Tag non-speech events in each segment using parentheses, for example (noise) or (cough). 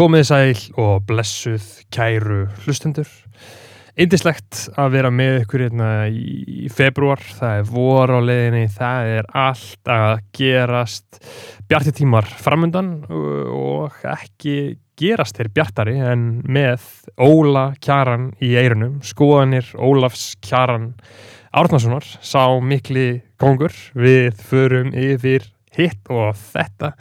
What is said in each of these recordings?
Komið sæl og blessuð kæru hlustendur. Indislegt að vera með ykkur hérna í februar. Það er vor á leiðinni, það er allt að gerast bjarti tímar framundan og ekki gerast þeir bjartari en með Óla Kjaran í eirunum, skoðanir Ólafs Kjaran Árnasonar sá mikli kongur við förum yfir hitt og þetta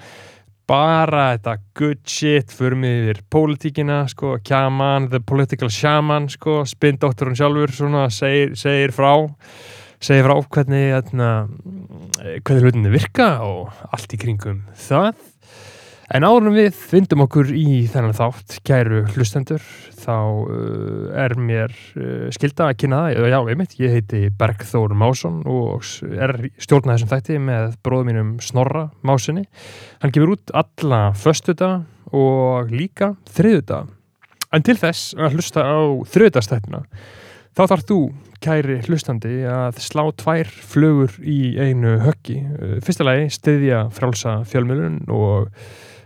bara þetta good shit förum yfir pólitíkina sko, Kjaman, the political shaman sko, spindótturinn sjálfur svona, segir, segir frá segir frá hvernig hérna, hvernig hlutinni virka og allt í kringum það En árum við vindum okkur í þennan þátt, kæru hlustendur, þá uh, er mér uh, skilda að kynna það, já, einmitt, ég heiti Bergþór Másson og er stjórnað þessum þætti með bróðum mínum Snorra Másinni. Hann gefur út alla föstuða og líka þriðuða. En til þess að hlusta á þriðudastættina, þá þarf þú, kæri hlustandi, að slá tvær flögur í einu höggi. Fyrsta lagi stiðja frálsa fjölmjölun og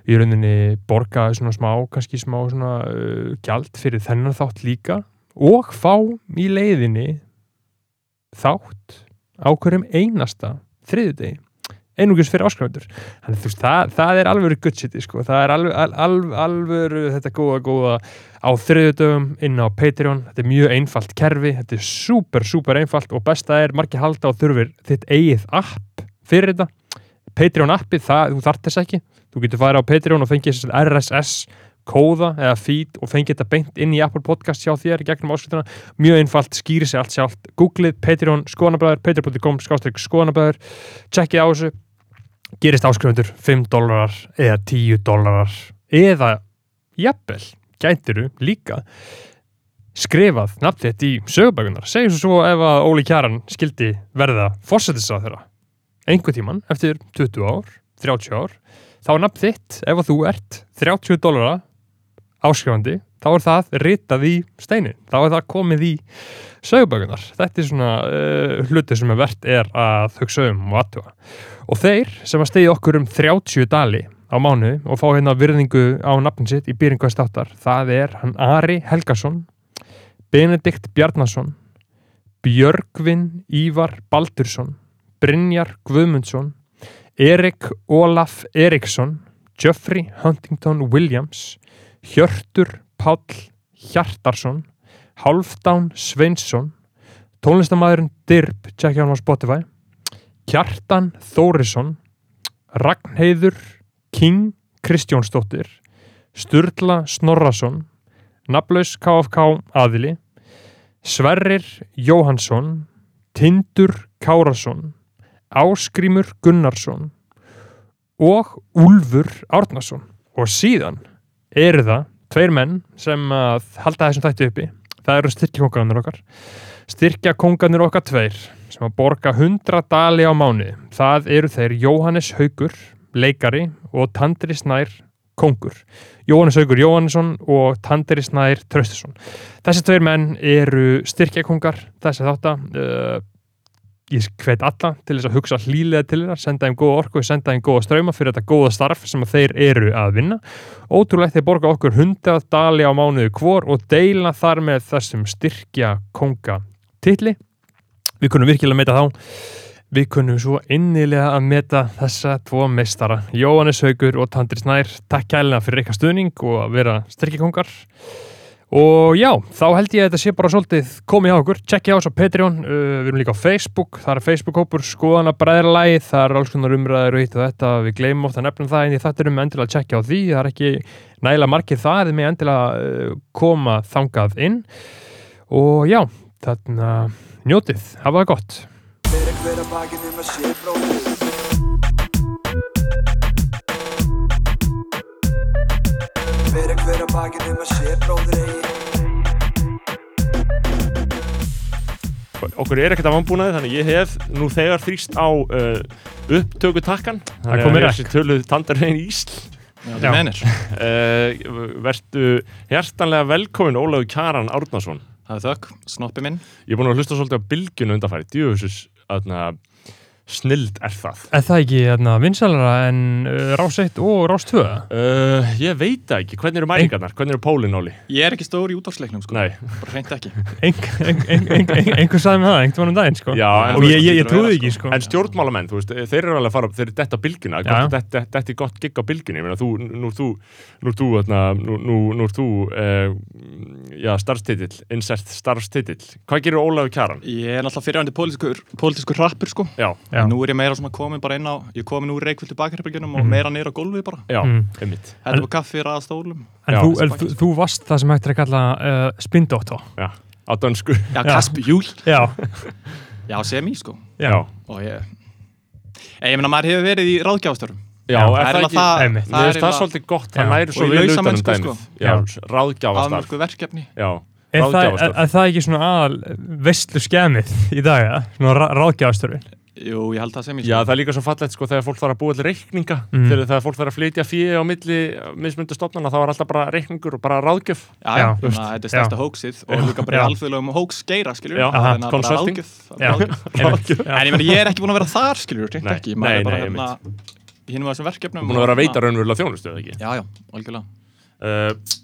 í rauninni borga svona smá, kannski smá svona uh, gjald fyrir þennan þátt líka og fá í leiðinni þátt á hverjum einasta þriðudegi einungis fyrir veist, það, það er alveg guttsiti sko, það er alveg, alveg, alveg þetta góða, góða á þriðudögum inn á Patreon, þetta er mjög einfalt kerfi, þetta er super, super einfalt og besta er margir halda á þurfir þitt eigið app fyrir þetta. Patreon appi, það, þú þart þess ekki þú getur farið á Patreon og fengið RSS kóða eða feed og fengið þetta beint inn í Apple Podcast hjá þér gegnum áskrifuna, mjög einfalt, skýri sig allt sjálft. Googlið Patreon skoðanabæður patreon.com skoðanabæður checkið á þessu, gerist áskrifundur 5 dólarar eða 10 dólarar eða jafnvel, gætiru líka skrifað nafn þetta í sögubækunar, segjum svo ef að Óli Kjaran skildi verða fórsetisrað þeirra einhver tíman eftir 20 ár, 30 ár þá er nafn þitt, ef þú ert 30 dólara áskrifandi, þá er það ritað í steinin, þá er það komið í sögubökunar. Þetta er svona uh, hluti sem er verðt er að hugsa um og aðtuga. Og þeir sem að stegi okkur um 30 dali á mánu og fá hérna virðingu á nafnin sitt í byrjingvæðst áttar, það er hann Ari Helgason, Benedikt Bjarnason, Björgvin Ívar Baldursson, Brynjar Guðmundsson, Erik Olaf Eriksson, Geoffrey Huntington Williams, Hjörtur Páll Hjartarsson, Halfdán Sveinsson, tónlistamæðurinn Dirb, tjekkja hann á Spotify, Kjartan Þórisson, Ragnheiður King Kristjónsdóttir, Sturla Snorrason, Naflaus KFK Aðili, Sverrir Jóhansson, Tindur Kárasson, Áskrímur Gunnarsson og Úlfur Árnason. Og síðan eru það tveir menn sem halda þessum þættu uppi. Það eru styrkjakongarnir okkar. Styrkjakongarnir okkar tveir sem að borga 100 dali á mánu það eru þeir Jóhannes Haugur leikari og Tandri Snær kongur Jóhannes Haugur Jóhannesson og Tandri Snær Tröstusson þessi tveir menn eru styrkjakongar þessi þáttar uh, ég hvet alla til þess að hugsa hlýlega til þeirra, senda þeim góða orku, senda þeim góða ströyma fyrir þetta góða starf sem þeir eru að vinna. Ótrúlegt þeir borga okkur hundað dali á mánuðu kvor og deila þar með þessum styrkja konga tilli. Við kunum virkilega að meta þá. Við kunum svo innilega að meta þessa tvo meistara, Jóhannes Haugur og Tandri Snær. Takk kælega fyrir eitthvað stuðning og að vera styrkja kongar. Og já, þá held ég að þetta sé bara svolítið komið á okkur, tjekkja á þessu á Patreon, uh, við erum líka á Facebook, það er Facebook-hópur, skoðana bræðarlægi, það er alls konar umræður og hitt og þetta, við gleymum ofta nefnum það en þetta erum endilega að tjekkja á því, það er ekki nægilega margir það, eða með endilega uh, koma þangað inn. Og já, þarna njótið, hafa það gott. Fyrir hver að bakinn um að sé bróður eigi? Okkur er ekkert af anbúnaði þannig ég hef nú þegar þrýst á uh, upptökutakkan Það komir ekki Töluð tandarhegin Ísl. Já, það mennir uh, (laughs) Vertu hjertanlega velkomin Ólaug Kjaran Árnason. Það er þökk, snoppi minn. Ég er búin að hlusta svolítið á bylgjunu undanfæri Djöfusus, aðna snild er það Er það ekki hérna, vinsalara en uh, Rás 1 og Rás 2? uh, ég veit það ekki, hvernig eru mælingarnar hvernig eru pólinn Óli? Ég er ekki stór í útvarsleiknum sko, Nei, bara hreint ekki einhver sagði með það, einhvern veginn um daginn sko. Já, en og ég, ég, ég trúði vera, ekki sko. sko. en stjórnmálamenn, þú veist, þeir eru alveg að fara þeir eru detta gott, þetta, er gott gigg á bylgjunni, ég meina, þú, nú er þú nú er þú, hérna, nú, nú, nú er þú uh, já, starfstitill insert starfstitill, hvað gerir Ólafur Kjaran? Ég er náttúrulega fyrirvændi pólitískur, pólitískur rappur sko Já, Já. Nú er ég meira svona komin bara inn á Ég er komin úr reikvöldu bakherbergjunum og Mhm. meira niður á gólfi bara. Já, Mm. einmitt. Þetta var kaffi, ræða stólum. En Já, þú, en, þú, þú varst það sem hægt er að kalla uh, spindóttó já, á dönsku. Já, Kaspi Júl. Já, (laughs) Já, sem í sko. Já, Og ég Ég, ég meina, maður hefur verið í ráðgjafastörfum Já, Já, er það er það ekki? það-. Mér finnst það eiginlega svolítið gott, það næri svo Og í vel utan um lausamennsku, dæmið. sko. Já, Er það, er, er það ekki svona aðal veistlu skemið í dag, ja? svona rá, ráðgjafastörfin? Jú, ég held það sem í Já, það er líka svo fallegt sko þegar fólk þarf að búa til reikninga. Mm. þegar, þegar fólk þarf að flytja fíi á milli mismundu stofnana, þá er alltaf bara reikningur og bara ráðgjöf. Já, Já, já, þannig að þetta er stærsta hóksið og líka bara Já. í alþjóðlegum hóks geira, skiljur Já, Þannig að bara ráðgjöf Já, ráðgjöf. já. En ég meina, ég er ekki búin að vera þar, skiljur, Nei, ekki. Nei, bara nei, hérna í hinum að þessum verkefnum búin að vera að og veita raunverulega þjónustu, eða ekki? Já, já, algjörlega. Uh,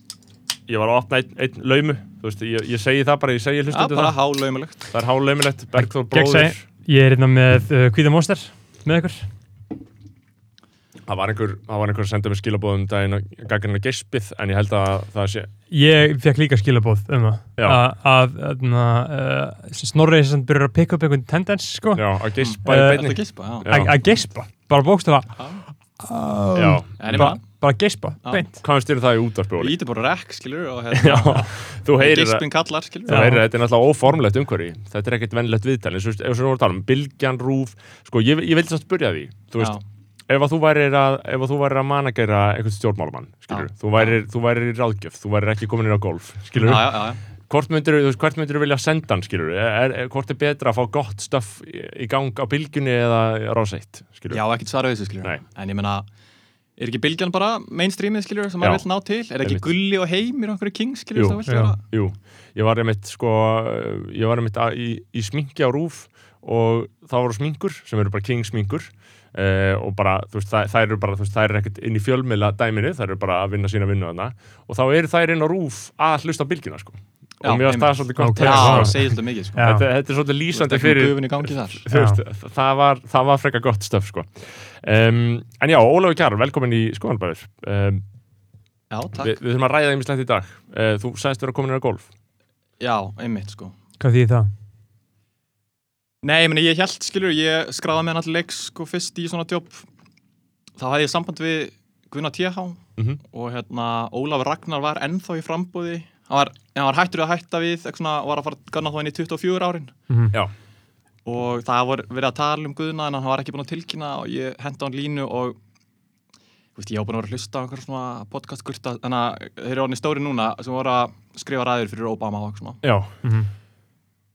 Ég var að opna einn, einn laumu. Þú veist, ég, ég segi það bara, ég segi Já, hlustundu bara það. hálaumulegt. Það er háleimilegt, Bergþór bróður Ég er hérna með uh, Kvíða Monster með ykkur. Það var einhver, það var einhver að senda mér skilabóðum daginn að gaggrina gespið, en ég held að það sé Ég fekk líka skilabóð um það. Já. að, að, að uh, Snorri sem byrjar að pikka upp einhvern tendens sko, já, að gespa í Eh, beinni. Þetta gispa, já. Að að gespa bara bókstala Já, En ég bara, Já. beint. Hvað finnst þér það í útvarpi, Óli? íti bara rekk, skiljur og hérna þú heyrir að Gispin kallar, skiljur Þú heyrir að þetta er náttúrulega óformlegt umhverfi. Þetta er ekkert vennilegt viðtal eins og ef við vorum að tala um bylgjan, rúf. Sko, ég, ég vildi samt spyrja því þú veist, ef að þú værir að, ef að þú værir að managera einhvern stjórnmálamann, skilur þú værir, þú værir í ráðgjöf, þú værir ekki komin inn á golf skilur, Já, já, já, já hvort myndir þú veist, hvert myndir vilja senda hann, skilur er, er, hvort er betra að fá gott stöff í, gang á bylgjunni eða ráseitt, skilur Já, ekkert svara við þessu, skiljur Nei. En ég meina, er ekki bylgjan bara mainstreamið, skiljur, sem maður vil ná til? Er ekki gulli og heimir og einhverju king, skiljur, sem það vil vera? Jú, ég var einmitt sko, ég var einmitt í, í sminki á rúf og það voru sminkur sem eru bara king sminkur uh, og bara, þú veist, það, það eru bara, þú veist, það eru ekkert inn í fjölmiðla dæminu, það eru bara að vinna sína vinnu þarna og þá eru þær inn á rúf að hlusta bylgjuna, sko og mér varst það einmitt. svolítið gott Já, það segir svolítið mikið, sko. Þetta, þetta er svolítið lýsandi fyrir það var, það var frekar gott stöf, sko. Um, en já, Ólafur Kjær, velkomin í skoðanbæður um, Já, takk. við, við þurfum að ræða ýmislegt í dag. Uh, þú sagðist vera komin inn á golf. Já, einmitt, sko. Hvað því það? Nei, ég meni, ég held, skilur, ég skráði með hann allir leiks, sko, fyrst í svona jobb Þá hafði ég samband við Gunnar TH Mhm. og hérna, Ólafur Ragnar var ennþá í frambúði Hann var, hann var hættur að hætta við, svona, var að fara að ganna þá inn í 24 árin. Mm Já. og það var verið að tala um Guðna en hann var ekki búin að tilkynna og ég henda hann línu og þú veist, ég var búin að vera að hlusta á einhver svona podcast-gurta þannig að þeir eru orðin stóri núna sem voru að skrifa ræður fyrir Obama og já, -hmm.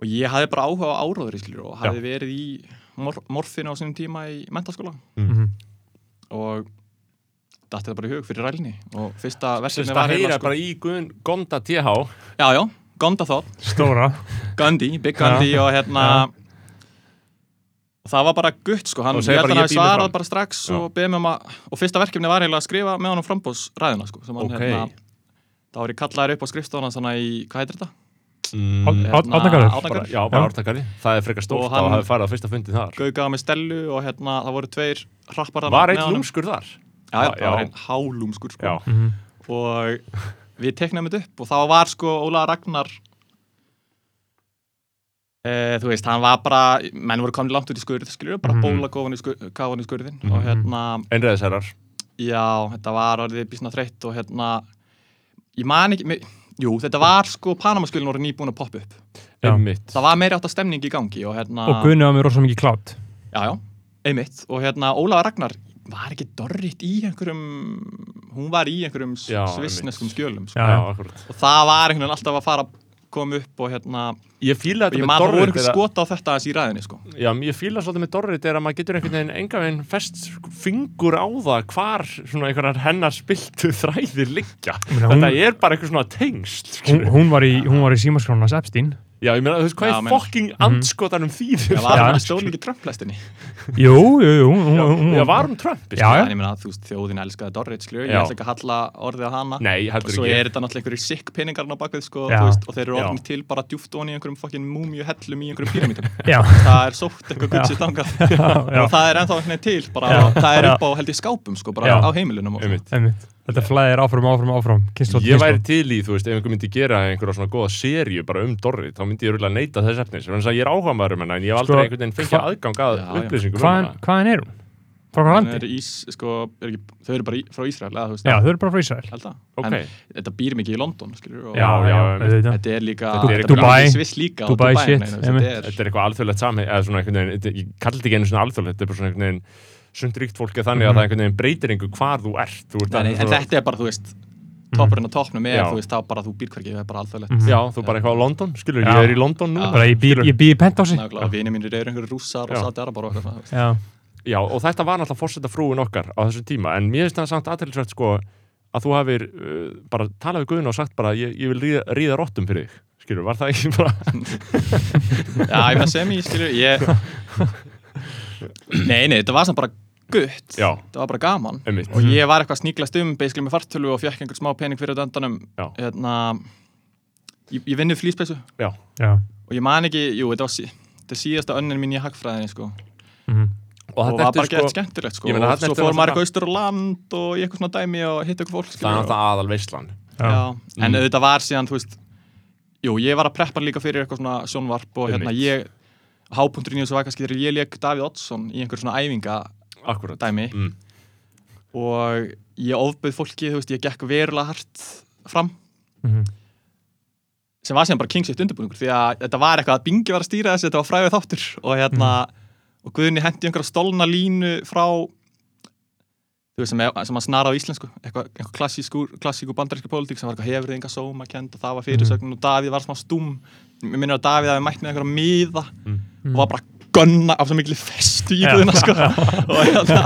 og ég hafði bara áhuga á áróður skilur, og hafði verið í mor morfinu á sínum tíma í mentaskóla Mm og dætti það bara í hug fyrir rælni og fyrsta að var heyra eiginlega, bara í Guðn Gonda TH já, já, Gonda þótt Stóra. Gandhi, Big Gandhi og hérna það var bara gutt sko, hann, Og mig svarað fram. bara strax og um að, og fyrsta verkefni var eiginlega að skrifa með honum frambóðsræðina sko, sem hann Ok. hérna þá var ég kallaður upp á skrifstofan svona í, hvað heitir þetta? mm, Árn- Hérna. Já, bara Já. ártakari Það er frekar stórt Og að hann- hafa farið á fyrsta fundin þar. Gauð gaf mig stellu og hérna það voru tveir hrappar þarna Var einn lúmskur þar? Já, það var einn hálúmskur sko. Mm og við teknaðum þetta upp og þá var sko Óla Ragnar e, þú veist, hann var bara menn voru komin langt út í skurð, skilur bara Mhm. bóla gáfan í, skur, í skurðin Mhm. og hérna, einræðisherrar já, þetta var orðið bísna þreytt og hérna ég man ekki, me, jú, þetta var sko Panamaskjölin voru nýbúin að poppa upp. Einmitt það var meiri átt að stemning í gangi og hérna, Og Gunni var með rosa mikið klátt já, já, einmitt og hérna Ólafur Ragnar var ekki dorrit í einhverjum hún var í einhverjum Já, svissneskum skjölum sko. Já, Já, og það var einhvern veginn alltaf að fara að koma upp og hérna Ég fíla og þetta ég með Dorrit einhver er að- skot á þetta aðeins í ræðinni sko. Já, ég fíla svolítið með Dorrit er að maður getur einhvern veginn enga veginn fest fingur á það hvar svona einhverjar hennar spiltu (laughs) þræðir liggja. Þetta er bara eitthvað svona tengsl hún, hún var í, hún var í símaskránas Epstein Já, ég meina, þú veist, hvað Já, er meina- fucking andskotanum þýðir? Það var Já. hann stóð líka Trump-lestinni. Jú, jú, jú hún- Já, hún- já, var hún Trump? Já, já. En ég meina, þú veist, þjóðin elskaði Dorrit, skilju. Ég Já. ætla ekki að halla orðið á hana. Nei, Og heldur svo ekki. er þetta náttúrulega einhverjir sikk peningarna á bakvið, sko, Já. þú veist, og þeir eru Já. orðin til bara djúft onni í einhverjum fucking múmíu hellum í einhverjum pyramítum. (laughs) Já, það er sótt eitthvað gutt sér þangað. (laughs) já, og það er ennþá einhvern veginn til, bara, Já. það er Já. upp á, held ég, skápum, sko, bara Já. á heimilunum og. Einmitt. einmitt Þetta flæðir áfram, áfram, áfram kynslóð, Ég væri til í, þú veist, ef einhver myndi gera einhverja svona góða serju bara um Dorrit, þá myndi ég rúglega neita þess efnis. Þannig að ég er áhuga maður um hennar, en ég hef Sko, aldrei einhvern veginn fengið aðgang að upplýsingum um Hvaðan hana. hvaðan er hún? Frá hvað Það landi? er ís, sko, er ekki, þau eru bara í, frá Ísrael, eða þú veist, Já, þau eru bara frá Ísrael held að. Ok. En þetta býr mikið í London, skilur, og Já, já, þetta er líka, Þetta er eitthvað- alþjóðlegt samheng, eða svona einhvern veginn, þetta- ég kalli þetta ekki einu svona alþjóðlegt, þetta er bara svona einhvern veginn sundríkt fólk er þannig Mhm. að það einhvern veginn breytir einhver hvar þú ert. Þú ert nei, nei, en þetta er bara, þú veist, toppurinn á toppnum er, Já. þú veist, þá bara þú býr hvergi, það er bara alþjóðlegt. Mhm. Já, þú bara eitthvað á London, skilur, Já. ég er í London nú. Bara ég bý, ég bý í pentási vinið mínir eru einhverju rússar og eitthvað svona, þú veist. Já, Já, og þetta var náttúrulega fórseta frúin okkar á þessum tíma, en mér finnst það samt aðtælisvægt sko að þú hafir uh, bara talað við Guðun og sagt bara ég, ég vil ríða, ríða rottum fyrir þig, skilur, var það ekki bara (laughs) Já, ég meina sem ég, skilur, ég... (laughs) Nei, nei, þetta var samt bara gutt. Já. Það var bara gaman. einmitt, Og ég var eitthvað að sníklast um, basically með fartölu og fekk einhvern smá pening fyrir þetta. Já. Hérna, ég, ég vinni flýspeysu já, já og ég man ekki, jú, þetta var sí, þetta síðasta önnin mín í hagfræðinni, sko. mhm. og Og, þetta var bara gett sko skemmtilegt, sko. Ég meina, og svo fór maður eitthvað austur á land og í eitthvað svona dæmi og hitt eitthvað fólk, það er náttúrulega aðal veislan en Mm. auðvitað var síðan, þú veist, jú, ég var að preppa líka fyrir eitthvað svona sjónvarp og hérna ég, hápunkturinn í þessu var kannski þegar ég leik Davíð Oddsson í einhver svona æfinga akkurat dæmi. Mm. og ég ofbauð fólki, þú veist, ég gekk verulega hart fram. Mhm. sem var síðan bara kingsitt undirbúningur því að þetta var eitthvað að Bingi var að stýra þessu, þetta var fræðið þáttur. Og hérna, og Guðni hendi einhverja stolna línu frá þú veist, sem, sem að snara á íslensku. Eitthvað, eitthvað klassísku, klassíku bandarísku pólitík sem var eitthvað hefur enga sóma kend og það var fyrirsögn og Davíð var smá stúm. Mér minnir að Davíð hafi mætt með einhverja miða Mm. og var bara gunna af svo miklu festu í Guðina sko. og, hérna,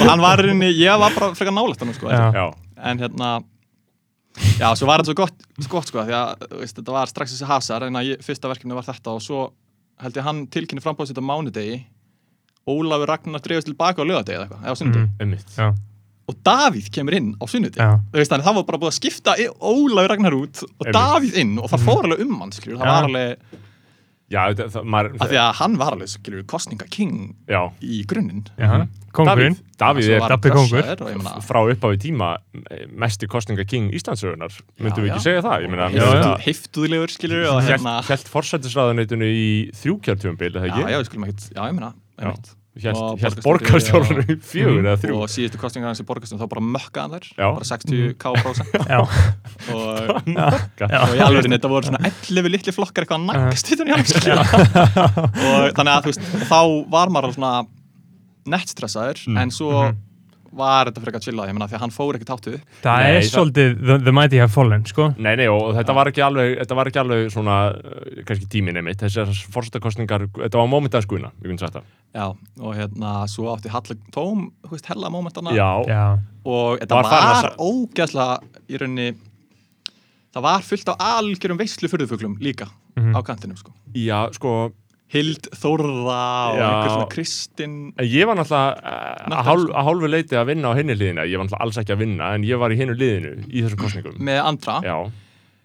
og hann var í rauninni, ég var bara frekar nálægt hann sko, en hérna já, svo var þetta svo gott, svo gott sko, því að þú veist, þetta var strax þessi hasar en að ég, fyrsta verkefni var þetta og svo held ég hann tilkynni frambóðsitt á mánudegi. Ólafur Ragnar dreifist tilbaka á lögadegi eða eitthvað, eða á sunnudegi. Já, og Davíð kemur inn á sunnudegi. Já, þú veist þannig það var bara búið að skipta Ólafur Ragnar út og Einmitt. Davíð inn og það fór alveg um hann það var alveg, já, það, það, maður, af því að hann var alveg skilur, kostningaking já, í grunninn. Já. Kongurinn Davíð, er ég meina, frá upphafi tíma mesti kostninga king Íslandsögunar myndum við já. ekki segja það, ég meina Já, já. heiftuðlegur skilur og hérna Helt forsættisræðuneytinu í þrjúkjörtjumbil, eða já, ekki? já, við skulum ekkert, já, ég meina einmitt. Borgarstjóri borgarstjórnum í fjögur eða þrjú. og síðustu kostningar hans í borgastum þá bara mökkaðan þær, Já. bara 60k prósent (laughs) Já, og, í alveg þetta voru svona 11 litli flokkar eitthvað að nagast utan í skilur. og þannig að þú veist, þá var maður alveg svona nettstressaður, Mm. en svo Mhm. Var þetta frekar chillað, ég meina því að hann fór ekki táttu upp. Það Nei, er svolítið the, the mighty have fallen, sko. Nei, nei, og þetta var ekki alveg, þetta var ekki alveg svona, uh, kannski tímin einmitt, þessar fórsættakostningar, þetta var mómentað skuina, ég finn sagt það. já, og hérna, svo átti Halla Tóm, þú veist, hella mómentana. Já, Já, og þetta Var var, ógæslega í rauninni það var fullt á algjörum veislu furðufuglum líka Mhm. á kantinum sko. Já, sko, Hild Þórða og einhver svona Kristinn ég var náttúrulega uh, að hálf, sko. hálfu leiti að vinna á henni liðina, ég var náttúrulega alls ekki að vinna, en ég var í hennu liðinu í þessum kostningum. með andra Já,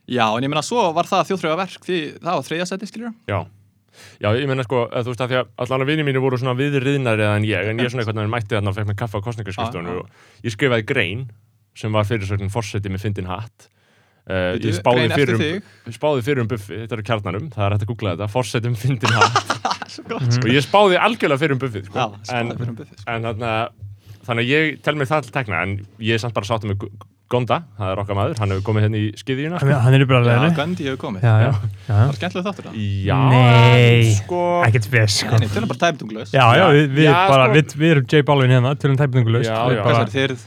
Já, en ég meina svo var það þjóðþrjóða verk því það var þriðja seti, skiljur já. Já, ég meina sko, þú veist að því að allan að vinni mínu voru svona viðriðnari en ég, en ég svona einhvern veginn mætti þarna og fekk mér kaffa á kostningarskrifstofunni Já, já. og ég skrifaði grein sem var fyrirsögnin forseti með fyndin hatt. Uh, ég spáði fyrir, um, spáði fyrir um buffi, þetta er á kjarnanum, það er hægt að googla þetta, forseti með fyndin hatt. (laughs) Svo gott, og ég spáði algjörlega fyrir um buffið sko. En, um buffið, sko. en þarna, þannig að ég tel mér það til tekna en ég er samt bara sáttum með Gonda, það er okkar maður, hann hefur komið hérna í skiðjuna hann hann er leðinu Gandhi hefur komið. Já, já, Það já. Var skemmtilega þáttur það? Nei. sko Ekkert spes, sko. Nei, nei, tölum bara tæptunglaus Já, já, við, við, Já, bara, sko- við, við erum J Balvin hérna, tölum Við þeir?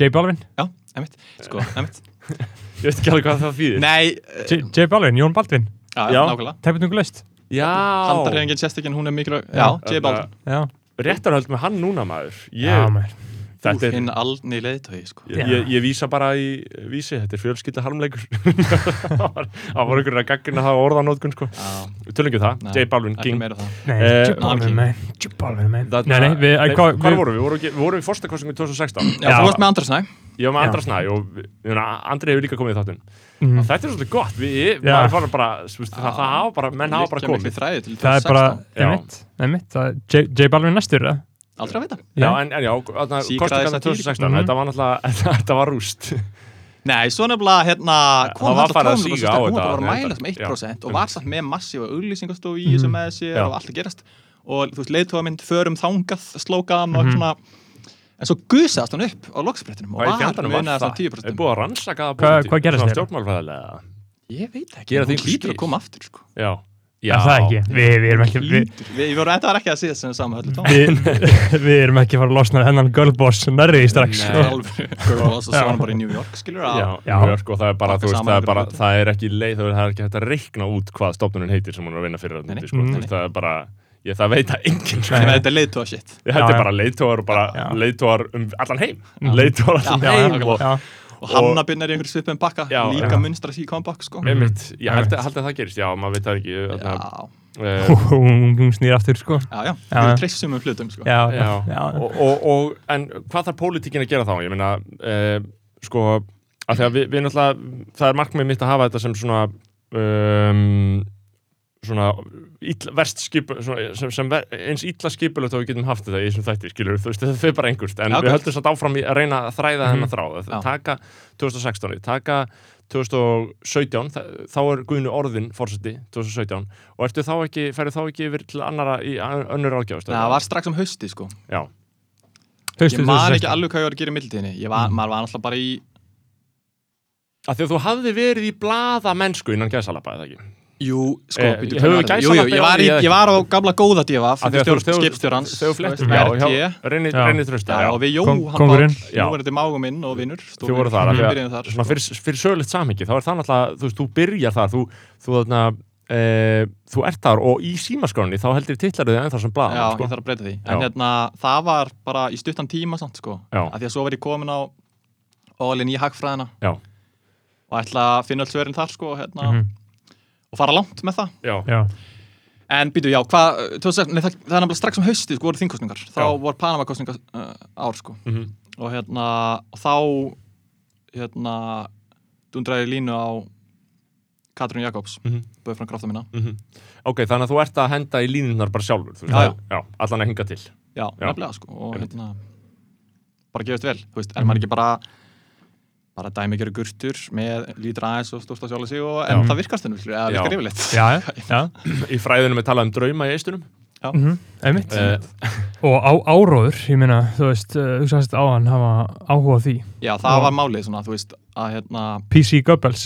J Balvin, Já, emitt Sko, emitt (laughs) Ég veit ekki alveg hvað það þýðir. Nei, J, J Balvin, Jón Baldvin. Já, Já. nákvæmlega. Tæpningulaust Já, Handarhefingin sérstakinn, hún er mikilvæg Já, J. Balvin réttarhöld með hann núna maður. Já, Ég maður. Þetta er- hinn alni leiðtögi sko. Ég, ég, ég vísa bara í vísi, þetta er fjölskylda harmleikur (laughs) það var, einhverjum að gaggina það orðanótkun sko. Já, Við tölum ekki um það, J Balvin ekki King. Nei, Eh, Jubalvin King. mein Jubalvin mein Það- Nei, nei, hvað, Hvar við vorum við? Í fórstakostningu 2016 Já, Já. þú varst með Andra Snæ Ég var með Já. Andra Snæ og Andri hefur líka komið í þáttun Mhm. og þetta er svolítið gott við, bara, veist, það, það hafa bara menn hafa bara komið Það er bara, 2016 Já. einmitt, einmitt það er J- J Balvin næstur, eða? Aldrei að vita Já, en, en já, tíu. 2016, Mhm. þetta var náttúrulega (laughs) þetta var rúst Nei, svo nefnilega hérna kom að tónum síga á hún þetta, var að þetta- mæla sem 1% og var samt með massífa auglýsingastofu í Mhm. þessu með sér Já. og allt að gerast og þú veist, leiðtóðamynd förum þangað slókaðan og Mhm. svona en svo gusaðast hann upp á loksbrettinum og var fjandanum var munaði það? svona 10% Er búið að rannsaka það Hvað- svona þér? Stjórnmálfræðilega Ég veit ekki, Gera hún því hlýtur að koma aftur sko. Já, Já, það ekki, við, við erum ekki við, við, við vorum, þetta var ekki að síðast sem saman höllu tón við, (laughs) við erum ekki að fara að losna hennan girlboss nærri strax Nei. sko. Alveg, girl, og svo var hann bara í New York skilur Já, Já. New York og það er bara, þú veist, það er er ekki leið, það er ekki hægt að reikna út hvað stofnunum heitir sem hún er að vinna fyrir sko, Mm. það er bara, ég, það veit að enginn, sko. Þetta er leiðtóða shit Þetta er bara leiðtóar og bara leiðtóar um allan heim, Mhm. leiðtóar allan Já, heim já, og, Já, og Hannabinn er í einhverju svipum bakka Já, líka já. munstra sí comeback sko. mitt, ég held að, held að það gerist, já, maður veit það ekki, eh, hún, snýr aftur sko já, já, Já. við treysum um hlutum sko. Já, Já, já, já. Og, og, og, en hvað þarf pólitíkin að gera þá? Ég meina, uh, sko, að því að við, við náttúrulega, það er markmið mitt að hafa þetta sem svona, um, svona ill, verst skipu, svona, sem, sem ver, eins illa skipulegt og við getum haft þetta í þessum þætti, skilur, þú veist, þetta fyrir bara einhverst, en Já, við höldum satt áfram að reyna að þræða Mhm. þennan þráð, að Já. taka 2016, taka 2017, þa- þá er Guðnu orðin fórseti 2017 og ertu þá ekki, ferðu þá ekki yfir til annara í önnur ágjafst? Nei, það var strax um hausti sko. Já, Haustið ég man 2016. ekki alveg hvað ég var að gera í mildtíðinni ég var, Mm. maður var alltaf bara í Af því að þú hafði verið í blaða mennsku innan gæsalapa, eða ekki? Jú, sko, Eh, býtu, hvernig var gæsalappi Jú, jú, ég var, í, ég var á gamla góða djöfa Af því að þú- þegar- skipstjórans þú flettir, Já, og við Jóhann kóngurinn. Já. Nú er þetta mágu minn og vinnur Þið voru þar, að- þar Svona fyrir, fyrir sögulegt samhengi, þá er það náttúrulega, þú veist, þú byrjar þar, þú, þú, þarna, e, þú ert þar og í símaskráni þá heldur titlarið ennþá sem blaða, Já, sko. ég þarf að breyta því. En hérna, það var bara í stuttan tíma samt, sko. Af því að svo var ég komin á Ólinn í hagfræðina. Og ætla að finna öll svörin þar, sko hérna, Mhm. Og fara langt með það. Já, Já, En býtu, já, hvað, 2016, nei, það, það er nefnilega strax um haustið, sko, voru þingkostningar Þá Já. voru Panama-kostningar uh, ár, sko. Mhm, Og hérna, og þá Hérna Dundraði línu á Katrín Jakobs, mhm, bauð frá krafta mína. Mhm. Ok, þannig að þú ert að henda í línunar bara sjálfur, þú veist, Já, það- já, allan að hinga til. Já, Já. nefnilega, sko Og hérna, bara gefist vel, þú veist, er maður ekki bara bara dæmi gerir gurtur með lítur aðeins og stórst á sjálf sig og en Já. það stundum, skilur, eða virkar yfirleitt já, (laughs) já. Í fræðunum er talað um drauma í eistunum. Mhm, einmitt Uh, (laughs) Og á, áróður, ég meina, þú veist, þú sagðist á hann hafa áhuga á því Já, það Já. var málið, svona, þú veist, að hérna PC Goebbels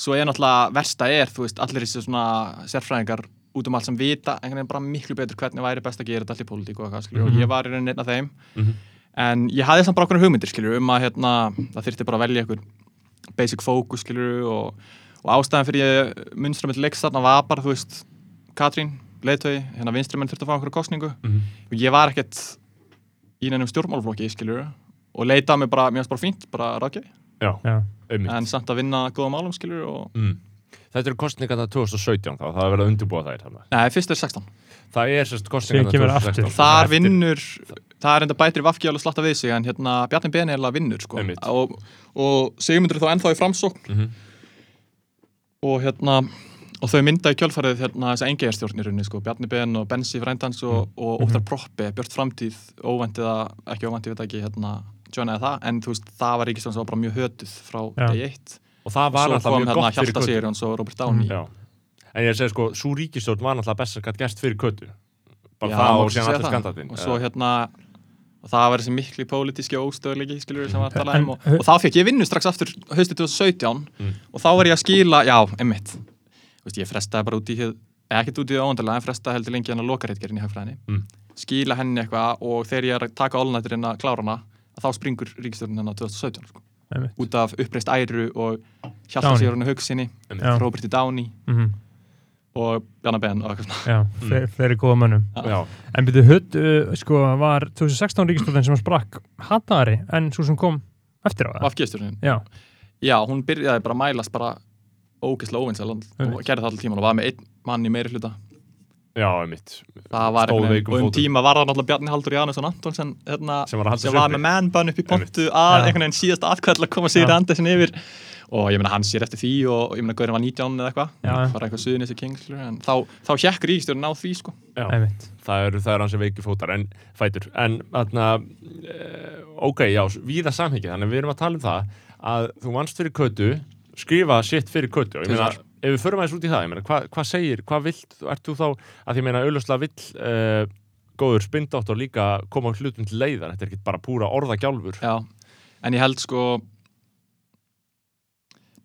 svo er náttúrulega, versta er, þú veist, allir þessi svona sérfræðingar út um allt sem vita einhvern veginn bara miklu betur hvernig væri best að gera þetta allir í pólitík og skilur, Mhm. og ég var í rauninni einn af þeim Mhm. En ég hafði samt bara okkur hugmyndir, skilur, um að hérna, það þyrfti bara að velja einhver basic focus, skilur, og, og ástæðan fyrir ég munstra með leiks þarna var bara, þú veist, Katrín, leiðtögi, hérna vinstrimenn þurfti að fá einhverju kostningu mhm. og ég var ekkert í nefnum stjórnmálflokki, skilur, og leita mig bara, mér finnst bara fínt, bara rákjaði, Já, Já, einmitt. en samt að vinna góða málum, skilur, og Mm. Þetta eru kostningarna 2017 þá, það er verið að undirbúa þær þarna. Nei, fyrst er 16 Það er sérst kostningarna kemur 2016. aftur. Þar vinnur, það er enda bætri vafki alveg slatta við sig en hérna Bjarni Ben er alveg vinnur sko og, og Sigmundur er þá ennþá í framsókn Mhm. og hérna og þau mynda í kjölfarið hérna þess að engegjastjórnirunni sko, Bjarni Ben og Bensi frændans og, Mhm. og Óttar Proppi, Björn Framtíð óvæntið að, ekki óvæntið, ég veit ekki hérna, eða það, en þú veist, það var ríkistjórn sem var bara mjög hötuð frá Já. degi eitt Og það var alltaf mjög hérna gott fyrir Hjalta. Sigurjóns og Robert Downey Já. En ég segi sko, svo ríkistjórn var náttúrulega best að gætt gert fyrir köttu. Bara Já, það og síðan segja það. skandallin. og svo hérna og það var þessi mikli pólitíski óstöðleiki skilur sem var að tala um og, og þá fekk ég vinnu strax aftur haustið 2017 Mm. og þá var ég að skila, já, emmitt Vist, ég frestaði bara út í hér ekkert út í það óvandarlega, en frestaði heldur lengi hann að loka reitgerinn í hagfræðinni Mm. skila henni eitthvað og þegar ég er að taka allnætturinn að klára hana að þá springur ríkistjórnin hennar 2017 sko. einmitt út af uppreist æru og hjalta sig hugsinni, Einmitt. Já. Roberti Downey Mhm. Og Bjarnar Ben og eitthvað svona. Já, fle fleiri góða mönnum. Já, En byrju, Hutt, uh, sko, var 2016 ríkistofn sem sprakk hatnaðari en svo sem kom eftir á það Vafgjastjórnin Já, Já, hún byrjaði bara að mælast bara ógeðslega óvinnsæl og gerði það allir tíman og var með einn mann í meiri hluta já, mitt það var einhvern veginn, og um tíma var það náttúrulega Bjarni Haldur Janusson Antonsen hérna, Sem var sem var uppi. með man-bun upp í pontu að Já. einhvern veginn síðast atkvæðal að koma sér í Andersen yfir. Og ég meina hann sér eftir því og ég meina Gaurin var 19 eða eitthvað. Já. bara eitthvað suðin þessi king en þá, þá hjekk ríkistjórn á því sko. Já, einmitt. Það eru það er hans veiki fótar en fætur. En þarna uh, ok, já, víða samhengi þannig við erum að tala um það að þú vannst fyrir kötu skrifa sitt fyrir kötu. Og ég meina. Ef við förum aðeins út í það ég meina, hvað hva segir, hvað vilt, ert þú þá að ég meina, auðvitað vill uh, góður spindáttur líka koma hlutum til leiðar, þetta er ekki bara púra orðagjálfur Já, en ég held sko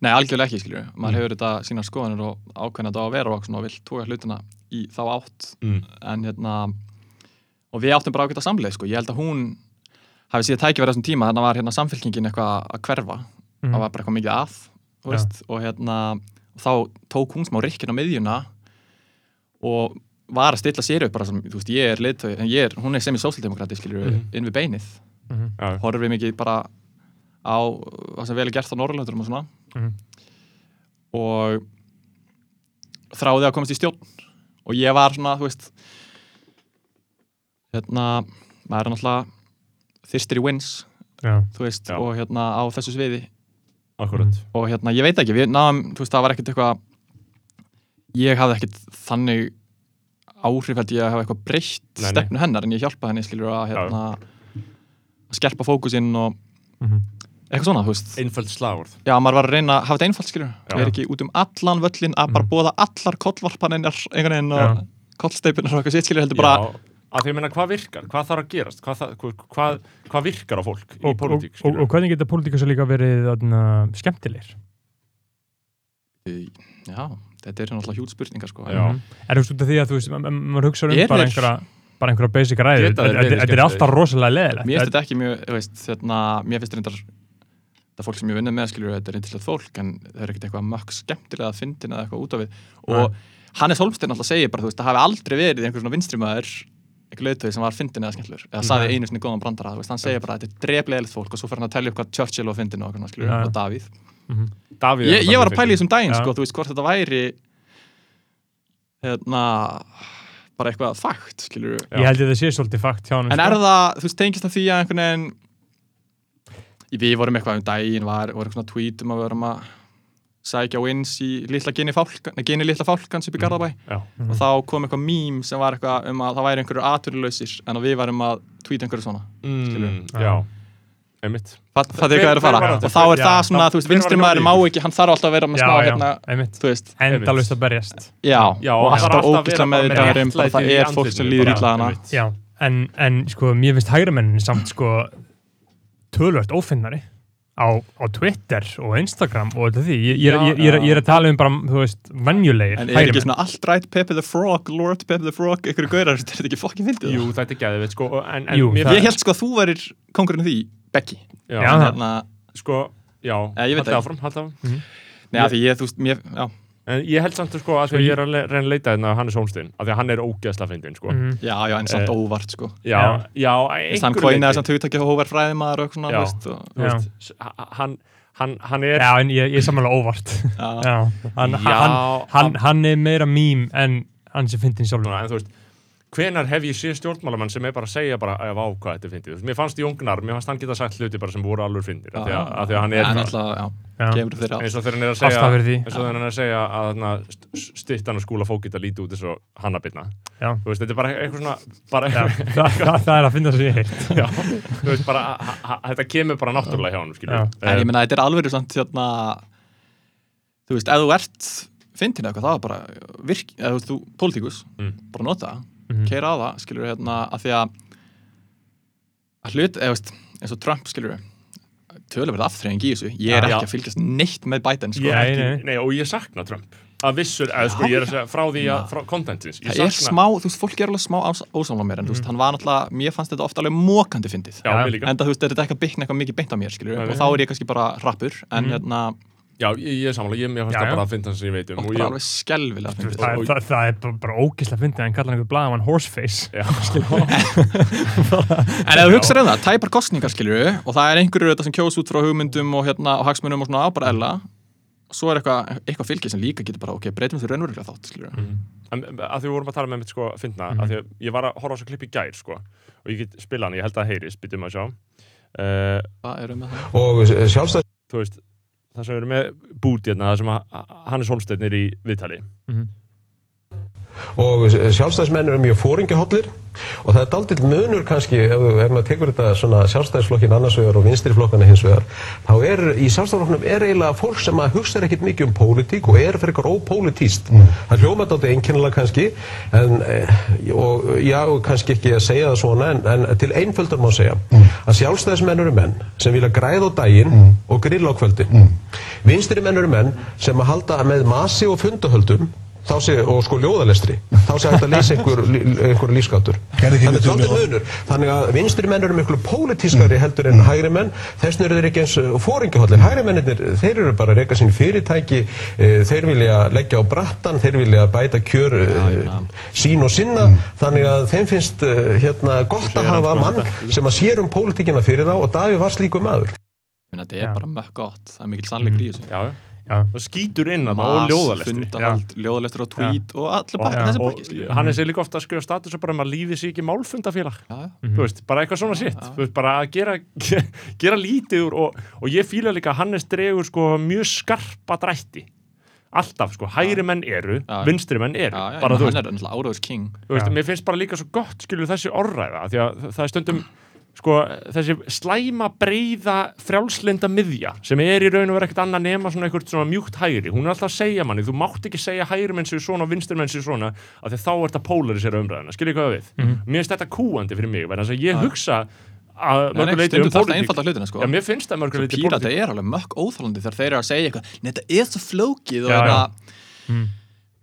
Nei, algjörlega ekki, skilju. Maður Mm. hefur þetta sína skoðanir og ákveðna þetta á að vera og, og vill tóka hlutina í þá átt mm. en hérna og við áttum bara ágæta samleið, sko. Ég held að hún hafi síðan tækifæri á þessum tíma þannig að var hérna samfélkingin eitthvað að hverfa Mhm. það var bara eitthvað mikið að veist, og hérna og þá tók hún smá rikkin á miðjuna og var að stilla sér upp bara sem, þú veist, ég er leiðtögi en ég er, hún er sem í sósaldemokrati, skilju, Mhm. inn við beinið Mhm. já, horfum við mikið bara á það sem vel er gert á Norrlöndurum og svona Mhm. og þráði að komast í stjórn og ég var svona, þú veist hérna maður er náttúrulega þyrstir í wins, Já, þú veist Já. og hérna á þessu sviði akkurat Mm. og hérna, ég veit ekki, við náðum, þú veist, það var ekkert eitthvað ég hafði ekkert þannig áhrif held ég að hafa eitthvað breytt stefnu hennar en ég hjálpa henni skilur að hérna að skerpa fókusinn og Mhm. eitthvað svona, þú veist einföld slagurð Já, maður var að reyna að hafa þetta einfalt, skilur Já. Við erum ekki út um allan völlin að bara Mhm. bóða allar kollvarpaninnar einhvern veginn og kollsteipunar og eitthvað sitt, skilur heldur bara já, að því að meina, hvað virkar, hvað þarf að gerast? Hvað, það- hvað, hvað, hvað virkar á fólk í og, og, pólitík, og, og hvernig geta pólitíka svo líka verið þarna, skemmtilegir? Já, þetta er náttúrulega hjút spurningar, sko. Já. Mhm. Er þú veist út af því að þú veist, ma- ma- maður hugsa um Er bara einhverja bara einhverja basic ræði, þetta er alltaf rosalega leðilegt Mér finnst þetta ekki mjög, veist, hérna, mér finnst reyndar þetta fólk sem ég vinnur með, skilur þetta er reyndislegt fólk, en það er ekkert eitthvað mökk skemmtilega að fyndin eða eitthvað út af við. Og Hannes Holmstein alltaf segir bara, þú veist, það hafi aldrei verið einhver svona vinstrimæður leiðtöði sem var fyndin eða skemmtilegur. Eða saði Nei. einu sinni góðan brandara, veist, hann segir bara að þetta er dreflegilegt fólk og svo fer hann að tellja upp hvað Churchill og fyndin og eitthvað, skilur, og Davíð. Mhm. Davíð er ég, ég var að pæla í þessum daginn sko, þú veist hvort þetta væri hérna bara eitthvað fakt, skilur. Ég held ég það sé svolítið fakt hjá hann en er það, þú veist, tengist það því að einhvern veginn við vorum eitthvað um daginn var, voru eitthvað svona tweet um að við vorum að sækja wins í litla geni fálkan, geni litla fálkans upp í Garðabæ. Já. Mhm. og þá kom eitthvað mím sem var eitthvað um að það væri einhverju atvinnulausir en að við varum að tweeta einhverju svona. Mm, Skilur. já, einmitt. Það, það er Hver- hvað er að fara. Var og þá er Já. það svona, Já, þú veist, vinstri maður má ekki, hann þarf alltaf að vera með Já, smá já, hérna, þú veist. Endalaust að berjast. Já, Já, og það alltaf bara með þetta um réttlætið það í er fólk sem líður illa hana. Já, en, en sko, mér finnst hægramennin samt sko tölvöld ófinnari á, á Twitter og Instagram og þetta því, ég, ég, ég, ég, er- er að tala um bara, þú veist, venjulegir En er ekki svona allt rætt Pepe the Frog, Lord Pepe the Frog einhverju gaurar, (laughs) þetta er ekki fokkin fyndið? Jú, þetta er gæðið, sko en, en Jú, mér, Ég held sko að þú verir kongurinn í því, Becky. Já, Já, hérna, sko, já, það. áfram, haldið áfram. Nei, af því ég, þú veist, mér, já En ég held samt, sko, að Sko, ég er að reyna að leita hérna á Hannes Holmstein, af því að hann er ógeðslega fyndin, sko Mhm. Já, já, en samt Eh, óvart, sko Já, já, Hann einhverju kóinaði leyti. samt hugtakja hóver fræðimaður og eitthvað svona, Já. þú veist og, Þú veist, s- hann, hann, hann er Já, en ég, ég er samanlega óvart já. Já, hann, Já, hann, hann, hann er meira mím en hann sem fyndin sjálfur Núna, en þú veist, hvenar hef ég séð stjórnmálamann sem er bara að segja bara, að vá, hvað þetta er veist, mér fannst Jóngnar, mér fannst hann geta sagt hluti bara sem voru alveg fyndir, af því að, af því að hann er eins og þegar hann er að segja eins og þegar hann er að segja að na, stittan og skúla fók geta lítið út eins og Já, þú veist, þetta er bara eitthvað svona bara, (laughs) það, er að finna ég heilt veist, bara þetta kemur bara náttúrulega hjá hann skilur En ég meina, þetta er alveg samt hérna Þú veist, ef þú ert fyndin eitthvað, það er bara virk, eða þú veist, þú, pólitíkus, Mm. bara nota það Mhm. keira á það, skilur við, hérna, að því að að hlut, eða veist, eins og Trump, skilur við tölum verið afþreying í þessu, ég er Já. ekki að fylgjast neitt með Biden, sko Nei, ekki, nei. nei, og ég sakna Trump að vissur, eða sko, ég er að segja frá því að, frá contentins, ég það er sakna smá, þú veist, fólk er alveg smá ósamlega mér, en þú veist, hann var náttúrulega, mér fannst þetta ofta alveg mókandi fyndið, en það, þú veist, þetta er ekki að byggna eitthvað mikið beint á mér, nei. og þá er ég kannski bara rappur, en Mhm. hérna Já, ég, ég er sammála, ég mér fannst það bara að finna það sem ég veit um og og bara ég, alveg skelvilega veist, fyndið. það, og- það, það er bara, bara ógislega fyndið að hann kallar einhver blagamann horseface. Já, (laughs) (laughs) En ef þú hugsaður um það, tæpar kostningar skilju og það er einhverju þetta sem kjós út frá hugmyndum og, hérna, og hagsmunum og svona á bara ella svo er eitthvað eitthva fylgi sem líka getur bara ok, breytum þessu raunverulega þátt skilju en að því við vorum að tala með mitt sko að finna, að því að ég var að horfa á þessu klipp í gær sko, og ég get spila hann, ég held að það heyrist, býtum að sjá. Uh, Það er um með það? Og sjálfstæð þú veist, það sem við erum með bút hérna, það sem Hannes Holmsteinn er í viðtali og sjálfstæðismenn eru mjög fóringahóllir og það er daldið munur kannski ef, ef maður tekur þetta svona sjálfstæðisflokkin annars vegar og vinstriflokkana hins vegar þá er í sjálfstæðisflokknum er eiginlega fólk sem að hugsa ekkert mikið um pólitík og er fyrir eitthvað ópólitíst það hljóma daldið einkennilega kannski en, eh, og já, kannski ekki að segja það svona en, en til einföldar má segja að sjálfstæðismenn eru menn sem vilja græða á daginn og grilla á kvöldin. Vinstri menn eru menn sem að halda með masi og fundahöldum sé, og sko ljóðalestri þá sé hægt að leysa einhver, einhver ekki þannig að vinstri menn eru miklu pólitískari heldur en hægri menn. Þess vegna eru þeir ekki eins fóringahóllir hægri mennir, þeir eru bara að reyka sín fyrirtæki eh, þeir vilja leggja á brattan þeir vilja bæta kjör eh, sín og sinna. Þannig að þeim finnst eh, hérna gott að hafa mann sem að sér um pólitíkina fyrir þá. Og Daví var slíku maður. Þetta er bara mökk gott, það er mikil sannleikur í þessu það skýtur inn að það og ljóðalestri fundahald, ljóðalestur og tweet og allir bara þessi og skilju Hannes er líka ofta að skrifa status og bara að maður lífi sig ekki málfundafélag. Já, já. þú veist, bara eitthvað svona sitt þú veist, bara að gera, (laughs) gera lítið úr og, og ég fíla líka að Hannes dregur sko mjög skarpa drætti. Alltaf sko, hægri menn eru vinstri menn eru, Já, já, bara þú hann veist, er náttúrulega áraðurs king. Þú veist mér finnst bara líka svo gott skilur þessi orðræða, því að það er stundum sko, þessi slæma breyða frjálslinda miðja sem er í raun og vera ekkert annað nema svona einhvert svona mjúkt hægri, hún er alltaf að segja manni þú mátt ekki segja hægri menn sér svona og vinstri menn sér svona af því að þá er þetta polarisera umræðina skiljið hvað við, Mhm. mér finnst þetta kúandi fyrir mig, verðan þess að ég hugsa að Nei, mörgur nei, leiti stundum um pólitík. sko. Já, mér finnst það mörgur leiti Pírata er alveg mökk óþálandi þegar þeir eru að segja eitthvað Nei, þetta er Mm.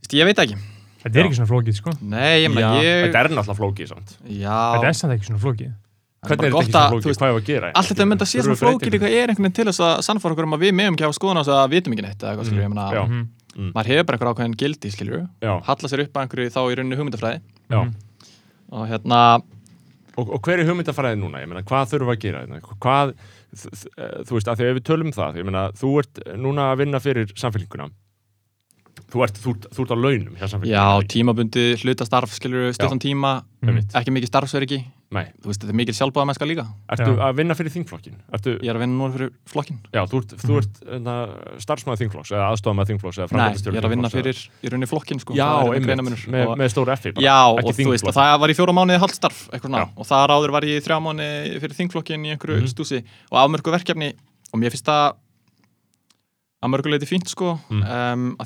Vist, Ég veit ekki. Þetta er ekki svona flókið, sko. Nei, ég meina ég Þetta er náttúrulega flókið samt. Já, Þetta er samt ekki svona flókið Hvernig er þetta ekki þú flókið? Hvað er að gera? Allt þetta mynd að sé svona flókið eitthvað er einhvern veginn til þess að sannfara okkur um að við meðum ekki hafa skoðun á þess að við vitum ekki neitt eða eitthvað skilur, ég meina, Já. Mhm. maður hefur bara einhver ákveðin gildi skilur, Já, halla sér upp að einhverju þá í rauninni hugmyndafræði já og hérna, Og, og hver er hugmyndafræði núna? Ég meina, hvað þurfum við að gera? Hvað, þú, þú veist, að ef við tölum um það, ég meina, þú ert núna að vinna fyrir samfélkinguna. Þú ert, þú, þú ert á launum hjá já, tímabundi hlutastarf skilur, stuttan tíma Einmitt. ekki mikið starfsverki, Nei, þú veist, þetta er mikil sjálfbáða mennska líka. Ertu Já. að vinna fyrir þingflokkin? Ertu, ég er að vinna núna fyrir flokkin já, þú ert, þú ert na, starfsmæður þingflokks eða aðstofamæður þingflokks eða Nei, framkvæmdastjóri ég er að vinna þingflokks, fyrir í rauninni flokkin sko, Já, það einmitt, með, Og- með stóru effi bara, Já, og þú veist, það var í fjóra mánuði haldstarf eitthvað svona, Já. og þar áður var ég í þrjá mánuði fyrir þingflokkin í einhverju Mhm. stúsi. Og afmörku verkefni og mér finnst það að mörguleiti fínt sko. Mm. um,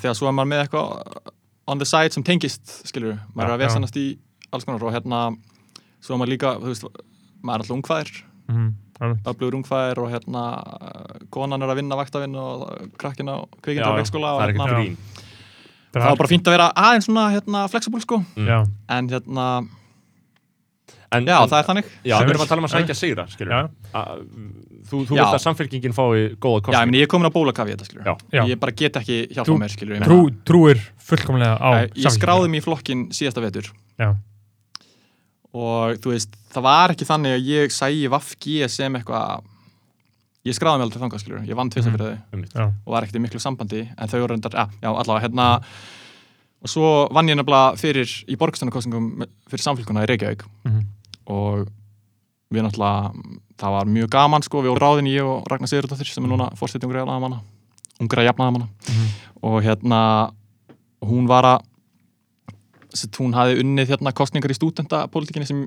að svo er maður og líka, þú veist, maður er alltaf ungfæðir Mhm. Alveg. öflugur ungfæðir og hérna konan er að vinna vaktavinn og krakkin á Já, kvikindar já, leikskóla og það er hérna, ekki grín. Það var bara fínt að vera aðeins svona hérna flexible sko. Mm. Já, en hérna, En, já, en, það er þannig. Já, við er- erum að tala um að sækja sigra. Þú, þú vilt að samfélkingin fái góða Já, ég meni, ég er komin á bólakafi þetta, skilur. Ég bara get ekki hjálpa mér, skilur trú, trúir fullkomlega á Ég, ég skráði mig í flokkin síðasta vetur. Já, og þú veist, það var ekki þannig að ég sæi Vafg sem eitthvað ég skráði mig aldrei þangað, skilur ég vann tvisa Mhm. fyrir þau Einmitt. já, og var ekkert í miklu sambandi en þau voru reyndar, ja, já, allavega, hérna og svo vann ég nefnilega fyrir í borgstænarkostningum fyrir samfélguna í Reykjavík Mhm. og við náttúrulega það var mjög gaman, sko, við vorum ráðin ég og Ragnar Sigurðardóttir sem er núna fórstætti ungra jafnaðamanna ungra jafnaðamanna Mhm. og hérna hún var að sett, hún hafi unnið hérna kostningar í stúdentapolítikinni sem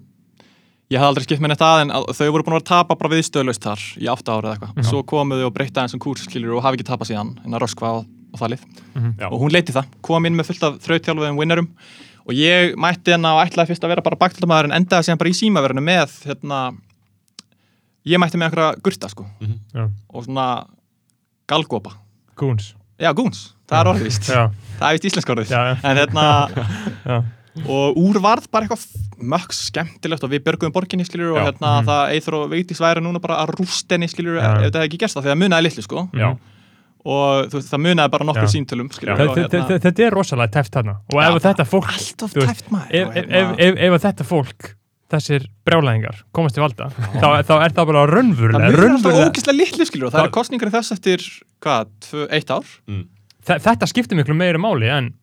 ég hafði aldrei skipt með neitt að en að- þau voru búin að vera að tapa bara viðstöðlaust þar í átta ára eða eitthvað. Svo komuðu og breytta eins og kúrs skilur og hafi ekki tapað síðan en að röskva og, og það lið. Mhm. Já. og hún leiti það, kom inn með fullt af þrautjálfuðum winnerum og ég mætti hennar og ætlaði fyrst að vera bara baktaldamaður en endaði síðan bara í símaverðinu með hérna ég mætti með einhverja gurta sko. Já, og svona galgopa Goons já, gúns, það er Já, það er víst íslensk já, en hérna og úr varð bara eitthvað mökk skemmtilegt og við björgum borginni skiljur og hérna Mhm. það eithur og veitis væri núna bara að rúst henni skiljur ef þetta hefði ekki gerst það því að munaði litlu sko. Já. og þú veist, það munaði bara nokkur þe- þe- Þetta er rosalega tæft þarna. Og ef þetta fólk ef, hérna- þetta fólk þessir brjálæðingar komast til valda þá, þá er það bara það raunverulega, munar alltaf ógeðslega litlu skilur og það Það- er kostningar í þess eftir, hvað, eitt ár þe- þetta skiptir miklu meiri máli en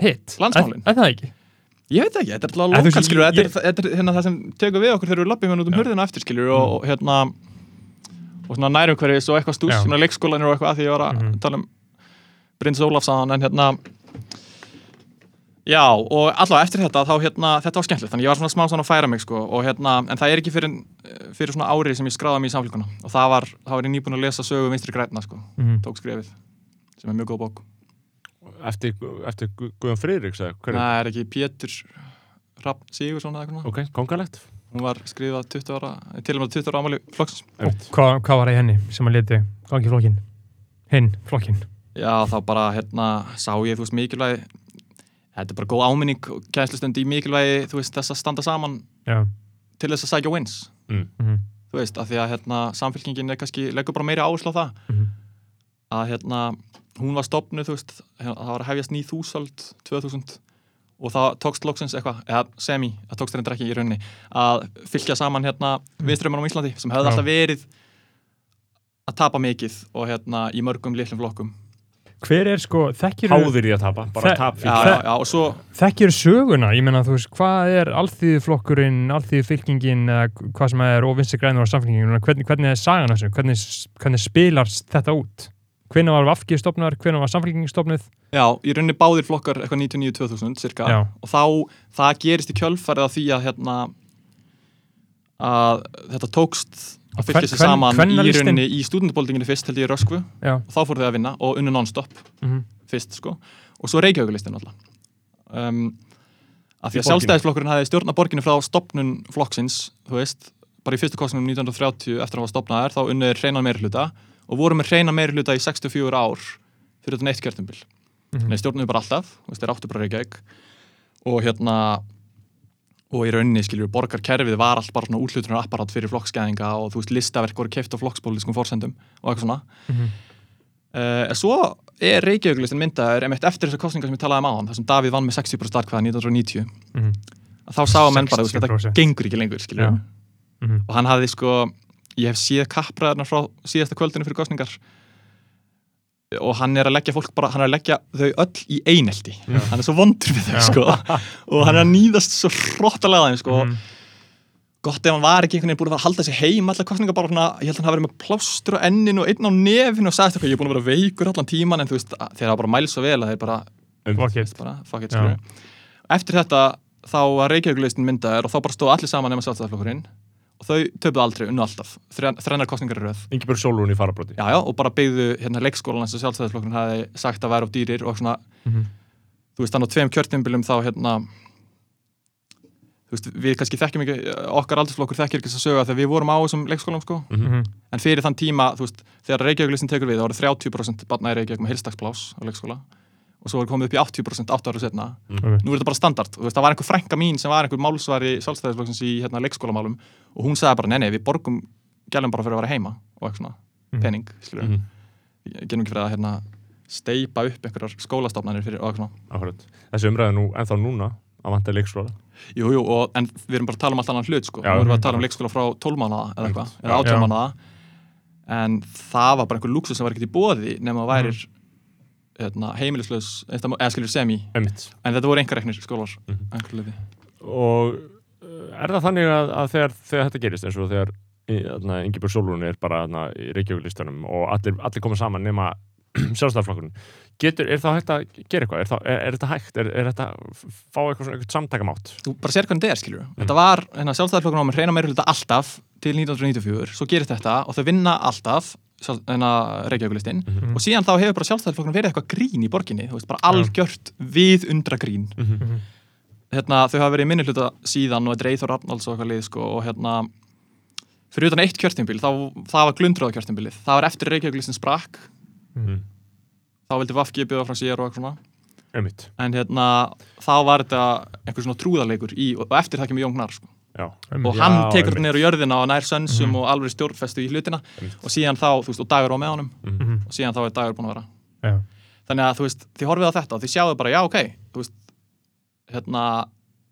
hitt, Landsmálin. er, er það ekki? Ég veit ekki, þetta er alltaf lokal skilur, ég- þetta er, þetta er hérna, það sem tekur við okkur þegar við lappum hérna út um Já. hurðina eftir skilur og, og hérna og svona nærum hverjus og eitthvað stús, svona leikskólanir og eitthvað af því ég var að Mhm. tala um Bryndis Ólafsson en hérna Já, og allavega eftir þetta þá hérna, þetta var skemmtilegt, þannig ég var svona smá svona að færa mig sko og hérna, en það er ekki fyrir, fyrir svona ári sem ég skráði mig í samfélguna og það var, þá var ég nýbúin að lesa sögu vinstri græna sko, Mhm. tók skrefið sem er mjög góð bók. Eftir, eftir Gu- Guðjón Friðriks eða hverju? Það er ekki Pétur Rapp Sigursson eða eitthvað. Ok, kongalegt. Hún var skrifað 20 ára, til og með 20 ára ámali flokksins. Hvað, hvað var það í henni sem að leti gangi flokkin? Hinn, flokkin Já, þá bara hérna sá ég, þú veist, mikilvægi, þetta er bara góð áminning og kænslustund í mikilvægi, þú veist, þess að standa saman Já, til þess að sækja wins. Mm. mhm, Þú veist, af því að hérna samfélkingin er kannski, leggur bara meiri áherslu á það mhm, að hérna, hún var stopnuð, þú veist, hérna, það var að hefjast ný þúsald 2000 og það tókst loksins eitthvað, eða semi, það tókst reyndar ekki í rauninni, að fylgja saman hérna viðströmmunum á Íslandi sem hefði Já. alltaf verið að tapa mikið og hérna í mörgum litlum flokkum. Hver er sko, þekkir Háðir í að tapa, bara tap fyrir. já, já, og svo, þekkir söguna, ég meina þú veist, hvað er alþýðuflokkurinn, alþýðufylkingin eða hvað sem er og vinstri grænur á samfélkingin, hvernig, hvernig er sagan þessu, hvernig, hvernig spilar þetta út? Hvenær var Vafki stopnar, hvenær var samfélkingin stopnuð? já, í rauninni báðir flokkar eitthvað 99-2000 cirka Já. og þá, það gerist í kjölfarið af því að hérna að þetta tókst að fylgja sér saman í kvennalistinn- rauninni í stúdendabóldinginu fyrst held ég í Röskvu. Og þá fóru þau að vinna og unnu non-stop mhm, fyrst sko. Og svo Reykjavíkulistin alltaf um, að því Í að sjálfstæðisflokkurinn hafði stjórna borginni frá stopnun flokksins, þú veist. Bara í fyrstu kostningum 1930 eftir að hafa stopnaðar þá unnuður hreinan meiri hluta og voru með hreinan meiri hluta í 64 ár fyrir þetta neitt kjörtumbil mhm. Nei, stjórnuðu bara alltaf, þeir áttu bara Reykjavík. Og hérna og í rauninni, skiljur, borgarkerfið var allt bara svona útlutunar apparat fyrir flokksgæðinga og þú veist, listaverk voru keift á flokkspólitískum forsendum og eitthvað svona Mhm. uh, en svo er Reykjavíkulistin myndaður eftir þessar kostningar sem ég talaði um áðan þar sem Davíð vann með 60% atkvæða 1990 mhm, að þá sáu menn bara, þú veist, 60%. þetta gengur ekki lengur, skiljur Já. mhm. og hann hafði sko ég hef séð kappræðarnar frá síðasta kvöldinu fyrir kostningar og hann er að leggja fólk bara, hann er að leggja þau öll í einelti hann er svo vondur við þau Já. sko (laughs) og hann er að nýðast svo hróttalega þeim sko Mhm. gott ef hann var ekki einhvern veginn búin að fara að halda sig heim allar kostningar bara svona, ég held að hann hafi verið með plástur á enninu og einn á nefinu og sagðist eitthvað, ég er búin að vera veikur allan tíman en þú veist, þeir hafa bara mæl svo vel að þeir bara, Fuck it. bara fuck it, Já. skilur eftir þetta þá var Reykjavíkulistin myndaður og þá bara stóð allir saman og þau töpuðu aldrei, unnu alltaf Þren- þrennar kostningar í röð Ingeborg Sólrún í farabróti. já, já, og bara byggðu hérna leikskólan eins og sjálfstæðarflokkurinn hafi sagt að vera of dýrir og svona, Mhm. þú veist, þannig á tveim kjörtimbilum þá hérna þú veist, við kannski þekkjum ekki okkar aldursflokkur þekkir ekki þess að söga þegar við vorum á þessum leikskólam sko, Mhm. en fyrir þann tíma þú veist, þegar Reykjavíkulistin tekur við, þá voru 30% barna í Reykjavík með heilstagsplás á leikskóla og svo voru komið upp í 80% 8 ára setna Ok. nú er þetta bara standard, veist, það var einhver frænka mín sem var einhver málsvari sjálfstæðisflokksins í hérna, leikskólamálum og hún sagði bara, nei, nei, við borgum gælum bara fyrir að vera heima og eitthvað svona Mhm. pening, skilur Mhm. við gerum ekki fyrir að hérna, steipa upp einhverjar skólastofnanir fyrir og eitthvað svona Akkurat. Þessi umræða nú, ennþá núna, að vanta leikskóla. Jú, jú, og, en við erum bara að tala um allt annan hlut sko. Já, erum við mhm. að tala um leikskóla frá 12 mánuða eða eitthvað, eða Já. 18 Já. mánuða en það var bara einhver luxus sem var ekkert í bóði nema að værir hérna, heimilislaus, eða skilur semi Emmitt. en þetta voru einhverreknir skólar Mhm. einhver er það þannig að, að þegar, þegar þetta gerist, eins og þegar Ingeborg Sólrún er bara þarna í Reykjavík-listanum og allir, allir koma saman nema (clears throat) sjálfstæðarflokkurinn, getur, er það hægt að gera eitthvað? Er, það, er, er þetta hægt? Er, er þetta f- fá eitthvað svona, eitthvað samtakamátt? þú bara sér hvernig þetta er, skilur þetta var, hérna, sjálfstæðarflokkurinn á með hreina meira hluta alltaf til 1994, svo gerist þetta og þau vinna alltaf hérna, Reykjavíkulistin Mhm. og síðan þá hefur bara sjálfstæðarflokkurinn verið eitthvað grín í borginni, þú veist, bara algjört við undra grín Mhm. Hérna, þau hafa verið í minni hluta síðan og þetta er Eithor Arnalds og eitthvað lið sko, og hérna fyrir utan eitt kjörtimbil, þá, það var glundröða kjörtimbilið það var eftir Reykjavíkulistin sprakk Mhm. þá vildi Vafki bjóða frá sér og eitthvað svona Emmitt. en hérna, þá var þetta einhver svona trúðarleikur í, og eftir það kemur Jón Gnar sko. Og Já, hann tekur einmitt. þetta á jörðina og nær sönsum Mhm. og alveg stjórnfestu í hlutina Einmitt. og síðan þá, þú veist, og dagur á með honum Mhm. og síðan þá er dagur búin að vera Já. þannig að þú veist, þið horfið á þetta og þið sjáðu bara, já ok þú veist, hérna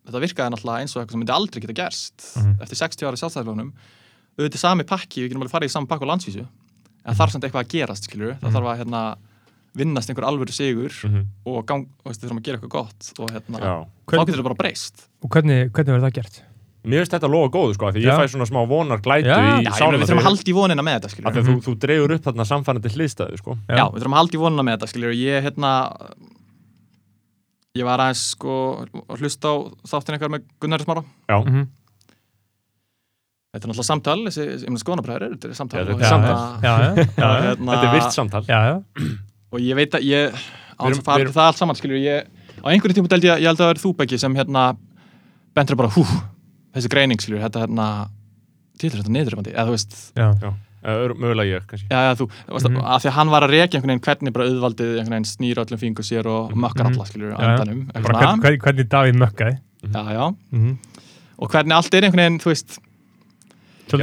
þetta virkaði náttúrulega eins og eitthvað sem myndi aldrei geta gerst Mhm. eftir 60 ára sjálfstæðilónum auðvitað sami pakki, við getum alveg farið í sami pakki á landsvísu en þarf samt eitthvað að gerast, skilur það Mhm. þarf að hérna vinnast einhver alvöru sigur Mhm. og gang, og þurfum að gera eitthvað gott og hérna, Já. þá getur þetta bara breyst Og hvernig, hvernig verður það gert? Mér finnst þetta lofa góðu sko, af því Já. ég fæ svona smá vonar glætu Já. í Já, ég meina, sálina við þurfum að halda í vonina með þetta, skilur af því að þú, þú dreifur upp þarna samfærandi hliðstæðu sko. Já, við þurfum að halda í vonuna með þetta, skiljur ég hérna ég var aðeins sko að hlusta á þáttin eitthvað með Gunnar Smára Já, Mhm. þetta er náttúrulega samtal, þessi, ég meina skoðanabræður þetta er samtal Já, þetta og er samtal. Já, já, (laughs) já, já, hérna, þetta er virt samtal já, já. og ég veit að ég á Við þess erum- að fara það allt saman, skiljur ég á einhverjum tímum held ég, ég held að það er þú Beggi sem hérna bentur bara, hú, þessi greining skiljur, þetta hérna til þetta niðurfandi, eða þú veist já. Já, mögulega ég kannski. Já, já, þú, veist, Mhm. að því að hann var að rekja einhvern veginn hvernig bara auðvaldið einhvern veginn snýra öllum fingur sér og mökkar Mhm. alla, skiljur, Já, já. andanum hvern, hvern, hvernig Davíð mökkaði. Já, já, mm og hvernig allt er einhvern veginn, þú veist Já.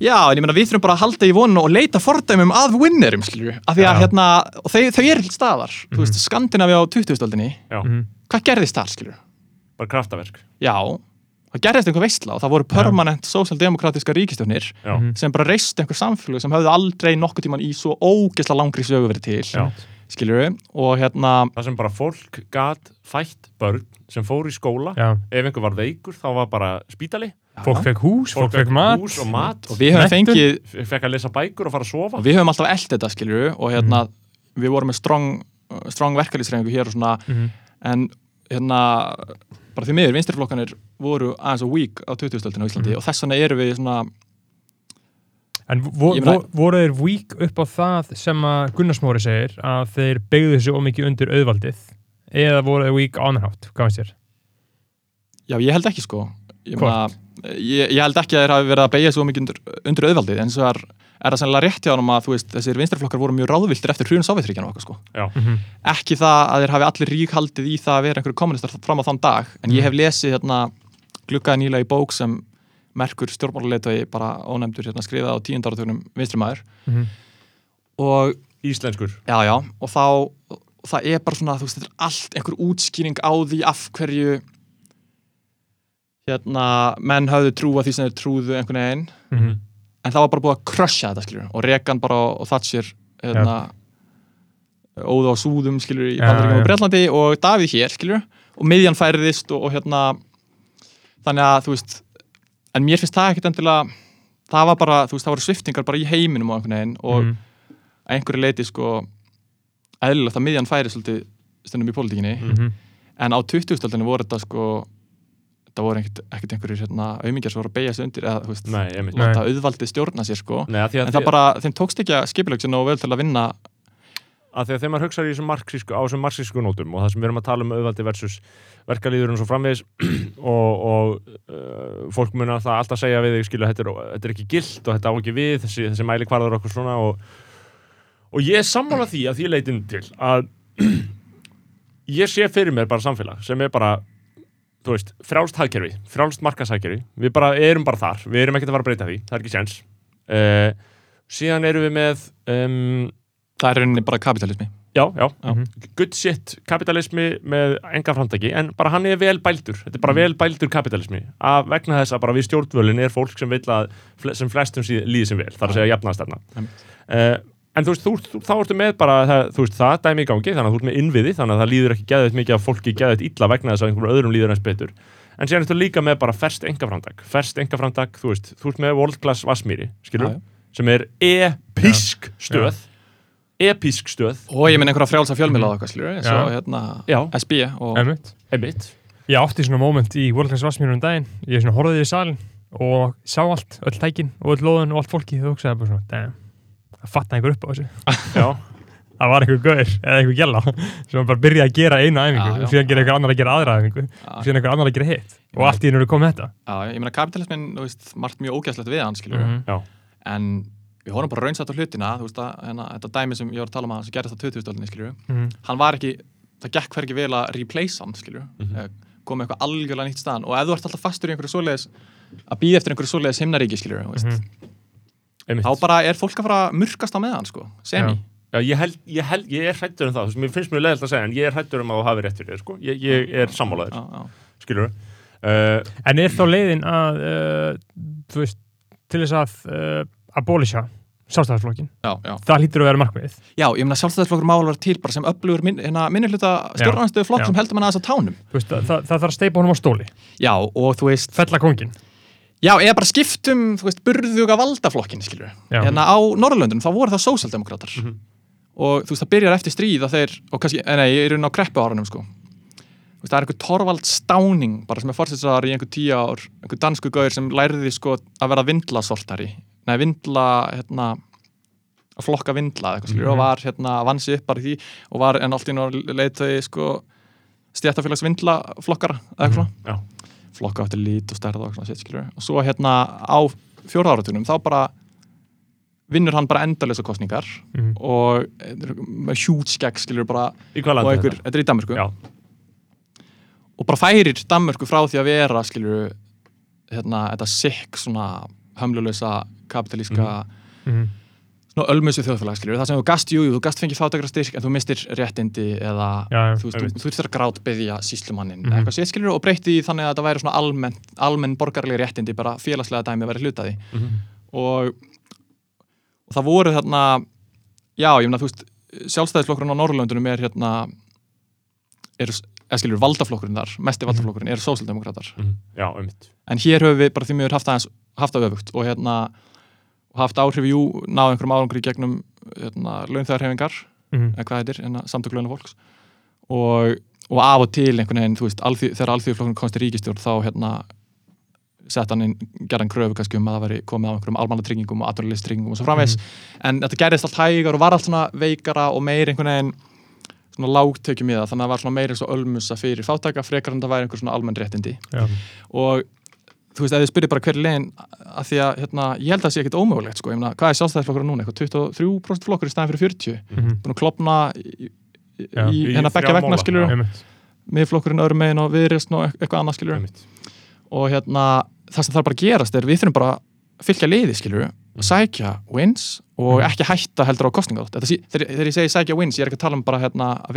já, en ég meina við þurfum bara að halda í vonuna og leita fordæmum að winnerum, skilju, af því að Já. hérna, og þau, þau eru til staðar, þú veist, Skandinavi á 2000-öldinni, Já, Mhm. hvað gerðist þar, skilju? bara kraftaverk. Já, það gerðist einhver veistla og það voru permanent sósaldemokratiska ríkistjónir Já, Mhm. sem bara reist einhver samfélag sem höfðu aldrei nokkuð tíman í svo ógesla langri sögu verið til, Já. skilju, og hérna, það sem bara fólk gat fætt börn sem fór í skóla Já, ef einhver var veikur þá var bara spítali. Fólk fekk hús, fólk fekk mat. hús og mat. Og við höfum fengið fekk að lesa bækur og fara að sofa. Og við höfum alltaf eld þetta skilju og hérna Mhm. við vorum með strong, strong verkalýsreifingu hér og svona. Mhm. en hérna bara því miður vinstirflokkanir voru aðeins og weak á 2000-öldinu á Íslandi Mhm. og þess vegna eru við svona En vo, vo, voru þeir vík upp á það sem að Gunnarsmóri segir að þeir beigðu sig ómikið undir auðvaldið eða voru þeir vík ánhátt, hvað finnst þér? já ég held ekki sko ég, meina, ég, ég held ekki að þeir hafi verið að beigja svo mikið undir, undir auðvaldið en svo er, er það sennilega rétt hjá honum að veist þessir vinstirflokkar voru mjög ráðviltir eftir hrjún Sovjetríkjana og okkar sko Mm -hmm. ekki það að þeir hafi allir ríkhaldið í það að vera einhverju kommunistar fram á þann dag en ég hef lesið hérna gluggaði nýlega í bók sem merkur stjórnmáluleitói bara ónefndur hérna skrifað á tíund áratögnum vinstrimæður Mhm. og íslenskur já já og þá og það er bara svona veist þetta er allt einhver útskýring á því af hverju hérna menn höfðu trúa því sem þeir trúðu einhvern veginn Mhm. En það var bara búið að krössja þetta skilur og Reagan bara og Thatcher hérna, óða á súðum skilur í Bandaríkjum og Breitlandi og Davíð hér skilur og miðjan færiðist og, og hérna þannig að þú veist en mér finnst það ekkert endilega það var bara, þú veist, það voru sviftingar bara í heiminum og einhvern veginn og að einhverju leiti sko eðlilegt að miðjan svolítið stundum í pólitíkinni. Mhm. en á 2000-öldinu voru þetta sko þetta voru ekkert, ekkert einhverjir hérna, aumingjar sem voru að beigja sig undir eða veist, Nei, láta auðvaldið stjórna sér sko. Nei, að því að, en það bara, þeim tókst ekki að skipileg sér nógu vel til að vinna. Að því að þegar maður hugsaður í þessum marxísku, á þessum marxísku nótum og það sem við erum að tala um auðvaldi versus verkalýðurinn og svo framvegis (clears throat) og, og uh, fólk mun alltaf, alltaf segja við þig skilu, þetta er, þetta er ekki gilt og þetta á ekki við þessi, þessi mæli kvarður okkur svona og, og ég er sammála því að því leitin til að (clears throat) ég sé fyrir mér bara samfélag sem er bara þú veist, frjálst hagkerfi, frjálst markashagkerfi við bara erum bara þar, við erum ekkert að fara að breyta því það er ekki séns. Uh, síðan erum við með um, það er rauninni bara kapitalismi já, já, Mhm. good shit kapitalismi með enga framtaki en bara hann er vel bældur, þetta er bara vel bældur kapitalismi, að vegna þess að bara við stjórnvölin er fólk sem vil að sem flestum líði sem vel, þar að segja jafnaðstefna Einmitt. uh, en þú veist, þú, þú, þá ertu með bara það, þú veist, það dæmi í gangi, þannig að þú ert með innviði þannig að það líður ekki geðið mikið að fólki geðið illa vegna þess að einhverjum öðrum líður eins betur. En síðan ertu líka með bara ferst engaframtak ferst engaframtak, þú veist, þú ert með world class Vassmýri, skilur, já. sem er episk stöð. Episk stöð. Og ég minn einhverja frjálsa fjölmila og eitthvað skilur eins og hérna Já. SB og Einmitt. einmitt. Ég átti svona moment í World Class Vassmýrun um daginn. Ég svona horfði í salin og sá allt, öll tækin og öll loðun og allt fólki og hugsaði bara svona, damn, það fatta einhver upp á þessu. Já, það var einhver gaur eða einhver gæla (laughs) sem bara byrjaði að gera eina æfingu og síðan gera einhver annar að gera aðra æfingu og síðan einhver annar að gera hitt. Og allt í hennu er komið þetta. Já, ég meina kapitalismin, þú veist, margt mjög ógæslegt við hann, skilur Mhm. já, en við horfum bara raunsætt á hlutina, þú veist að hérna, þetta dæmi sem ég var að tala um að sem gerist á 2000-stöldinni, skilur Mhm. hann var ekki, það gekk hver ekki vel að replace hann, skilur mm Mhm. komið eitthvað algjörlega nýtt staðan. Og ef þú ert alltaf fastur í einhverju svoleiðis að býða eftir einhverju svoleiðis himnaríki, skilur veist, Mhm. Einmitt. Þá bara er fólk að fara að murkast á meðan, sko, semi. Já. Ég, held, ég, held, ég er hrættur um það, mér finnst mjög leiðilt að segja en ég er hrættur um að þú hafi rétt fyrir þér, sko. Ég, ég er sammálaður, Já, já. skilur uh, En er þá leiðin að uh, þú veist, til þess að uh, abolisha sjálfstæðarflokkin Já, já. það hlýtur að vera markmið Já, ég meina sjálfstæðisflokkur má alveg vera til bara sem öflugur min, hérna, minni hluta stjórnanstöðu flokk já. sem heldur manna þess að tánum. veist, það, það, það þarf að steipa honum á stóli. Já, og þú veist, fella kongin já, eða bara skiptum, þú veist, burðuga valdaflokkin, skilur Já. Hérna á Norrlöndunum, þá voru það sósaldemokrater. Og þú veist, það byrjar eftir stríð að þeir, og kannski, eh, nei, ég er inn á kreppu árunum, sko. Þú veist, það er einhver Torvald Stáning, bara sem er fórsætsaðar í einhver tíu ár, einhver dansku gauður sem lærði, sko, að vera vindlasortari. Nei, vindla, hérna, að flokka vindla eitthvað skilur og var hérna vann sig upp bara því og var en allt í flokka eftir lít og stærða og svona shit skilur og svo hérna á fjóra áratunum þá bara vinnur hann bara endalisa kostningar Mhm. og eh, hjút skegg skilur bara og einhver, þetta? er í Danmörku. Já, og bara færir Danmörku frá því að vera skilur hérna þetta sikk svona hömlulösa kapitalíska mm. svona ölmusu þjóðfélag skilur það sem þú gast, jú, þú gast fengið fátakra styrk en þú mistir réttindi eða Já, þú þurftir að grátt byggja síslumannin Mhm. eða eitthvað sér skilur og breytti því þannig að þetta væri svona almenn, almenn borgarlega réttindi bara félagslega dæmi að vera hlutaði Mhm. og, og það voru þarna já, ég meina þú veist sjálfstæðisflokkurinn á Norrlöndunum er hérna er, eða skilur valdaflokkurinn þar mesti valdaflokkurinn er sósaldemokratar mhm, já, einmitt. En hér höfum við bara því mjög haft aðeins haft það öfugt og hérna haft áhrif, jú, náð einhverjum árangri gegnum hérna, launþæðarhefingar Mm. eða hvað heitir, hérna, samtök launafólks og, og af og til einhvern veginn, þú veist, alþjóð, þegar alþjóðflokkurinn komst í ríkistjórn þá hérna sett hann inn, gerði hann kröfu kannski um að það veri komið á einhverjum almannatryggingum og atvinnulistryggingum og svo framvegs, en þetta gerðist allt hægar og var allt svona veikara og meir einhvern veginn svona lágtökjum í það, þannig að það var svona meira svo ölmusa fyrir fátæka, frekar en það væri einhver svona almenn réttindi Já. og þú veist, ef þið spyrir bara hver er legin að því að, hérna, ég held að það sé ekkit ómögulegt sko, ég meina, hvað er sjálfstæðisflokkur núna, eitthvað 23% flokkur í staðin fyrir 40, Mhm. búin að klopna í, Já. í hérna þrjá beggja vegna. Einmitt. miðflokkurinn öðrum megin og viðrist og eitthvað annað einmitt. Og hérna, það sem þarf bara að gerast er við þurfum bara að fylgja liði skilur sækja wins og ekki hætta heldur á kostningátt þegar, þegar ég segi sækja wins, ég er ekki að tala um bara hérna, að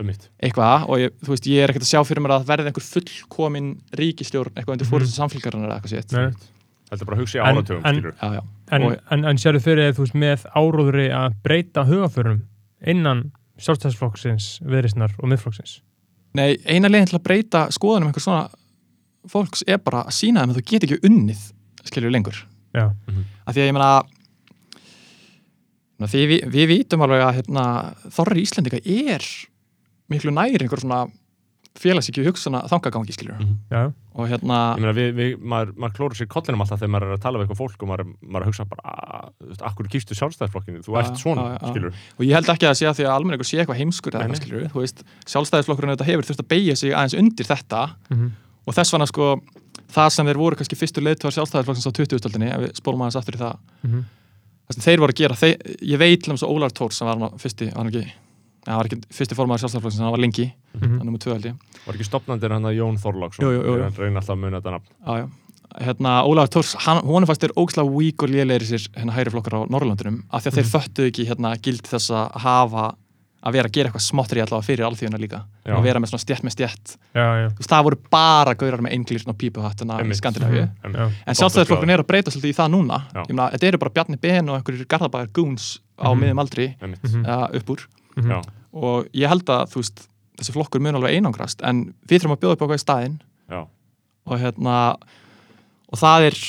og og einmitt eitthvað og ég, þú veist, ég er ekkert að sjá fyrir mér að verði einhver fullkomin ríkistjórn eitthvað undir Mhm. fórhundsins samfélgarinn eða eitthvað sétt. Nei. Þetta er bara að hugsa í En- áratugum, en-. En, Og- en, en sérðu fyrir þú veist með áróðri að breyta hugaförum innan sjálfstæðsflokksins, viðrisnar og miðflokksins? Nei, eina leiðin til að breyta skoðunum einhver svona fólks er bara að sína þeim að þú get ekki unnið skilur lengur. Já, af því að ég meina því við, við vítum alveg að hérna, þorri Íslendinga er miklu næri einhver svona félagsíkju hugsana þangagangi skilur Mhm. já, og hérna, Ég meina, við, við, maður, maður klóru sér kollinum alltaf þegar maður er að tala við eitthvað fólk og maður, maður hugsa bara, "Ah, þú veist, akkur kýstu sjálfstæðisflokkinu, þú ert svona, skilur og ég held ekki að það sé að því að almenningur sé eitthvað heimskur eða eitthvað skilur, þú veist sjálfstæðisflokkurinn þetta hefur þurft að beigja sig aðeins undir þetta. Mhm. og þess vegna sko það sem þeir voru kannski fyrstu leiðtóðar sjálfstæðisflokksins á 20-stöldinni, í það Mhm. það um var hann hann ekki hann fyrsti formaður sjálfstæðisflokksins, hann var lengi Mhm. hann er nummer 2 held ég Var ekki stopnandir hann að Jón Þorláksson Jú, jú, jú. Ég reyna alltaf að muna þetta nafn Já, já. Hérna, Ólafur Tórs, hann, hún er fast er ógislega vík og lélegri sér hérna hægri flokkar á Norrlandunum af því að þeir föttu ekki hérna gild þess að hafa að vera að gera eitthvað smottri allavega fyrir alþjóðuna líka Já. að vera með svona stjætt með stjætt já, já, Þú veist, það voru bara gaurar með einglýrn og pípuhattuna í Einmitt. Skandinavíu já. en sjálfstæðisflokkurinn er að breyta svolítið í það núna. Ég meina, þetta eru bara Bjarni Ben og einhverjir garðabæðar goons á Mhm. miðum aldri. Mhm. eða upp úr Mhm. Já, og ég held að veist, þessi flokkur mun alveg einangrast en við þurfum að bjóða upp á hvað í staðinn já og hérna og það er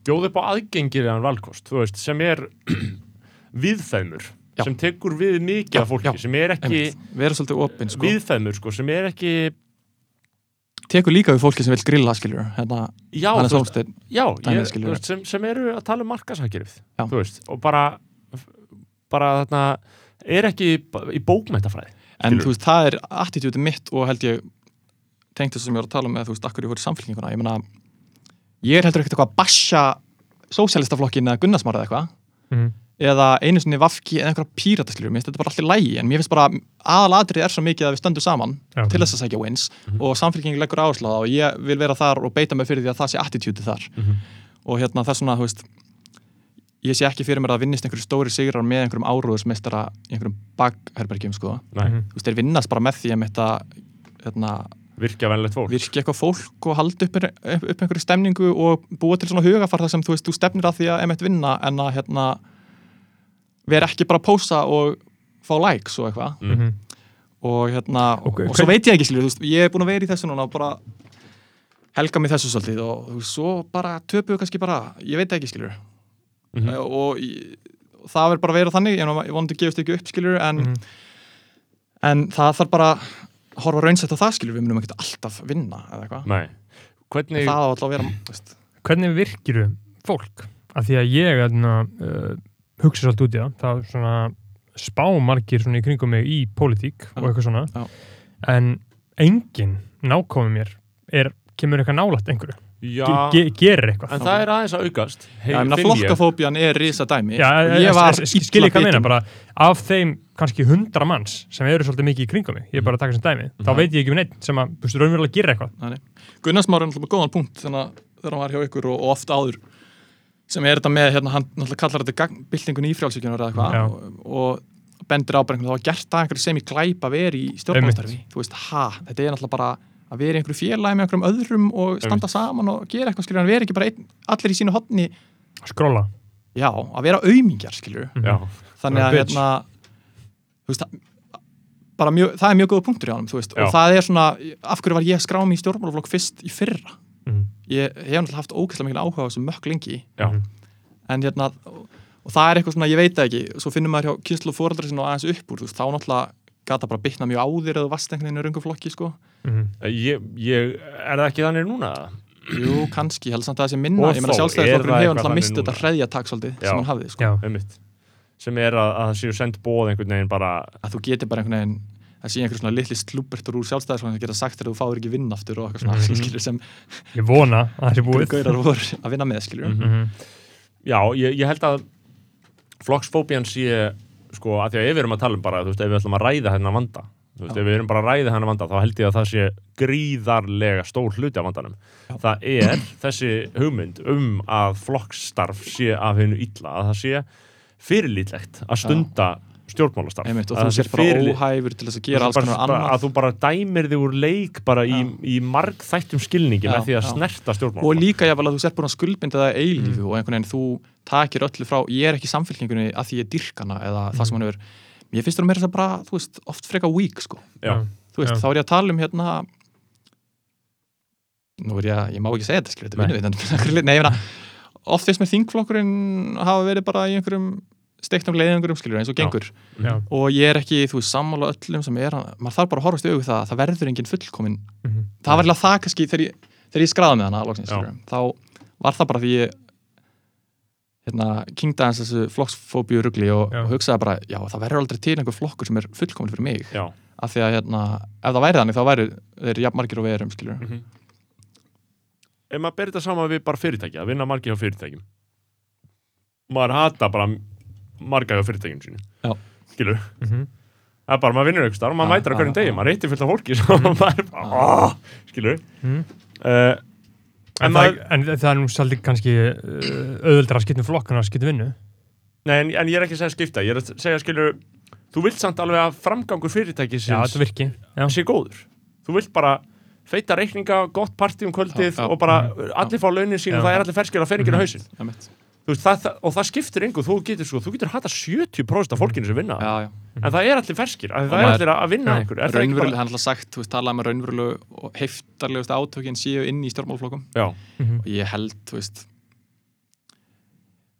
Bjóð upp á aðgengilegan valkost, þú veist, sem er (clears throat) viðfæðmur Já. sem tekur við mikið af fólki sem er ekki opinn sko. viðfæðmur, sko, sem er ekki tekur líka við fólki sem vil grilla skiljur hérna, já, veist, já dæmið, ég, veist, sem, sem eru að tala um markasakirfið og bara bara þarna er ekki í bókmæntafræði en Skilurðu. þú veist, það er attitútið mitt og held ég tengt þess sem ég var að tala með þú veist, akkur ég voru í samfélkinguna ég meina, ég er heldur ekkert eitthvað að basja sósjálistaflokkin eða gunnarsmára eða eitthvað Mhm. eða einu sinni vafki eða einhverja pírataskilur mér finnst þetta bara allir lægi en mér finnst bara aðalatrið er svo mikið að við stöndum saman Já. til þess að sækja wins og samfélkingin leggur áherslu á það og ég vil vera þar og beita mig fyrir því að það sé attitútið þar Mhm. og hérna það er svona, þú veist ég sé ekki fyrir mér að vinnist einhverju stóri sigrar með einhverjum áróðusmeistara í einhverjum bakherbergjum sko. Nei, Mhm. þú veist, þeir vinnast bara með því að þetta hérna, virkja venlegt fólk virki eitthvað fólk og haldi upp, upp, upp einhverju stemningu og búa til svona hugafar þar sem þú veist, þú stefnir að því að emitt vinna en að hérna vera ekki bara að pósa og fá likes og eitthvað Mm. Mhm. og hérna, Og og, svo veit ég ekki skilur, þú veist, ég er búin að vera í þessu núna og bara helga mig þessu svolítið og svo bara töpu kannski bara, ég veit ekki skilur Mhm. uh, og, það verður bara að vera þannig, ég vonandi gefist ekki upp skilur en, Mhm. en það þarf bara að horfa raunsætt á það skilur, við munum ekkert alltaf vinna eða eitthvað, hvernig það á alltaf að vera Hvernig virkiru fólk? Af því að ég uh, hugsa svolítið út í það, það er svona spá margir svona í kringum mig í pólitík og eitthvað svona Já. en enginn nákomið mér er, kemur eitthvað nálægt einhverju, ge ge gerir eitthvað. En það er aðeins að aukast. Ég. flokkafóbían er risa dæmi Já, og ég ég var skil ekki að meina bara af þeim kannski hundra manns sem eru svolítið mikið í kringum mig, ég er bara að taka sem dæmi þá Mhm. veit ég ekki um neitt sem að, þú veist, raunverulega gera eitthvað. Nei, nei. Gunnars Már er náttúrulega góðan punkt þannig að þegar hann var hjá ykkur og, og oft áður sem er þetta með, hérna, hann náttúrulega kallar þetta byltingun í frjálsvíkjunar eða eitthvað. Og, og bendir á bara einhvern veginn, það var gert að einhverju sem í glæp að vera í stjórnmálstarfi þú veist, ha, þetta er náttúrulega bara að vera í einhverju félagi með einhverjum öðrum og standa saman og gera eitthvað, skilur, hann vera ekki bara einn, allir í sínu hotni, skróla já, að vera aumingjar, skilur, Mhm. Já, þannig að hérna, veist, mjög, það er mjög góða punktur í honum, þú veist, Já. og það er svona, af hverju var ég að skrá mig í stjórnmálaflokk fyrst í fyrra? Mhm. ég hef náttúrulega haft ógæslega mikil áhuga á þessu mökk lengi. Já, en hérna, og, og það er eitthvað svona, ég veit ekki svo finnum maður hjá kynslu fóreldra sinna og aðeins upp úr, þú veist, þá náttúrulega gata bara bitna mjög á þér eða í rönguflokki, sko Mhm. ég, ég, er það ekki þannig núna? Jú, kannski, held samt að það sé minna Og ég meina sjálfstæðisflokkurinn hefur eitthvað náttúrulega mist þannig þetta núna? hreðja taksaldið Já. sem hann hafði, sko Já. Sem er að, að það séu sendt bóð einhvern veginn bara að þú getur bara einhvern veginn það sé einhver svona litli slúbertur úr sjálfstæðisflokkurinn sem geta sagt að þú fáir ekki vinn aftur og eitthvað svona, Mhm. skilur, sem ég vona að það sé búið gaurar voru að vinna með, skilur Mhm. Já, ég, ég held að flokksfóbían sé sko, að því að ef við erum að tala um bara, þú veist, ef við ætlum að ræða hennar vanda þú veist, Já. ef við erum bara að ræða hennar vanda þá held ég að það sé gríðarlega stór hluti af vandanum það er þessi hugmynd um að flokksstarf sé af hennu illa, að það sé fyrirlítlegt að stunda stjórnmálastarf Einmitt, og þú sér bara fyrirlít- óhæfur til þess að gera alls konar bara- annað að þú bara dæmir þig úr leik bara í, í margþættum skilningi Já, með því að já. snerta stjórnmál og líka jáfnvel að þú sér búin að skuldbinda það eilífu Mm. og einhvern veginn þú takir öllu frá ég er ekki samfélkingunni að því ég dyrkana eða það sem hann hefur mér finnst það meira þess að bara, þú veist, oft freka weak sko. Já. veist, þá er ég að tala um hérna nú er ég að, ég má ekki segja þetta skilur, þetta Nei. er (laughs) nei, ég meina, oft finnst með þingflokkurinn hafa verið bara í einhverjum steiktum leiðingurum skilur eins og Já. gengur Já. og ég er ekki, þú veist, sammála öllum sem er, maður þarf bara að horfast það að það verður enginn fullkomin Mhm. það var eiginlega það kannski þegar ég, ég skráði með hana loksins, Já. þá var það bara því ég hérna, kingda hans þessu flokksfóbíu rugli og, Já. og hugsaði bara, já það verður aldrei til einhver flokkur sem er fullkomin fyrir mig Já. af því að hérna, ef það væri þannig þá væri þeir jafn margir og við erum skilur Mhm. ef maður berir þetta saman við bara fyrirtæki að vinna margir hjá fyrirtækjum maður hata bara marga hjá fyrirtækjum sínu Já. skilur, Mhm. það er bara maður vinnur þar og maður Já, mætir á já, hverjum degi, já. maður reytir fullt af fólki (laughs) "Ah", skilur Mhm. uh, En, en það, en það er nú svolítið kannski uh, auðvöldra að skipta um flokk en að skipta um vinnu nei, en, en ég er ekki að segja skipta ég er að segja, skilur, þú vilt samt alveg að framgangur Já, Já. sé góður þú vilt bara feita reikninga, gott partí um kvöldið Já, já. og bara allir fá launin sín og Já. það er allir ferskir að fenningin á Mhm. Veist, það, það, og það skiptir engu, þú getur sko, þú getur hata 70% af fólkinu sem vinna já, já. en það er allir ferskir, að það er allir að vinna einhver er það ekki bara, hann er alltaf sagt, þú veist, talað með raunverulegu og heftarlegustu átökin séu inn í Mhm. og ég held, þú veist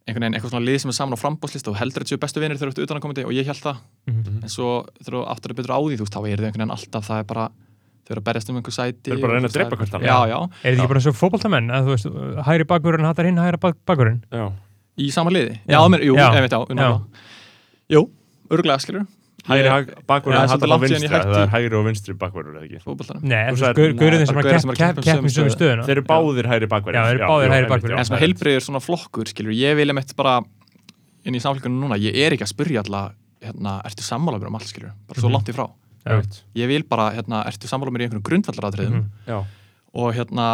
einhvern veginn, eitthvað svona lið sem er saman á frambóðslista og heldur þetta séu bestu vinir þegar þú ert utanakomandi og ég held það, Mhm. en svo þegar þú áttur að betur á því, þú veist, þá er þau einhvern veginn alltaf það er bara, þau eru að berjast um einhver sæti Þeir eru bara að reyna að drepa er- hvert já, Er þetta ekki bara eins og fótboltamenn? Að þú veist, hægri bakvörun hattar hinn, hægri bak bakvörun já. Í sama liði? Já. Já, mér, jú, ég veit á. Jú, örgulega, skilur hægri er svolítið hattar á vinstri, það er hægri og vinstri veist, gaurinn sem að sem er að kepp keppa um kepp í stöðuna. þeir eru báðir hægri bakverðir. En sem heilbreyður svona flokkur, skilur, ég vil einmitt bara inn í samfélgunum núna, ég er ekki að spyrja alla, hérna, ertu sammála mér um allt, skilur, bara svo Mhm. langt í frá. Ég vil bara, hérna, ertu sammála mér í einhverjum grundvallaratriðum? Mhm. já, og hérna,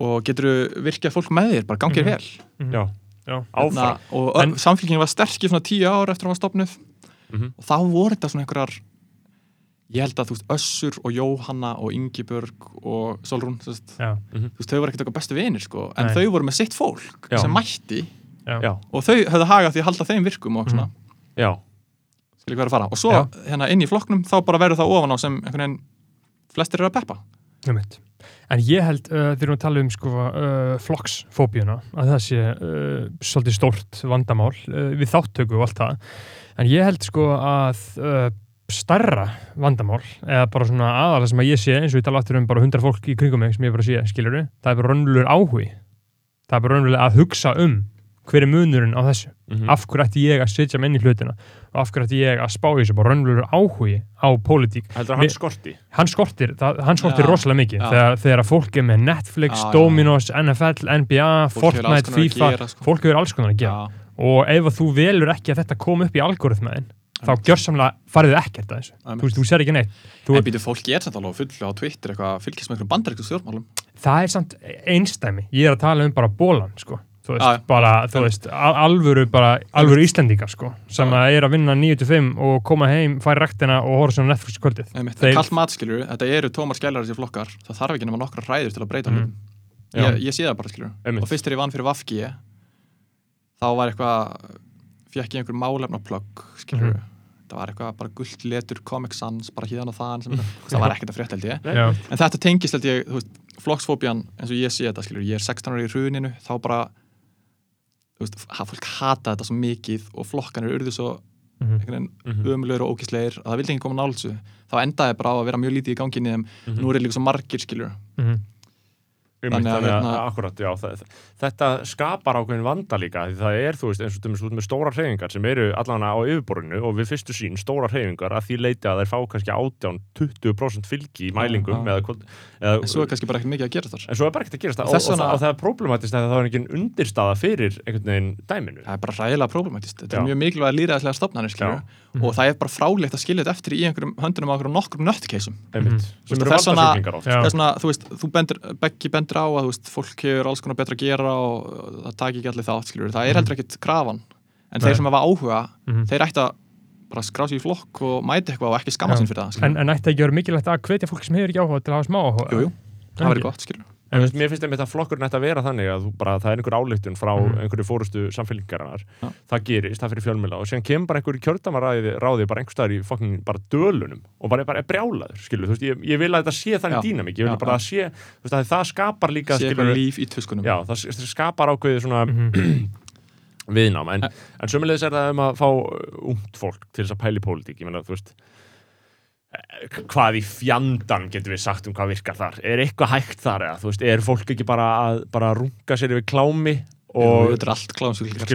og getur virkjað fólk með þér, bara gangið Mhm. vel. já, Já. áfram. og En- samfélkingin var sterk í svona tíu ár eftir að hún var stopnuð Mhm. og þá voru þetta svona einhverjar ég held að þú veist Össur og Jóhanna og Ingibjörg og Solrún þú veist, Já, þú veist þau voru ekkert okkar bestu vinir sko, en Nei. þau voru með sitt fólk Já. sem mætti. Já, já, og þau höfðu hagað því að halda þeim virkum og svona, já, skilja hvað er að fara og svo Já. hérna inn í flokknum þá bara verður það ofan á sem einhvern veginn flestir eru að peppa einmitt. En ég held, uh, við erum að tala um sko, uh, flokksfóbíuna, að það sé uh, svolítið stórt vandamál uh, við þáttöku og allt það. En ég held sko að uh, starra vandamál, eða bara svona aðalega sem að ég sé, eins og ég tala aftur um bara hundra fólk í kringum mig sem ég bara sé, skilur það er bara raunverulegur áhugi. Það er bara raunverulega að hugsa um hver er munurinn á þessu. mhm, Af hverju ætti ég að setja menn í hlutina? Og af hverju ætti ég að spá í þessu, bara raunverulegur áhugi á pólitík. Heldur að hann Við- skorti? Hann skortir, það, hann skortir Já, rosalega mikið. Já. þegar, þegar fólk er með Netflix, já. Dominos, NFL, NBA, Fólk Fortnite, FIFA. gera, sko. fólk hefur alls konar að gera. Og ef að þú velur ekki að þetta kom upp í algoritmaðin þá gjörsamlega farið ekkert að þessu. Einmitt. þú veist, þú sér ekki neitt. Þú, En býtu fólki er samt alveg fullu á Twitter eitthvað fylgist með einhverjum bandaríktu stjórnmálum. Það er samt einstæmi ég er að tala um bara bólan sko. Þú veist, já. bara, þú veist, al- alvöru bara, alvöru Íslendingar sko, sem að er að vinna 9-5 og koma heim, færi rektina og horfa sem Netflix kvöldið Þeir- Þeir... Kallt mat skilur, þetta eru tómar skælar þessi flokkar, það þarf ekki nema nokkra ræður til að breyta hlutum. Já. Ég, ég sé það bara. Einmitt. Og fyrst þegar ég vann fyrir Vafgi þá var eitthvað fekk ég einhver málefnaplögg skilur. Mhm. Það var eitthvað bara gullt letur Comic Sans, bara híðan og þaðan sem, það var ekkert að frétta held ég. (laughs) En þetta tengist held ég, þú veist, flokksfóbían eins og ég sé þetta skilur, ég er 16 ára í hruninu þá bara þú veist, ha- fólk hata þetta svo mikið og flokkanir urðu svo Mhm. veginn ömulegur og ókíslegir að það vildi ekki koma nálsu þá endaði bara á að vera mjög lítið í ganginni þeim. Mhm. nú er líka svo margir skilur mhm, Einmitt, Þannig að, þannig að, hérna- akkurat, já, það, þetta skapar ákveðin vanda líka því það er, þú veist, eins og þú veist með stóra hreyfingar sem eru allan á yfirborinu og við fyrstu sín stóra hreyfingar að því leiti að þær fá kannski 18-20% fylgi í mælingum Já, já. eða, en svo er kannski bara ekkert mikið að gera þar. En svo er bara ekkert að gerast það Og og, og, og, það er problematist að það er engin undirstaða fyrir einhvern veginn dæminu. Það er bara ræðilega problematist þetta er mjög mikilvæg líraðslega stopnarnir skilur og það er bara frálegt að skilja þetta eftir í einhverjum höndunum á okkur nokkrum nöttkeisum. Mhm. Og eru þess vegna- þú veist, þú bendir, Beggi bendir á að veist, fólk hefur alls konar betra að gera og það taki ekki allir þátt, skilur það er heldur ekkit krafan, en Nei. þeir sem hafa áhuga mhm. þeir ætti að bara skrá sér í flokk og mæti eitthvað og ekki skamma Já. sín fyrir það, En, en ætti að vera mikilvægt að hvetja fólk sem hefur ekki áhuga til að hafa smá áhuga? jú, jú, það verður gott, skilur En veist, mér finnst einmitt að flokkurinn ætti að vera þannig að bara, það er einhver ályktun frá Mhm. einhverju fórustu samfélgingarinnar Já. það gerist, það fyrir fjölmjöla og síðan kemur bara einhverju kjördamaráði ráði bara einhver staðar í fokkin bara dölunum og bara, bara er brjálaður, skilur, þú veist, ég, ég vil að þetta sé þannig Já. dýnamík, ég vil Já, bara að sé þú veist, að það skapar líka, sé eitthvað líf í tuskunum já, það, það skapar ákveðið svona Mhm. (clears throat) viðnám, en, En- en sömulegis er það um að fá ungt fólk til þess að pæli pólitík, ég meina, þú veist hvað í fjandan getum við sagt um hvað virkar þar? Er eitthvað hægt þar eða, þú veist, er fólk ekki bara að bara runga sér yfir klámi og þetta er allt klámsvíklingar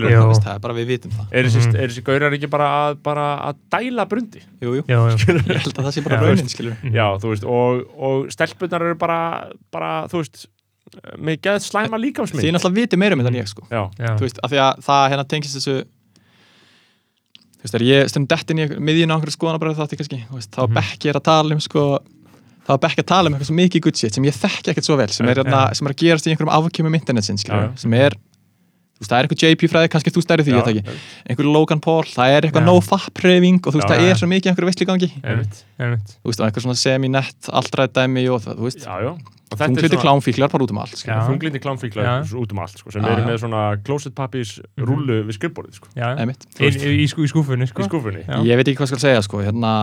það er bara við vitum það. Er þessi, Mhm. er þessi gaurar ekki bara að, bara að dæla brundi? Jú, jú. Ég held að það sé bara Já, raunin skilur Mhm. já, þú veist, og, og stelpunar eru bara, bara þú veist með geðt slæma líkamsmynd náttúrulega viti meira um þetta en ég sko. Já, Já. þú veist, af því að það hérna tengist þessu þú veist, þegar ég stund dett inn í miðjun á einhverju skoðanabræðu þátti kannski, veist, þá mm Bekki er að tala um sko, þá er Bekki að tala um eitthvað svo mikið good shit sem ég þekki ekkert svo vel sem er, Já. hérna, sem er að gerast í einhverjum afkjömmum internetsins, já. sem er veist, það er eitthvað JP fræði, kannski þú stærri því, ég veit ekki einhver Logan Paul, það er eitthvað Já. no-fap-reyfing og þú veist, Já, það já. er svo mikið einhverju veistli gangi, einmitt. Einmitt. þú veist, og einhver svona semi-net alltræð dæmi og það, þú veist, já, já er þungliti svona klámfíklar bara út um allt. Já. þunglindi klámfíklar Já. út um allt sko, sem Já, já. með svona closet papís rullu við skrifborðið sko, Já, í, í, í, skú, í skúfunni sko. Já. Ég veit ekki hvað skal segja, sko, hérna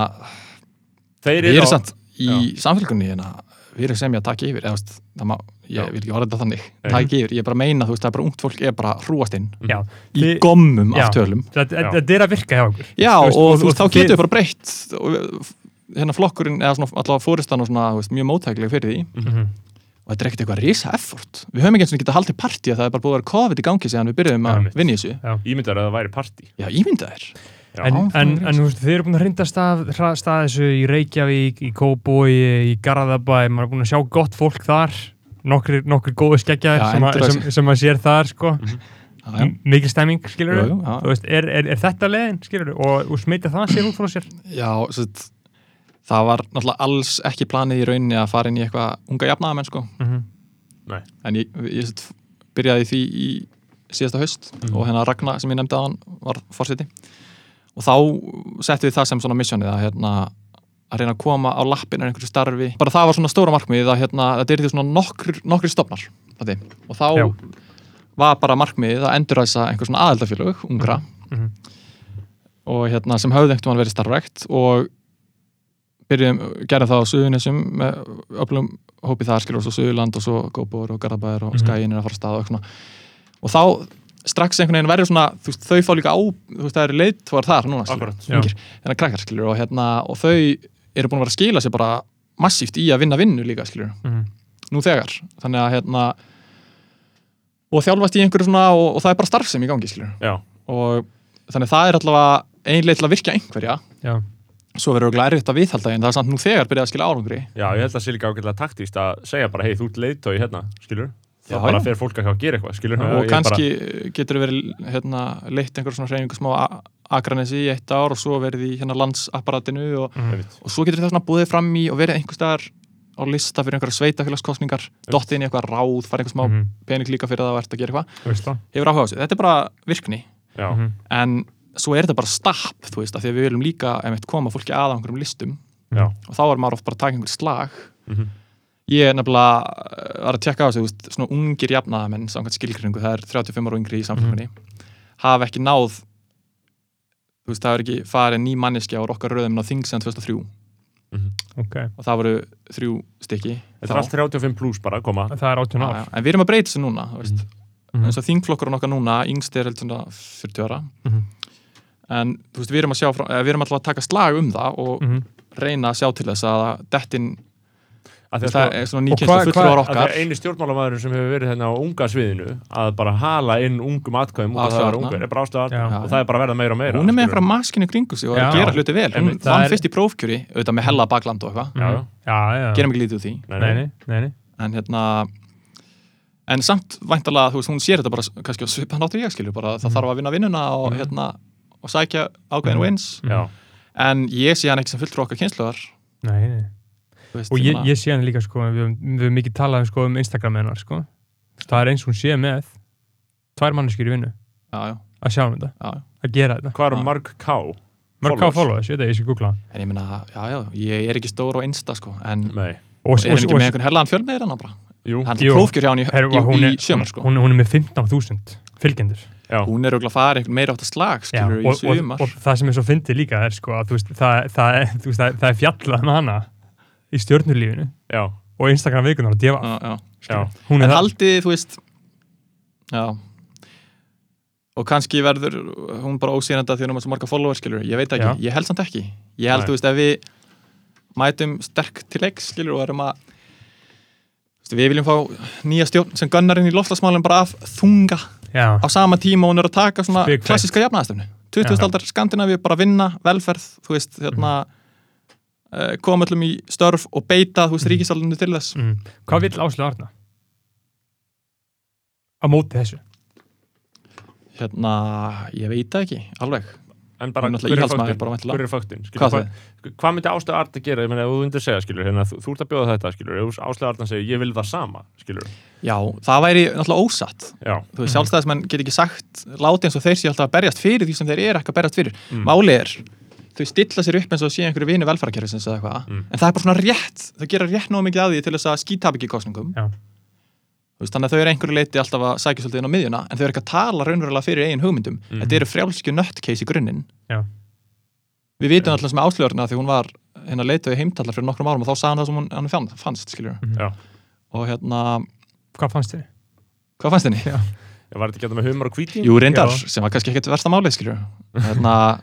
þeir Við eru erum á- samt í samfélgunni hérna, við erum sem ég að taka yfir eða, veist, það má, ég vil ekki orða þetta þannig. Taka yfir, ég er bara að meina, þú veist, það er bara ungt fólk er bara hrúast inn Já. í Þið- gommum Já. af tölum. Þetta er að virka hjá okkur Já, veist, og og- þú veist, þá getur við bara breytt hérna flokkurinn, eða svona allavega fóristan og svona, veist, mjög móttækleg fyrir því. Mhm. og þetta er ekkert eitthvað risa effort. Við höfum ekki eins og getað haldið partí að það er bara búið að vera COVID í gangi síðan við byrjuðum að í þessu. Ímyndar Já, Já. En, Já, en, en þú veist, þið eru búin að hrinda stað, stað þessu í Reykjavík, í Kóbói, í Garðabæ, maður er búin að sjá gott fólk þar, nokkri, nokkri góði skeggjaðir Já, sem, að- sem, sem maður sér þar, sko, Já, já. M- mikil stemming, skilur Jú, jú, já. þú veist, er, er, er þetta leiðin, skilur og, og smita það sér út frá sér? Já, svo, þetta- það var náttúrulega alls ekki planið í rauninni að fara inn í eitthvað unga jafnaðamenn sko. Mm en ég, ég, ég byrjaði því í síðasta haust og hérna Ragnar sem ég nefndi að hann var fórseti og þá settum við það sem svona missjónið að hérna að reyna að koma á lappin en einhverju starfi bara það var svona stóra markmið að hérna þetta er því svona nokkri, nokkri stofnar þetta. og þá Já. var bara markmið að enduræsa einhver svona aðeldafélög, ungra Mhm. og hérna sem höfðu einhvern veginn verið starfrækt og byrjum, gerðum það á Suðunisum með öflum hópið þar skilur og svo Suðurland og svo Góbor og Garðabæður og Mhm. Skæin er að fara að staða og, og þá strax einhvern veginn verður svona þú veist, þau fá líka á, þú veist það eru leiðtóðar þar núna, skilur, Akkurat, já. ungir, hérna krakkar skilur og hérna og þau eru búin að vera að skila sér bara massíft í að vinna vinnu líka skilur Mhm. nú þegar, þannig að hérna og þjálfast í einhverju svona og, og það er bara starfsem í gangi skilur Já, og þannig að það er allavega einlega til að virkja einhverja. Já, svo verður örugglega erfitt að viðhalda en það er samt nú þegar byrjað að skila árangri. Já, ég held að það sé líka ágætlega taktíst að segja bara, hei, þú ert leiðtói hérna, skilur þá bara fer fólk að gera eitthvað, skilur og kannski getur verið hérna, leitt einhver svona hreyfingu smá a- akranesi í eitt ár og svo verið í hérna landsapparatinu og, Mhm. og svo getur það svona búið fram í og verið einhver staðar á lista fyrir einhverja sveitafélagskostningar dottið inn í eitthvað ráð, farið einhver smá Mhm. pening líka fyrir það að verða að gera eitthvað. Það. Hefur áhuga á þessu, þetta er bara virkni. Já, Mhm. en svo er þetta bara stapp þú veist, af því að við viljum líka einmitt koma fólki að á einhverjum listum. Já, og þá er maður oft bara að taka einhver slag. Mhm, ég er nefnilega uh, var að tjekka á þessu, svona ungir jafnaðamenn samkvæmt skilgringu, það er 35 ára yngri í samfélgunni, hafa ekki náð þú veist, það er ekki farið ný manneskja á okkar röðum á þing sem 2003 mhm. Ok, og það voru þrjú stykki. Þetta er allt 35 pluss bara að koma. Það er 18 Já, ár. en við erum að breyta þessu núna veist, Mhm. eins og þingflokkurinn okkar núna yngst er heldur svona 40 ára. Mhm. en þú veist, við erum að sjá frá, eða við erum alltaf að taka slag um það og Mhm. reyna að sjá til þess að dettin, Að það sko- er svona hvað- fullur hvað- okkar. er eini stjórnmálamæður sem hefur verið hérna á unga sviðinu að bara hala inn ungum atkvæðum út af það að ungar, er bara ástæðar og það er bara verða meira og meira hún er með einhverja maskinu kringu sig og að gera hluti vel. Hún vann fyrst í prófkjöri, auðvitað með hella bakland og eitthvað. Já, já. Já, já gerum ekki lítið úr því. Nei, Nei, nei. nei, nei, nei. En hérna en samt væntalega, þú veist, hún sér þetta bara kannski á svipan áttur ég skilur bara, það þarf að vinna vinnuna og hérna og sækja ákveðin ég hann nei Og ég, ég sé hann líka sko, við höfum mikið talað um, sko, um Instagram hennar sko. Það er eins og hún sé með tvær manneskjur í vinnu. Já, já, að sjá um þetta, já, já. að gera þetta. Hvað eru Já. marg K? Mörg hvað followers, ég veit að ég sé googla hann. en ég meina, já, já, ég er ekki stór á Insta sko, en Nei, og, er hann ekki með einhvern hellan fjölmeðir hann bara? Jú, hann er prófkjör hjá hann í, Her, í, hún, í er, sjömar sko. hún, hún er með 15.000 fylgjendur. Já, hún er auðvitað að fara einhvern meira átt að slag Já, skilur og, í og, og það sem er svo fyndið líka er sko, að, þú veist, það, það, er, þú veist, það, það er fjallað um hana í stjórnulífinu já, og Instagram vikunar og djefa já, já. já, hún en er það haldið, þú veist já og kannski verður hún bara ósýranda því hún er með svo marga followers skilur, ég veit ekki, Já. ég held samt ekki ég held, Nei. þú veist, ef við mætum sterk til leiks, skilur, og erum að veist, við viljum fá nýja stjórn sem gunnar inn í lofslagsmálum bara af þunga já, á sama tíma og hún er að taka svona face. klassiska jafnaðastöfnu 20. Já. aldar Skandinavíu bara vinna, velferð þú veist, hérna mm. Koma öllum í störf og beita, þú veist, ríkisaldinu til þess. Mm. hvað vill Áslu Arna? Á móti þessu? Hérna, ég veit ekki, alveg. En bara er hver er faktin? er Hvað hvað, hvað myndi Áslega Arna gera, ég meina, ef þú myndir segja, skilur, hérna, þú, þú ert að bjóða þetta, skilur, ef Áslega Arna segir, ég vil það sama, skilur, Já, það væri náttúrulega ósatt. Já, Þú veist, sjálfstæðismenn get ekki sagt láti eins og þeir sé alltaf að berjast fyrir því sem þeir eru ekki að berjast fyrir. Mm. Máli er, þau stilla sér upp eins og sé einhverju vini velferðarkerfisins eða eitthvað Mm. en það er bara svona rétt, þau gera rétt nóg mikið að því til þess að skítap ekki í kostningum Þannig að þau eru einhverju leiti alltaf að sækja svolítið inn á miðjuna en þau eru ekki að tala raunverulega fyrir eigin hugmyndum Mhm. Þetta eru frjálskju nöttcase í grunninn Já. Við vitum alltaf sem áslöðurna því hún var hérna leituði heimtallar fyrir nokkrum árum og þá sagði hann það sem hún, hann fann, fannst, skiljur. Já. og hérna, hvað fannst þið? hvað fannst ég var þetta ekki að það með humar og hvíti? Jú, reyndar, Já. sem var kannski ekkert versta málið, hérna,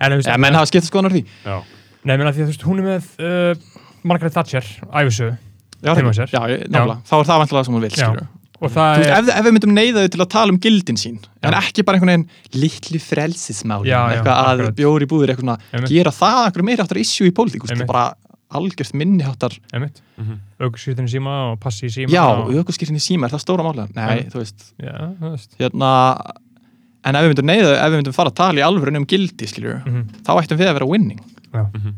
En, ja, menn hafa skipt skoðanar því. Já, Nei, menn að því að þú veist, hún er með uh, Margaret Thatcher, æfisögu Já, já, nákvæmlega, þá er það vantilega sem hún vil, skilju er ef, ef við myndum neyða þau til að tala um gildin sín en Já. ekki bara einhvern veginn litli frelsismál Já, já, eitthvað að bjóri búðir eitthvað svona gera það einhverju meiri áttar issue í pólitík þú veist, Einmitt. bara algjört minniháttar Mhm. aukurskýrtin í síma og passi í síma já, í síma, er það stóra málega? Nei, þú veist. Hérna en ef við myndum neyða, ef við myndum fara að tala í alvöru um gildi, skiljur, Mhm. þá ættum við að vera winning Já. Mhm.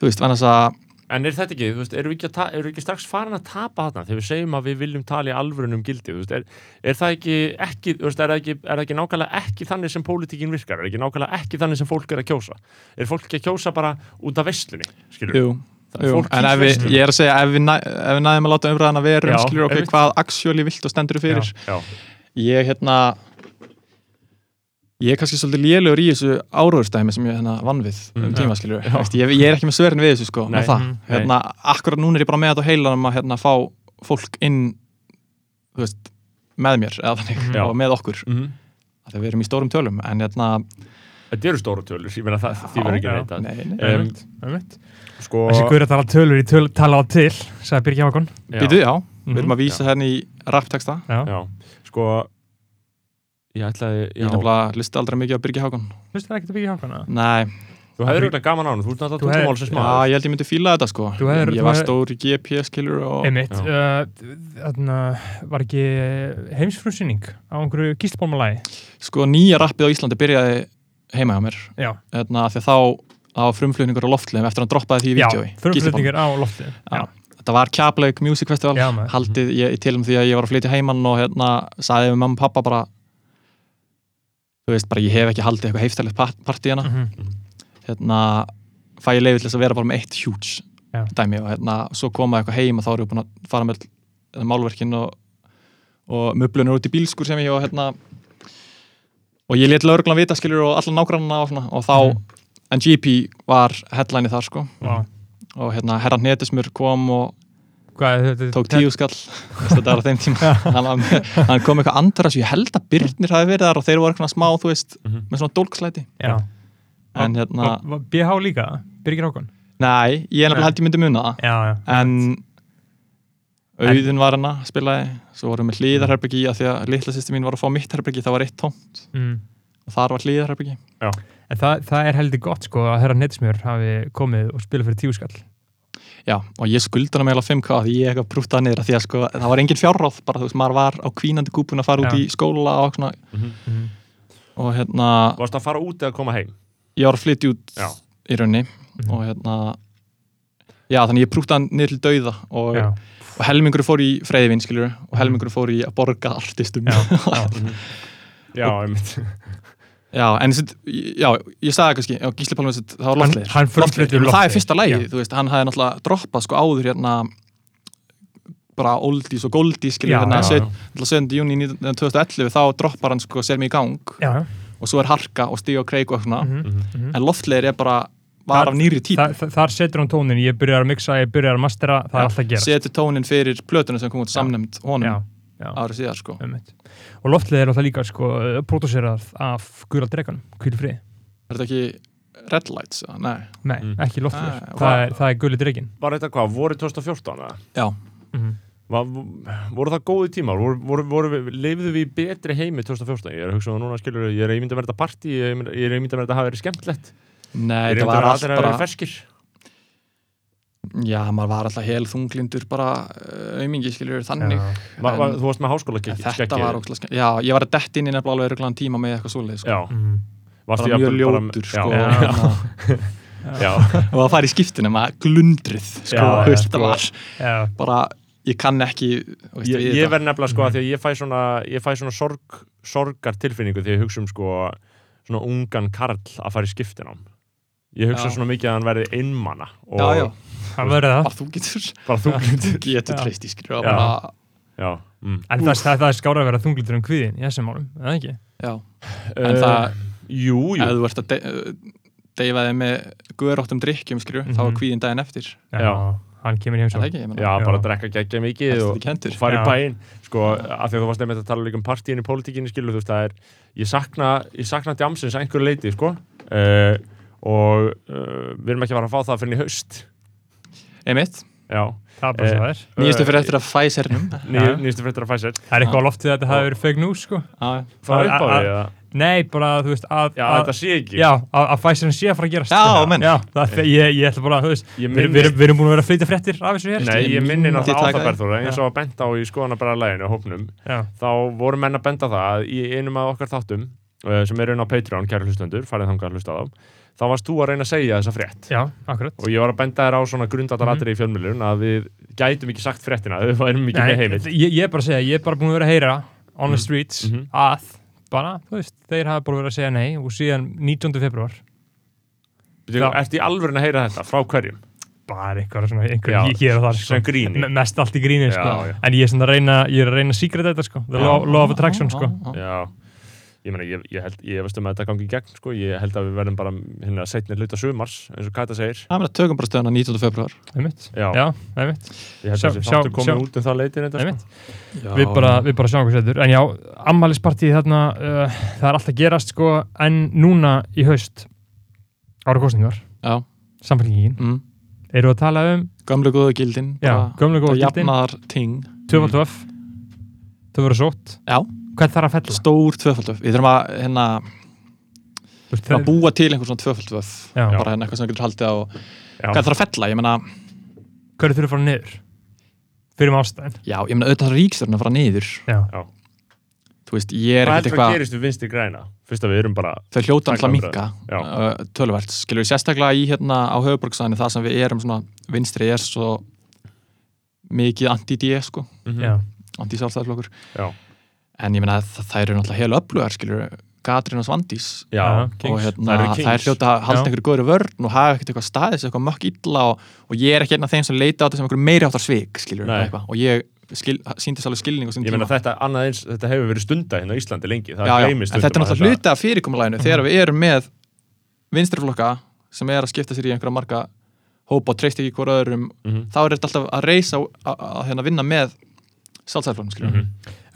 þú veist, þannig að En er þetta ekki, þú veist, erum við ekki, við ekki strax farin að tapa þarna þegar við segjum að við viljum tala í alvörun um gildi, þú veist, er, er það ekki, ekki, þú veist, er það ekki, er það ekki nákvæmlega ekki þannig sem pólitíkin virkar, er ekki nákvæmlega ekki þannig sem fólk er að kjósa? Er fólk ekki að kjósa bara út af vestlunni, skilur? Jú, en við, ég er að segja ef við, næ, ef við næðum að láta umræðan að vera Já, um skilur okkur einmitt. hvað actually vilt og stendur fyrir Já, ég hérna ég er kannski svolítið lélugur í þessu áróðurstæmi sem ég hérna vann við um Mm, tíma skilur ég, ég er ekki með svörin við þessu sko Nei, með það. mhm, hérna, akkurat núna er ég bara með þetta á heilanum að hérna, fá fólk inn þú veist, með mér eða þannig, Já. og með okkur Mhm. þegar við erum í stórum tölum en hérna, Þetta eru stóra tölur, ég meina það, því verður ekki Já. reyndað. nei, nei. Um, Einmitt, einmitt. Sko, Þessi guður að tala tölur í töl, tala á til, sagði Birgir Hákon. já, býtu, já, Mhm. við erum að vísa hérna í rappteksta Já. já, sko, ég ætlaði, ég já, nefnilega listi aldrei mikið á Birgi Hákon Hlustu það ekki til Birgir Hákon? nei, þú hefur auðvitað gaman á hann, þú ert Þú náttúrulega hefur- tungumálsins já, ég held ég myndi fíla þetta sko Þú hefur- ég var hefur- stór í GPS skilur og Einmitt, Já. uh, þarna var ekki heimsfrumsýning á einhverju gíslbólmalagi. sko nýja rappið á Íslandi byrjaði heima hjá mér Já, því að þá á frumflutningur á loftlegum eftir að hann droppaði því í já, vídjói frumflutningur á loftið. Já. þetta var Kjapleik Music Festival Já, haldið ég, ég til um því að ég var að flytja heimann og hérna sagði við mamma og pappa bara þú veist bara ég hef ekki haldið eitthvað heifstælið partí hérna Mhm. hérna fæ ég leiði til þess að vera bara með eitt Já. dæmi og hérna svo komaði eitthvað heim og þá erum við búin að fara með öll málverkin og, og möblunur út í bílskur sem ég og hérna og ég let lauruglan vita skilur og allan nágrannna og, svona, og þá Mhm. en GP var headline þar sko Vá. og hérna herran Netismur kom og Hvað er tók tíu skall þetta var á þeim tíma hann, hann kom eitthvað andra svo ég held að Byrnir hafi verið þar og þeir voru eitthvað smá þú veist Mhm. með svona dólkslæti hérna BH líka, Birgir Hákon? nei, ég er held ég myndi muna það Já, já. en auðin var hana spilaði, svo vorum við hlýðarherbyggi að því að litla sýsti mín var að fá mitt herbyggi það var eitt tómt Mm. og þar var hlýðarherbyggi En það, það er heldur gott sko að herra Netsmjör hafi komið og spilað fyrir tíu skall. Já, og ég skulda hann meðal 5k því ég eitthvað brútaði niður að því að sko, það var engin fjárráð bara þú veist, maður var á kvínandi kúpun að fara út Já. í skóla og svona Mhm. Mm. og hérna, Varst að fara út eða koma heim? ég var að flytja út Já. í raunni Mhm. og hérna já, þannig ég brútaði hann niður til dauða og, og helmingur fór í freyðvinn skilur og helmingur fór í að borga artistum já, (laughs) já. Já, einmitt. Já, en þessi, já, ég sagði kannski, já, Gísli þessi, það var Hann- loftleir. hann frumflytur Það er fyrsta lægi, Já. þú veist, hann hafði náttúrulega droppað sko áður hérna bara oldies og goldies, Já, hérna, já, set- já. náttúrulega 7. júni 2011, þá droppar hann sko Sér mig í gang já. og svo er Harka og Stíg og Kreik og svona, Mhm. mhm. en loftleir er bara, var Þar- af nýri típ. Þa, þa, þar setur hann tónin, ég byrjar að mixa, ég byrjar að mastera, það er alltaf að gera. Setur tónin fyrir plötunum sem kom út Já. samnefnd honum Já, já. árið síðar, sko. Einmitt. Og loftlið er alltaf líka sko, pródúserað af Guðral Dregan, Kvíli Frið. Er þetta ekki Red Lights? eða? Nei. Nei, Mm. ekki loftlið. Ah, það, er, það er Guðli Dregin. Var þetta hvað, voru 2014 eða? Já. Mm Var, voru það góði tímar? Voru, voru, voru við, lifðu við í betri heimi 2014? Ég er að hugsa um það núna, skilur, ég er að ímynda mér þetta partí, ég er að- ég er að ímynda mér þetta hafa verið skemmtlegt. Nei, Ég er þetta að allt að þetta hafa bara... verið ferskir. Já, maður var alltaf hel þunglindur bara uh, aumingi, skiljur, þannig Já. Va, va, En- þú varst með háskóla En Þetta var ógæslega skemmt. Já, ég var að dett inn í nefnilega alveg öruglan tíma með eitthvað svoleið, sko. Já, -hmm. varstu Bara mjög jafnvel bara- ljótur, sko. Já, Já. hérna, (laughs) já, og að fara í skiptinu með glundrið, sko. Já, já, var Já, bara, ég kann ekki, þú veist, ég, ég þetta. verð nefnilega sko Mhm. að því að ég fæ svona, ég fæ svona sorg, sorgar tilfinningu þegar ég hugsa um sko svona ungan karl að fara í skiptinám. Ég hugsa Já. svona mikið að hann verði einmana og Já, já, það verður það. bara þú getur, bara þú þú getur Já. treyst í, Já. bara, Já, mm. En það, það, það er skára að vera þunglitur um kviðin í þessum málum, eða ekki? já. En Eh, það, Jú, jú, ef þú ert að de deyfa þig með guðráttum drikkjum, skilju, þá Mhm. er kvíðin daginn eftir. Já. Hann kemur Er. Það ég meina. Já, Já. bara að drekka geggja mikið og, og fara í bæinn sko, af því að þú varst nefnir að tala líka um partíin í pólitíkinni skilu, þú veist, það er ég sakna, ég sakna djamsins að einhverju leiti, sko uh, og uh, við erum ekki að fara að fá það fyrir í haust Það er Eh, það er. nýjastu fyrir eftir að Pfizernum. (laughs) Nýjastu fréttir af Pfizer Það er eitthvað á loftið að þetta hafi verið fake news, sko. Já, Fara upp á að- því, eða? Nei, bara, þú veist, að... Já, að, þetta sé ekki Já, að, að Pfizer sé að fara að gerast. Já, menn. Já, það, ég, ég ætla bara, þú veist, við, erum- búin að vera að flytja fréttir af þessu hér. nei, ég minni náttúrulega á það. Berþóra, eins og að benda á í skoðana bara læginu á hópnum Já, þá voru menn að benda það að í einum af okkar þáttum uh, sem er inn á Patreon, kæru hlustendur, farið þangað að hlusta á þá þá varst þú að reyna að segja þessa frétt Já, og ég var að benda þér á svona grundallaratri Mhm. í fjölmjölun að við gætum ekki sagt fréttina, við værum ekki með heimild ég, ég er bara að segja, ég er bara búin að vera að heyra on the Mhm. streets Mhm. að bara, þú veist, þeir hafa bara verið að segja nei og síðan 19. februar Þú Já. ert í alvörin að heyra þetta, frá hverjum bara einhver svona, einhver Já, ég og þar sem gríni. Me- mest allt í gríni, Já, sko já. en ég er reyna, ég er að reyna secret þetta, sko the law, law of attraction, sko Já, ég meina, ég, ég held, ég veist um að þetta gangi í gegn, sko, ég held að við verðum bara hérna setni hluta sumars, eins og Kata segir. Það meina tökum bara stöðuna 19. februar einmitt, Já, já, einmitt. Ég held Sjá- að þessi sjá- þáttur komið sjá- út um það leitir þetta, Einmitt. sko við bara, við bara sjáum hvað setur. En já, ammælispartíð þarna uh, það er alltaf gerast, sko en núna í haust ára kostningar, Já, samfélgingin mm. eru að tala um, gömlu góðu gildin já, gömlega góða gildin. Jafnar ting tvöfaldöf þau voru sótt, Já, hvað þarf að fella? stór tvöfaldvöf Við þurfum að, hérna, að búa til einhver svona tvöfaldvöf Já. bara hérna eitthvað sem getur haldið á. Já, Hvað þarf að fella? Ég meina, hverju þurfa að fara niður? Fyrir um ástæðin já, ég meina auðvitað ríkstjórn að fara niður. Já, Þú veist, ég er Hvað ekkert eitthvað gerist við vinstri græna? Fyrst að við erum bara, Þau hljóta alltaf minka Já. töluvert. Skilur við sérstaklega í hérna á höfuborgsæðinu en ég meina það, það eru náttúrulega heil öflugar skilur Katrín og Svandís. Já, og hérna, Það er hljóta að halda einhverju góðri vörn og hafa ekkert eitthvað staðis, eitthvað mökk illa og, og ég er ekki einn af þeim sem leita á þetta sem einhverju meiri áttar Nei. eitthvað. Og ég skil, síndist alveg skilning á sín Ég meina tíma. þetta, annað eins, þetta hefur verið stunda hérna á Íslandi lengi, það já, já, en þetta er að náttúrulega hluti af fyrirkomulæginu þegar við erum með vinstriflokka sem er að skipta sér í einhverja marga hópa og treyst ekki hvora öðrum Mhm. þá er þetta alltaf að reysa að, að, að hérna vinna með sjálfsæðflokkum, skilur Mhm.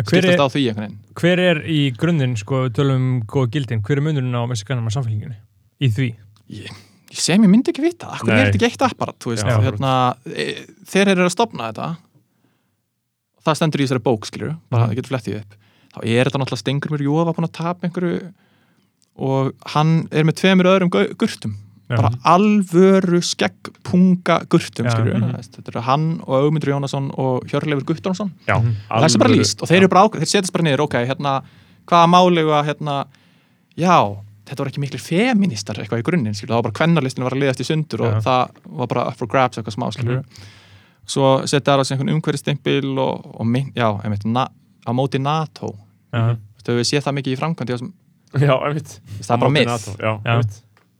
Skiptast á því einhvern veginn. hver er í grunninn sko, tölum um góða gildin, hver er munurinn á mexikanum og samfélgingunni í því? ég, sem ég myndi ekki vita, akkur er þetta ekki eitt apparat þú veist, Já, hérna, e, þeir eru að stopna þetta. Það stendur í þessari bók, skilur bara það getur flettið upp. Þá er þetta náttúrulega stengur mér Jófa búin að tapa einhverju og hann er með tveimur öðrum gu- gurtum. Bara alvöru skeggpunga gurtum, Já, skilur mhm. þetta eru hann og Augmundur Jónasson og Hjörleifur Guttormsson. Já, Mhm. það er bara líst og þeir eru bara þeir setjast bara niður, ok, hérna hvaða málegu að, hérna já, þetta voru ekki miklu feministar eitthvað í grunninn, skilur, það var bara kvennarlistin var að liðast í sundur og Já. það var bara up for grabs eitthvað smá, skilur svo setja það á einhvern umhverfistempil og, og mynd, já, einmitt, na, á móti NATO, þú veist, við séð það mikið í framkvæmdi það er bara Á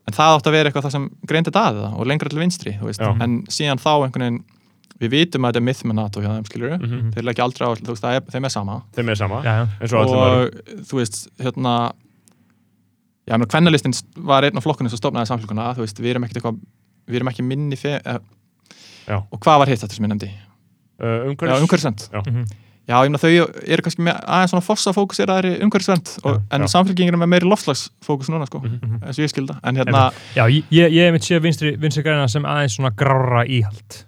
Já, Já. en það átt að vera eitthvað það sem greindi daðið það og lengra til vinstri, þú veist, Já. en síðan þá einhvern veginn við vitum að þetta er myth með NATO hjá þeim, skilur Mhm. þeir leggja aldrei á, þú veist, það er, þeim er sama Þeim er sama, já, já. eins og allir og þú veist, hérna já, menn kvennalistinn var einn af flokkunum sem stofnaði samfélguna, þú veist, við erum ekkert eitthvað við erum ekki minni fe eh, Já. og hvað var hitt þetta sem ég nefndi? uh, Já, Umhverfis umhverfisvend Já. Mhm. Já, ég meina þau eru kannski með aðeins svona fossa fókuseraðri umhverfisvend og, Já, en já. samfélgingin er með meiri loftslagsfókus núna sko, Mhm. eins og ég skilda en hérna, já ég, ég ég hef mitt séð vinstri, vinstri græna sem aðeins svona grára íhald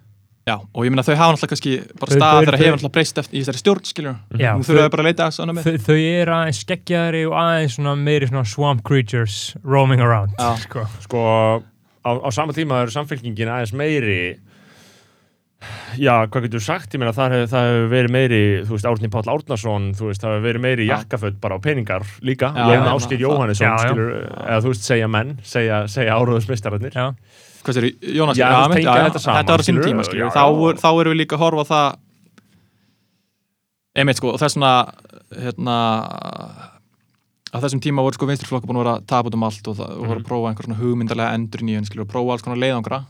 já, og ég meina þau hafa náttúrulega kannski bara stað þegar hefur náttúrulega breyst eftir í þessari stjórn, skiljur Já, nú þau- þurfum bara að leita svona með þau, þau eru aðeins skeggjaðari og aðeins svona meiri svona swamp creatures roaming around Já. sko. Sko, á, á sama tíma eru samfélkingin aðeins meiri Já, hvað getur þú sagt? Ég meina, það hefur hef verið meiri, þú veist, Árni Páll Árnason, þú veist, það hefur verið meiri jakkaföld bara á peningar líka, Áskir það- Jóhannesson, skilur, eða þú veist, segja menn, segja, segja áróðusmistararnir. já, hvað sér, Jónas, Já, já, já, þetta saman, þetta var á sínum skilurðu, tíma, skilur já, þá, já. þá erum við líka að horfa það einmitt sko, og þess vegna hérna á þessum tíma voru sko vinstriflokka búin að vera að tapa út um allt og, það, og voru að prófa einhver svona hugmyndarlega endur nýjun, skilur, og prófa alls konar leiðangra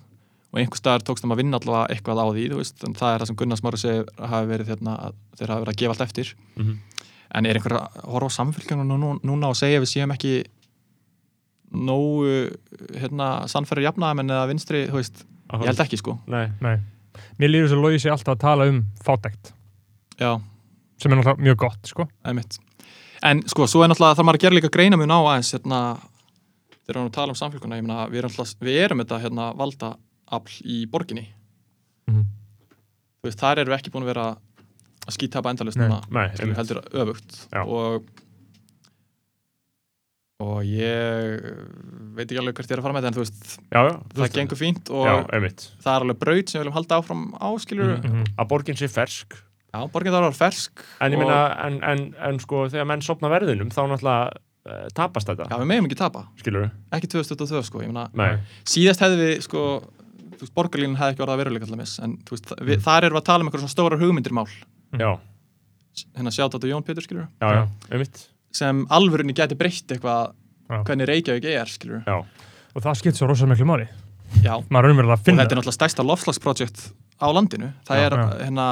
og einhver staðar tókst þeim að vinna allavega eitthvað á því, þú veist, en það er það sem Gunnar Smári segir hafi verið hérna, að þeir hafi verið að gefa allt eftir. Mhm. en er einhver að horfa á samfélgjörnum nú, núna og segja að við séum ekki nógu hérna, sannfæri jafnaðamenn eða vinstri, þú veist, ég held ekki. sko. Nei, nei. Mér líður svo logi sig alltaf að tala um fátækt. Já, sem er náttúrulega mjög gott sko. einmitt. En sko, svo er náttúrulega, þarf maður að gera líka greina mun á aðeins, hérna þegar við erum að tala um samfélguna, ég meina, við erum, alltaf, við erum þetta, hérna, valda afl í borginni Mhm. þú veist, þar erum við ekki búin að vera að núna, nei, skilur einmitt. heldur öfugt Já. og og ég veit ekki alveg hvert ég er að fara með þetta en þú veist, já, já, það veist, gengur fínt og Já, það er alveg braut sem við viljum halda áfram á, skilur Mhm. Mhm. Að borgin sé fersk, já, borgin þarf að vera fersk en ég og- meina, en, en, en sko, þegar menn sopna verðinum, þá náttúrulega uh, tapast þetta, Já, við meðum ekki tapa, skilur við? ekki 2022 sko, Nei, síðast hefði við sko, veist, borgarlínan hefði ekki orðað að veruleika allaveg, en veist, við, þar erum við að tala um eitthvað svona stórar hugmyndir mál, hérna sjátt á Jón Pétur, skilur já, já, sem alvörunni geti breytt eitthvað hvernig Reykjavík er, skilur Já, og það skipt svo rosalega miklu máli. Og þetta er náttúrulega stærsta lofslagsprojekt á landinu. Það er, hérna,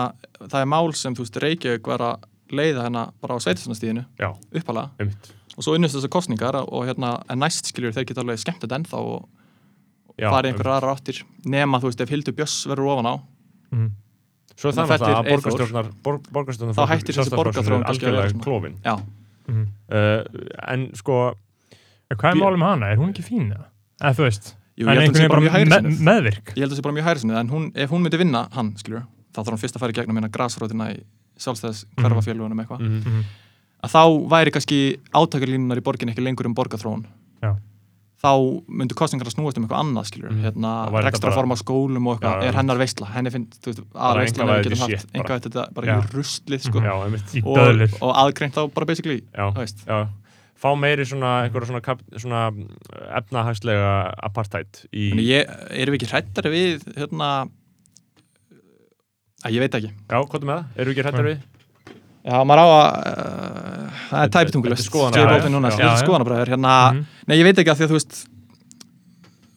það er mál sem veist Reykjavík var að leiða hérna bara á sveitisvannastíðinu já, uppalega og svo unnust þessar kostningar og hérna en næst skiljur þeir geta alveg skemmt þetta ennþá og farið einhverjar aðra áttir nema þú veist ef Hildur Björs verður ofan á Mhm. Svo er það Þannig að náttúrulega að borgarstjórnar borg, borgarstjórnar Þá hættir þessi vera algjörlega klófin Mhm. uh, En sko, En hvað er með hana? Er hún ekki fín? eða? Þú veist, Jú, sé einhvern veginn bara hægri me meðvirk ég held að það sé bara mjög hægri sinni en hún, ef hún myndi vinna hann, skiljur þá þarf hún fyrst að í gegnum hérna grasrótina í sjálfstæðis hverfafélugunum eitthvað mm Mhm. að þá væri kannski átakarlínunar í borgin ekki lengur um borgarþróun Já. Þá myndu kostningar að snúast um eitthvað annað skilur, Mhm. hérna, rekstraform á skólum og eitthvað, já. er hennar veistla henni finnst, þú veist, Bara að veistlan einkavæðið við getum haft bara. einhvað þetta bara Já. í ruslið sko, já, og, og aðgreint þá bara basically Já, veist, já Fá meiri svona, einhverja svona, svona efnahagslega apartheid í ég, erum við ekki hrættari við hérna að ég veit ekki Já, hvað er með það? Eru ekki hrættar við? Já, maður á að uh, það er tæpitungulust skoðanabræður hérna, Mhm. nei ég veit ekki að því að þú veist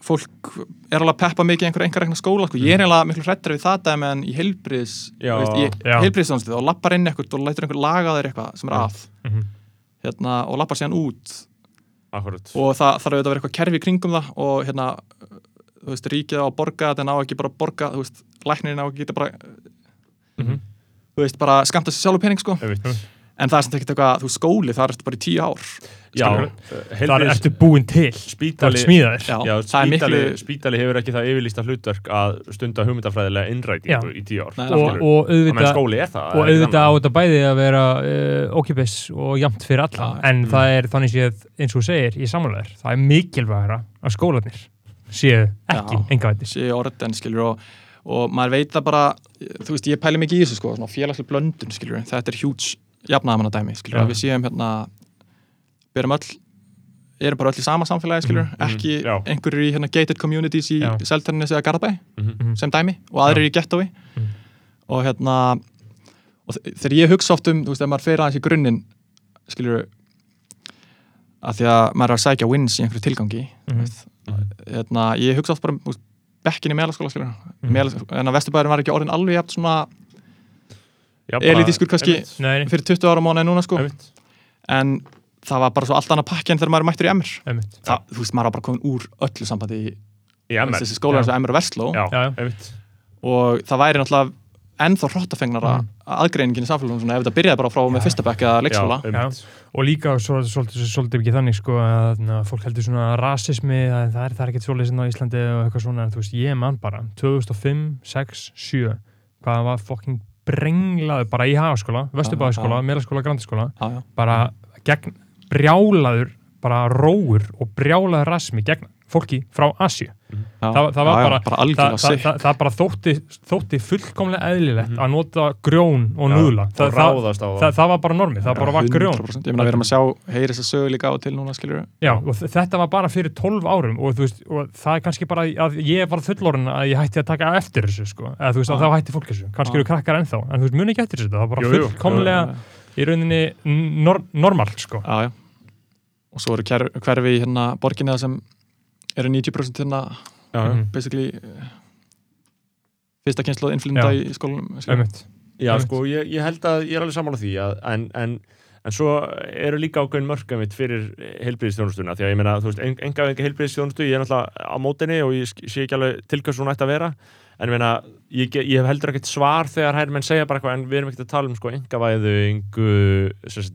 fólk er alveg að peppa mikið í einhver einhver rekna skóla, sko. ég er eiginlega miklu hrættar við það en í heilbriðs heilbriðstónstið og lappar inn eitthvað og lætur einhver laga þér eitthvað sem er Já. að Mhm. hérna, og lappar síðan út Akkurat og það þarf auðvitað að vera eitthvað kerfi kringum það og hérna þú veist, ríkið á að borga þetta en á ekki bara að borga þú veist, læknirinn á ekki geta bara Mhm. Þú veist, bara skamta sér sjálfur pening sko. En það er sem ekkert eitthvað, þú skóli það er eftir bara í tíu ár. Já, heilbrigðis- ertu búin til. Það spítali smíðaðir. Já, Já, það spítali, miklu spítali hefur ekki það yfirlýsta hlutverk að stunda hugmyndafræðilega innrætingu í tíu ár Nei, og, og auðvitað skóli það og það ekki auðvitað á þetta bæði að vera uh, ókipis og jamt fyrir alla. Já, en mm. það er þannig séð eins og segir í samanlegar, það er mikilvægara að skólanir séu ekki Já. engavættir sé orðin, skilur og, og maður veit það bara þú veist, ég pæli mikið í þessu, sko, svona félagslega blöndun skilur, þetta er huge jafnaðamanna dæmi skilur, Já. að við séum hérna berum öll erum bara öll í sama samfélagi, skilur, Mhm, ekki já. einhverjur í hérna gated communities í Já. Seltjarnis eða Garðabæ, Mhm. sem dæmi og aðrir í gettói Mhm. og hérna og þegar ég hugsa oft um, þú veist, ef maður fer aðeins í grunninn skilur að því að maður er að sækja wins í einhverju tilgangi Mhm. hérna, ég hugsa oft bara um þú veist, bekkin í meðlaskóla skilur Mhm. mm. en að Vesturbæðurinn var ekki orðin alveg jafn svona Já, elitískur kannski einmitt, Nei, fyrir 20 ára mánu en núna sko einmitt. en það var bara svo allt annað pakki en þegar maður er mættur í einmitt. það, þú veist, maður var bara komin úr öllu sambandi í Í þessi skóla eins og Emmer og Vestló Já, Já, já. einmitt og það væri náttúrulega ennþá hróttafengnara Mhm. Aðgreiningin í samfélagum svona, ef þetta byrjaði bara frá með fyrsta bekk eða leikskóla. og líka svo, svolítið, ekki þannig sko að na, fólk heldur svona rasismi að það er, er ekkert svolítið á Íslandi og eitthvað svona en þú veist, ég man bara 2005, 6, 7 hvað það var fokking brenglaður bara í hagaskóla, vesturbæðaskóla, Já, meðlaskóla, grandaskóla bara gegn brjálaður bara róur og brjálaður rasmi gegn fólki frá Asju Já, það, það var já, bara, bara það, algjörlega það, sick það, það bara þótti, þótti fullkomlega eðlilegt Mhm. að nota grjón og og það, það, ráðast á það, það það var bara normið, það bara var grjón 100%. ég meina við erum að sjá, heyri þess að sögu líka á til núna skilur Já, og þ- þetta var bara fyrir 12 árum og, þú veist, og það er kannski bara að ég var fullorinn að ég hætti að taka eftir þessu sko. eða þú veist að Já. þá hætti fólk þessu kannski eru krakkar ennþá, en þú veist muni ekki eftir þessu það var bara fullkomlega í rauninni nor normal sko. já, já. og svo eru hverfi í hérna borginni sem eru 90% hérna Já, já. Mhm. basically eh, fyrsta kynslu innflynda í. Einmitt. Já, sko, ég, ég held að ég er alveg sammála því að, en, en, en svo eru líka ákveðin mörka mitt fyrir heilbríðistjónustuna því að ég meina, þú veist, en, enga enga heilbríðistjónustu ég er náttúrulega á mótinni og ég sé ekki alveg til hvað svona ætti að vera en ég meina, ég, ég hef heldur ekkert svar þegar hægir menn segja bara eitthvað en við erum ekkert að tala um sko engavæðingu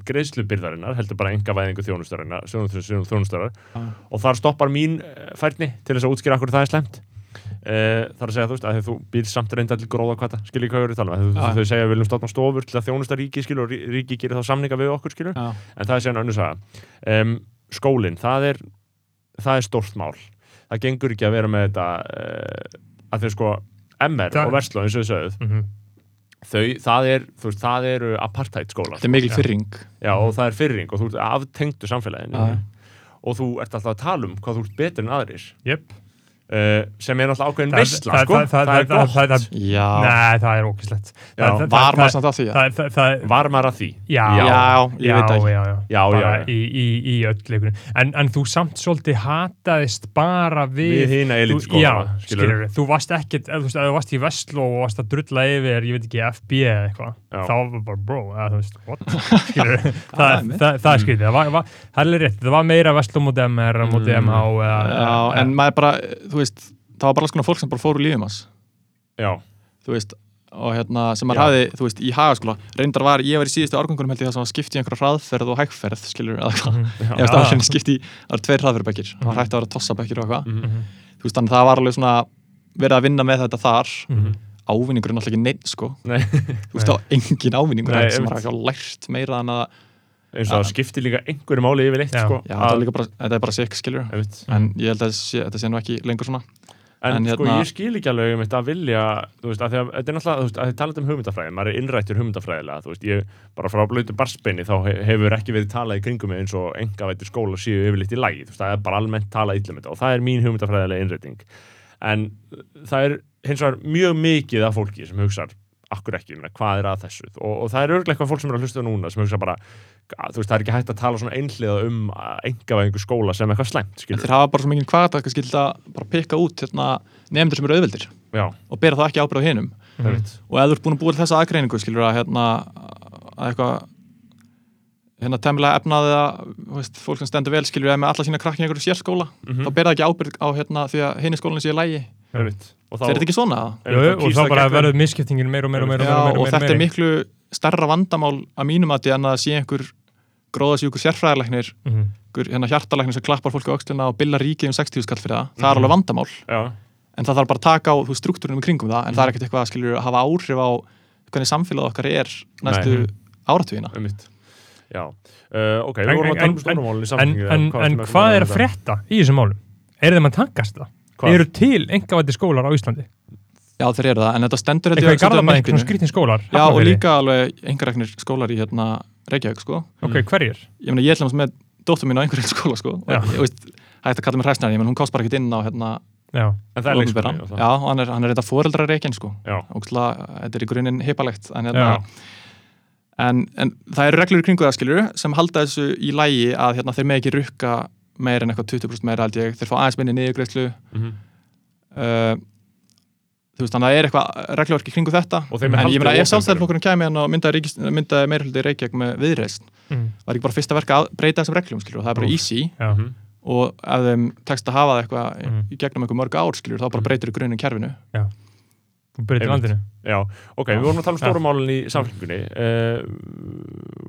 greiðslubyrðarinnar, heldur bara engavæðingu þjónustarinnar, þjónustarar Já. og þar stoppar mín eh, færni til þess að útskýra okkur það er slemt Uh, þar að segja þú veist að þú býr samt reynda til gróða kvata, skilur hvað við erum að tala um. Að þau segja við viljum stofna stofur til að þjónusta ríki skilur og rí- ríki gerir þá samninga við okkur skilur Já. en það er síðan önnur saga um, skólinn, það er það er stórt mál það gengur ekki að vera með þetta uh, að þau sko MR Það- og Vestló eins og þau sögðu Mhm. þau, það er, þú veist, það eru apartheid skólar Þetta er mikil fyrring. Já, og það er fyrring og þú ert aftengdu samfélaginu og þú ert alltaf að tala um hvað þú ert betur en aðrir Jöp. Uh, sem er náttúrulega ákveðin það- sko það- það- það er gott það- það- Já. Nei, það er ógislegt Já, Var maður samt að því? Það, það, það, Var maður að því? já, Já, ég já, veit það ekki. já, já, Já, bara já, já. Í, í, í öll leikunum en, en þú samt svolítið hataðist bara við, Við hina þú, elitskólana, Já, skilurðu. skilur Þú varst ekkert, ef þú varst í Vestló og varst að drulla yfir, ég veit ekki, FB eða eitthvað þá var bara bro, eða þú veist, what (laughs) skilur, það, það er það, mitt. það, er rétt það var meira Vestló móti MR en maður bara, þú veist, það var bara alls konar fólk sem bara fór úr lífum hans. Já, Þú veist, og hérna, sem maður Já. hafði, þú veist, í hagaskóla, reyndar var, ég var í síðustu árgangunum held ég það sem var skipt í einhverja hraðferð og hægferð, skilur, eða hvað. Mhm. Ég veist, það var henni skipt í, það var tveir hraðferðbekkir, það var hægt að vera tossabekkir og eitthvað. Mhm. Þú veist, þannig að það var alveg svona verið að vinna með þetta þar. Mhm. Ávinningur er náttúrulega ekki neitt, sko. nei Þú veist, var engin ávinningur sem hafi ekki lært meira en að, eins og það skiptir líka einhverju máli yfir eitt, sko já, þetta er líka bara, þetta er bara sick, skilur. Einmitt. En ég held að þetta sé, þetta sé nú ekki lengur svona. En, En sko, hérna- ég skil ekki alveg um þetta að vilja, þú veist, að því að þetta er náttúrulega, þú veist, að þið talað um hugmyndafræði, maður er innrættur hugmyndafræðilega, þú veist, ég bara frá blöytu barspenni þá he- hefur ekki verið talað í kringum eins og engavættur skóla séu yfirleitt í lagi, þú veist, það er bara almennt talað illum þetta og það er mín hugmyndafræðilega innrætting. En það er hins vegar mjög mikið af fólki sem hugsar akkur ekki, hvað er að þessu og, og það er örglega eitthvað fólk sem er að hlusta núna sem hugsa bara, þú veist, það er ekki hægt að tala svona einhliða um engavæðingu skóla sem eitthvað slæmt, En skilur þeir hafa bara svo mikið hvað að bara pikka út hérna, nefndur sem eru auðveldir Já, og bera það ekki ábyrð á hinum. Mhm. einmitt. Og ef þú ert búin að búa þessa aðgreiningu, skilur að hérna, að eitthvað hérna temmilega efnaði að veist, fólk sem stendur vel skilur að með alla sína krakki Mhm. það. Og eru þetta ekki svona Jú, og þá það bara verður misskiptingin meira og meira og meira, Já, meira, meira, og þetta er miklu starra vandamál að mínum að því en að það sé einhver gróðasjúkur sérfræðilegnir Mhm. einhver hérna hjartalæknir sem klappar fólki á öxluna og billar ríkið um 60 skall fyrir það, það Mhm. er alveg vandamál Já, en það þarf bara að taka á struktúrunum í kringum það en það er ekkert eitthvað að skilur að hafa áhrif á hvernig samfélag okkar er næstu Já, uh, ok, við En- vorum að tala um í En, hvað er að frétta í þessum málum? Er þeim að tankast það? Hvað? Eru til engavætti skólar á Íslandi? Já, þeir eru það, en þetta stendur Eitthvað í svona skrítin skólar? Já, og líka alveg einhverreknir skólar í hérna Reykjavík, sko. Ok, hverjir? Ég meina, ég ætlum með dóttur mín á einhverjum (laughs) skóla, sko. Já. Og, ég veist, hægt að kalla mig hræsnari, ég menn hún kost bara ekkert inn á hérna Já, En það er leikskóli Já, og hann er, hann er þetta foreldra Reykjavík, sko. Já, Ókslega, þetta er í grunninn hipalegt, en já, hérna, en, en það eru reglur í kringu það, skilur, sem halda þessu í lægi að hérna þeir með ekki rukka meir en eitthvað 20% meira, held ég. Þeir fá aðeins minni niðurgreiðslu. Mhm. Uh, þú veist, þannig að það er eitthvað regluverk í kringu þetta. Er En ég meina, ef opinberum. sjálfstæðarflokkurinn kæmi hann og myndaði, ríkis, myndaði meirhuldi Reykjavík með viðreist, mm, var ekki bara fyrsta verka að breyta þessum reglum, skilur, og það er bara Úff. easy já. Mhm. og ef þeim tekst að hafa það eitthvað Mhm. í gegnum einhver mörg ár, skilur, þá bara breytir í grunninn kerfinu. Til Einmitt. landinu Já, ok, við vorum að tala um stórumálinn í samfélginni uh,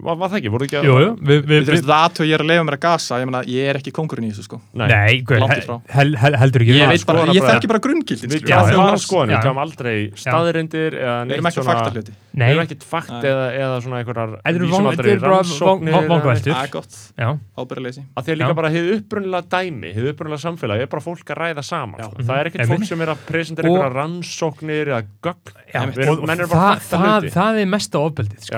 var, var það ekki? Voru ekki að Jú, jú, við, við, veist, við það aðtöð ég er að leifa mér að gasa, ég meina, ég er ekki kongurinn í þessu, sko. Nei, langt hel, hel, hel, heldur ekki Ég það, veit bara, skoðanabræður. ég þekki bara grunngildin, Við við gæðum aldrei staðrindir eða Við erum ekki að svona fakta hluti. Við erum ekkert fakt eða, eða svona einhverjar Þetta eru bara vangaveltur. Það er gott, já, ábyrðarleysi. að því að líka bara hefur upprunalega dæmi hefur upprunalega samfélagi, er bara fólk að ræða saman Og- það, það, það er mesta ofbeldið sko.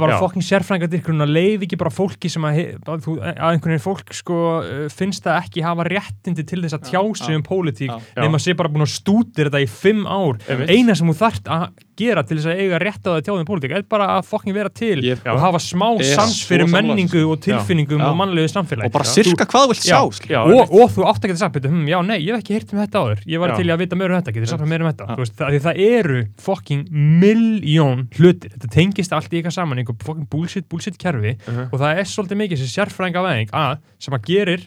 Bara fokkin sérfræðingadýrkunin að leif ekki bara fólki sem að, að, þú- að einhvern veginn fólk sko, uh, finnst það ekki hafa réttindi til þess að tjá sig um pólitík nema sé bara búin að stútir þetta í fimm ár. Eina sem þú þarft að gera til þess að eiga rétt á það þeim pólitík? Er bara að fokkin vera til Ég- og hafa smá er sans fyrir menningu og tilfinningum Já. og mannlegu samfélagi. Og bara sirka hvað þú vilt Já. sjá, og, og þú átt ekki sagt betur, hm, já nei, ég hef ekki heyrt um þetta áður. Ég var Já. til að vita meira um þetta, getur mér meira um þetta. Veist, það, það eru fokking miljón hlutir, þetta tengist allt í eitthvað saman einhver fokking bullshit, bullshit kerfi Mhm. og það er svolítið mikið þessi sérfrænga veðing að, sem að gerir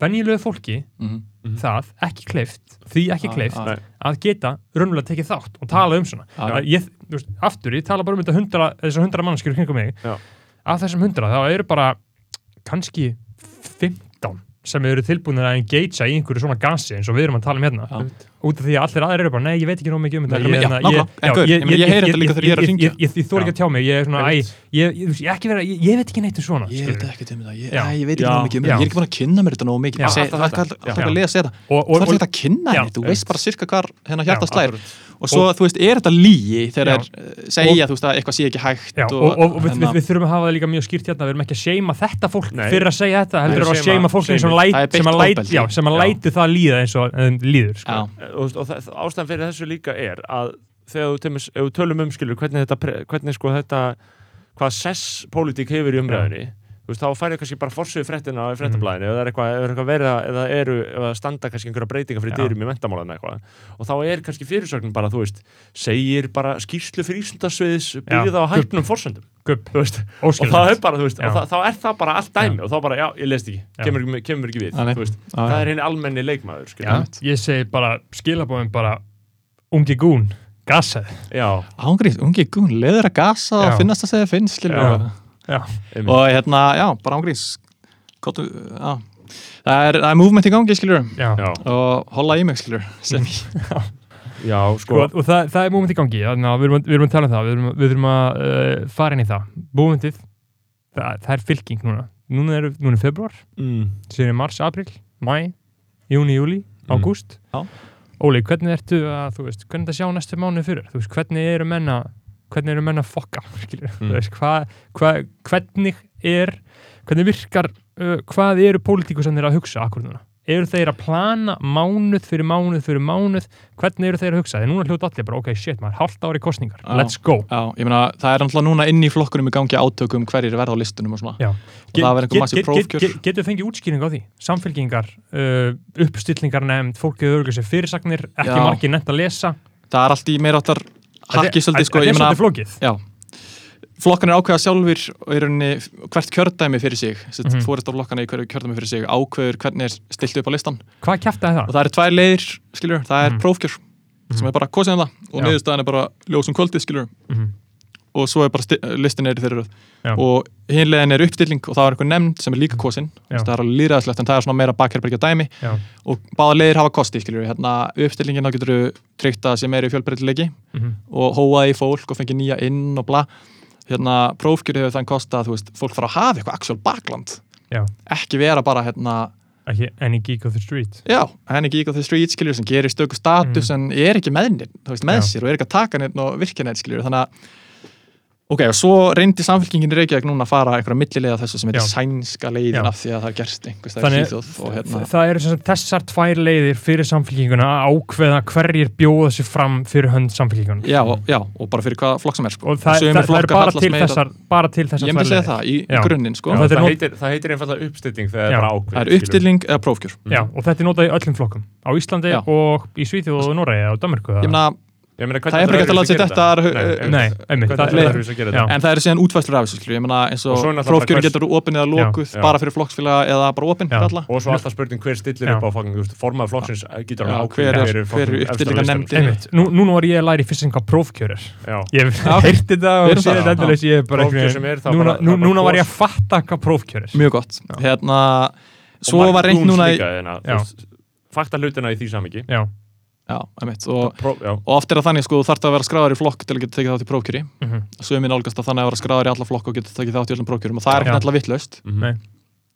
venjulegu fólki Mhm. það ekki kleift, því ekki Já, kleift já. Nei. að geta raunverulega tekið þátt og tala um svona. Að ég, veist, aftur, ég tala bara um þetta hundra, þessar hundra mannskjur kringum mig Já. af þessum hundra, þá eru bara kannski 15 sem eru tilbúinir að engagea í einhverju svona gasi eins og við erum að tala um hérna Já. út af því að allir aðrir eru bara, nei, ég veit ekki nóg mikið um þetta ég, hérna, heyri þetta líka þegar ég er að hringja. ég, ég, ég þór ekki að tjá mig, ég er svona, ég, ég, ég, ég, ekki vera, ég, ég veit ekki neitt um svona Ég veit ekkert um þetta, ég, veit ekki nóg mikið um þetta, ég er ekki búin að kynna mér þetta nóg mikið. Alltaf Það er þetta. alltaf alltaf að lesa þetta. Það er og, þetta að kynna henni, þú veist bara sirka hvar hennar hjarta Já, slæðir. Og svo, þú veist, er þetta lígi þegar þeir eh, segja, þú veist, að eitthvað sé ekki hægt Já, og, og, og við, hérna- við, við þurfum að hafa það líka mjög skýrt hérna, við erum ekki að seima þetta fólk Nei. fyrir að segja þetta, heldur Nei, að seima- fólk sem, læt, er sem, að læt, já, sem að læti það líða eins og líður sko. Já, og, og það, ástæðan fyrir þessu líka er að þegar við tölum um skilur hvernig þetta, hvernig sko þetta hvað sess pólitík hefur í umræðinni veist, þá færðu kannski bara forsöðu fréttina í fréttablaðinu, ef það er eitthvað, það er eitthvað verið að- eða eru, það standa kannski einhverja breytingar fyrir Já. dyrum í mentamálan eitthvað. Og þá er kannski fyrirsögnin bara, þú veist segir bara skýrslu fyrir Íslandasviðis byggða á gubb. hæfnum forsöndum og það er bara, þú veist, og það, þá er það bara allt dæmi Já. og þá bara, já, ég leist ekki, kemur, ekki- kemur ekki við Já, það er henni almenni leikmaður ég segi bara, skilabóðin bara ungi gún, gasaði já, ángrís, ungi gún, leður að gasa og finnast að segja finnst, skilur Já. Og hérna, já, bara ángrís Kottu, já. Það er, það er movement í gangi, já, og holla í mig, ég (laughs) já, Sko, sko og það, það er múment í gangi þannig að við erum, við erum að tala um það. Við erum, við erum að uh, fara inn í það. Múmentið, það, það er fylking núna. Núna er, núna er februar, mm. síðan er mars, april, mæ júni, júli, Mm. ágúst. Já. Óli, hvernig ertu að, þú veist, hvernig það sjá næstu mánuð fyrir, þú veist, hvernig eru menna hvernig eru menna að fokka, (laughs) Mm. veist, hvað, hva, hvernig er hvernig virkar uh, hvað eru pólitíku sem þeir að hugsa akkur núna, eru þeir að plana mánuð fyrir mánuð fyrir mánuð hvernig eru þeir að hugsa, þeir núna hljóta allir bara ok, shit, maður, hálft ári kostningar, Já. let's go Já, ég meina, það er alltaf núna inn í flokkunum í gangi átökum hverjir verða á listunum og svona Já. og það verður einhver massíf prófkjör get, Getur fengið útskýring á því? Samfélkingar, uh, uppstillingar nefnd, fólkið örgur sér fyrirsagnir, ekki Já. margir nefnt að lesa það er allt í meira áttar hakki svolítið, sko, Þetta ég er svolítið flókið Já, flokkan er ákveða sjálfur og í rauninni hvert kjördæmi fyrir sig mm Mhm. -hmm. fórist á flokkana í hverju kjördæmi fyrir sig ákveður hvernig er stilt upp á listan Hvað kæftaði og það? það eru tvær leiðir, skiljur, það er Mhm. prófkjör sem er bara kosið um það og niðurstaðan er bara ljósum kvöldið, skiljur Mhm. Og svo er bara sti- listin er í þeirra röð. Og hinlegin er uppstilling og það er einhver nefnd sem er líka kosin. Já. það er alveg líðræðslegt en það er svona meira bakherbergja dæmi. Já. og báða leiðir hafa kosti, hérna uppstillingin þá getur þú tryggt að sé meiri fjölbreytileiki. Mhm. og hóaði í fólk og fengi nýja inn og bla. Hérna prófkjöri hefur þann kosta að veist, fólk fara að hafa eitthvað actual bakland Já. ekki vera bara hérna Ekki any geek of the street. Já, henni geek of the street skiljur sem gerir stöku status en er ekki með veist, með Mm. Sér og er ekki að taka neitt og virkja neitt skiljur þannig að ok, og svo reyndi samfélkingin í Reykjavík núna að fara einhverja millilega þessu sem heitir sænska leiðin af því að það er gerst einhvers það er hlýþjóð og hérna Það eru sem sagt þessar tvær leiðir fyrir samfélkinguna að ákveða hverjir bjóða sér fram fyrir hönd samfélkinguna já, já, og bara fyrir hvað flokk sem er sko. og það, það, það er bara til, þessar, bara til þessar ég myndi tvær segja leiðir. það í, Já. í grunninn sko. Já, það, nót- heitir, það heitir einfallega uppstilling þegar Já. það er bara ákveð það er uppstilling eða prófkjör Já, og þetta er notað í öllum flokkum á Íslandi Já. og í Svíþjóð og Noregi og Danmarku ég meina, meina, Það er bara ekki hægt að láta sér þetta það- er það? En það eru síðan útvæðslur af þessu, skilju, ég meina eins Og hvers- getur opin eða lokuð Já. bara fyrir flokksfélaga eða bara alla. Og svo alltaf spurning hver stillir upp á fucking, þú veist, formaður flokksins getur hann hver er- ákveðið hver er uppstillingarnefndin? Einmitt, nú, núna var ég að læra í fyrst sem hvað prófkjör er Ég (laughs) þetta Við og erum séð það, þetta Núna, það var ég að fatta hvað prófkjör er. Mjög gott. Hérna, svo var reynd núna hérna, Fakta hlutina í því samingi Já, Já, einmitt. Og, Já, og oft er það þannig, sko, þú þarft að vera skráður í flokk til að geta tekið þátt í prófkjöri. mhm, Sumi nálgast að þannig að vera skráður í alla flokk og geta tekið þátt í öllum prófkjörum og það er ekki alltaf vittlust. mhm. Nei.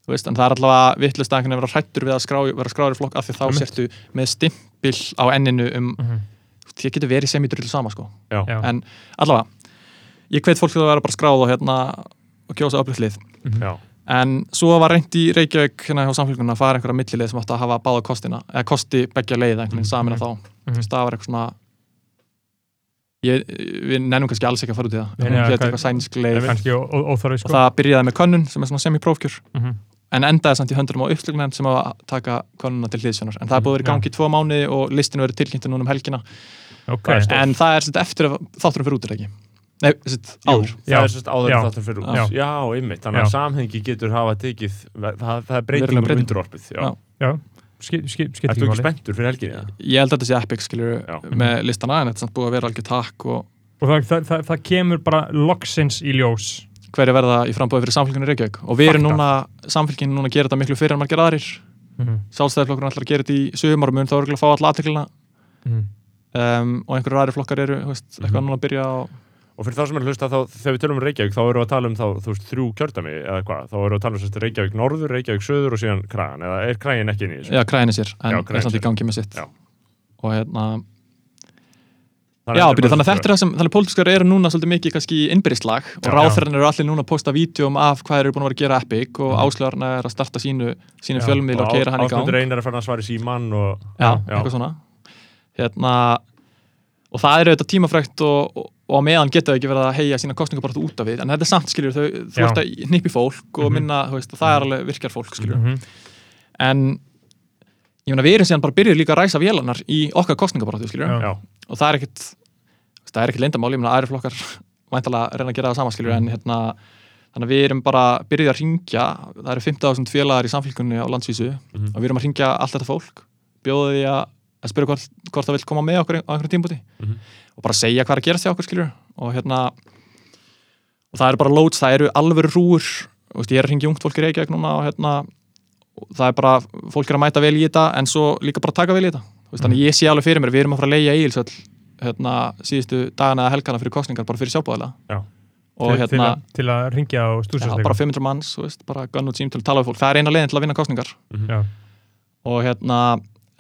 Þú veist, en það er allavega vittlust að vera hrættur við að skrá, vera skráður í flokk af því þá sértu með stimpil á enninu um mhm, því getur verið sem í drullu sama, sko. Já. En allavega, ég hveit fólk til að vera bara skráð og hérna og kjósa öflutlið. Mhm. En svo var reynd í Reykjavík hérna hjá samfélguna að fara einhverja millilið sem átti að hafa báða kostina, eða kosti beggja leið einhvern veginn samin að þá. Mhm. Þú veist, það var eitthvað svona ég, við nennum kannski alls ekki að fara út í það. Við hvað- hétt eitthvað sænsk leið óþarfi og sko það byrjaði með könnun sem er svona semi-prófkjör Mhm, en endaði samt í höndunum á uppslugnen sem að taka könnuna til hliðsjónar. En það er búið í Já. gangi í tvo mánuði og listinu verið tilkynntu núna um helgina. Ok, Það stórt. En það er eftir að þátturum fyrir út ekki. Nei, sett áður. Já. það er sérst áður en þáttur fyrir út Já. Já, einmitt, þannig að samhengi getur hafa tekið það, það er breytingum breyting. undirorpið Já. Já. skip, skip, skip Ertu ekki spenntur fyrir helginni? Ég held að þetta sé epic, skilur, Já. með listana, en þetta er samt búið að vera algjör takk og og það, það, það, það kemur bara loksins í ljós hverju verða í frambóði fyrir samfélginu Reykjavík og við erum núna, samfélginu núna að gera þetta miklu fyrir en margir aðrir Mhm, sjálfstæðiflokkurinn ætlar að gera þetta í sumar og mun þá örgulega fá all aðteklina mhm. um, og einhverju aðrir flokkar eru veist, eitthvað Mhm. núna að byrja og Og fyrir þá sem er að hlusta þá, þegar við tölum um Reykjavík þá erum við að tala um þá, þú veist, þrjú kjördami eða hvað, þá erum við að tala um sérst Reykjavík norður, Reykjavík söður og síðan kragan eða er kragin ekki inn í þessu? já, kræðinni sér, en Já, er samt í gangi með sitt Já. og hérna Já, að byrju, þannig að þetta er það sem, þannig að pólitískar eru núna svolítið mikið kannski í innbyrðislag og Já. ráþurinn eru allir núna að posta vídjum af hvað eru búin að vera að gera Epic og Mhm. áslöðarna er að starta sínu, sínu Já, fjölmiðl og keira hann í gang. Ásmundur Einar er farin að svara í símann og Já, Já. eitthvað svona. Hérna, og það eru auðvitað tímafrækt og, og, og meðan geta þau ekki verið að heia sína kostningabaratu út af við, en þetta er samt, skiljur, þau, þú ert að hnippi fólk og Mhm. minna, þú veist, og það er alveg virkjar fólk, skiljur. Mhm. En, ég meina, við erum síðan bara byrjuð líka að ræsa vélanar í okkar kostningabaratu, skiljur. Og það er ekkit það er ekkit leyndamál, ég meina aðri flokkar (laughs) væntalega reyna að gera það sama skilur en hérna þannig að við erum bara byrjuð að ringja það eru 15.000 félagar í samfélkunni á landsvísu Mhm. og við erum að ringja allt þetta fólk bjóða því að, að spyrja hvort, hvort það vil koma með okkur á einhverjum tímpúti Mhm. og bara segja hvað er að gera þjá okkur skilur og hérna og það eru bara loads, það eru alvöru rúur og veist, ég er að ringja ungt fólk í Reykjavík núna og hérna og það er bara, fólk er að mæta vel í þetta en svo líka bara taka vel í þetta. Þú veist, þannig að ég sé alveg fyrir mér, við erum að fara að leigja Egilsöll hérna, síðustu dagana eða helgana fyrir kostningar bara fyrir sjálfbúðalega Já. og til, til, hérna, að, til að ringja já, stúsast bara 500 manns veist, bara gunn og tím til að tala við fólk, það er eina leiðin til að vinna kostningar Já. og hérna,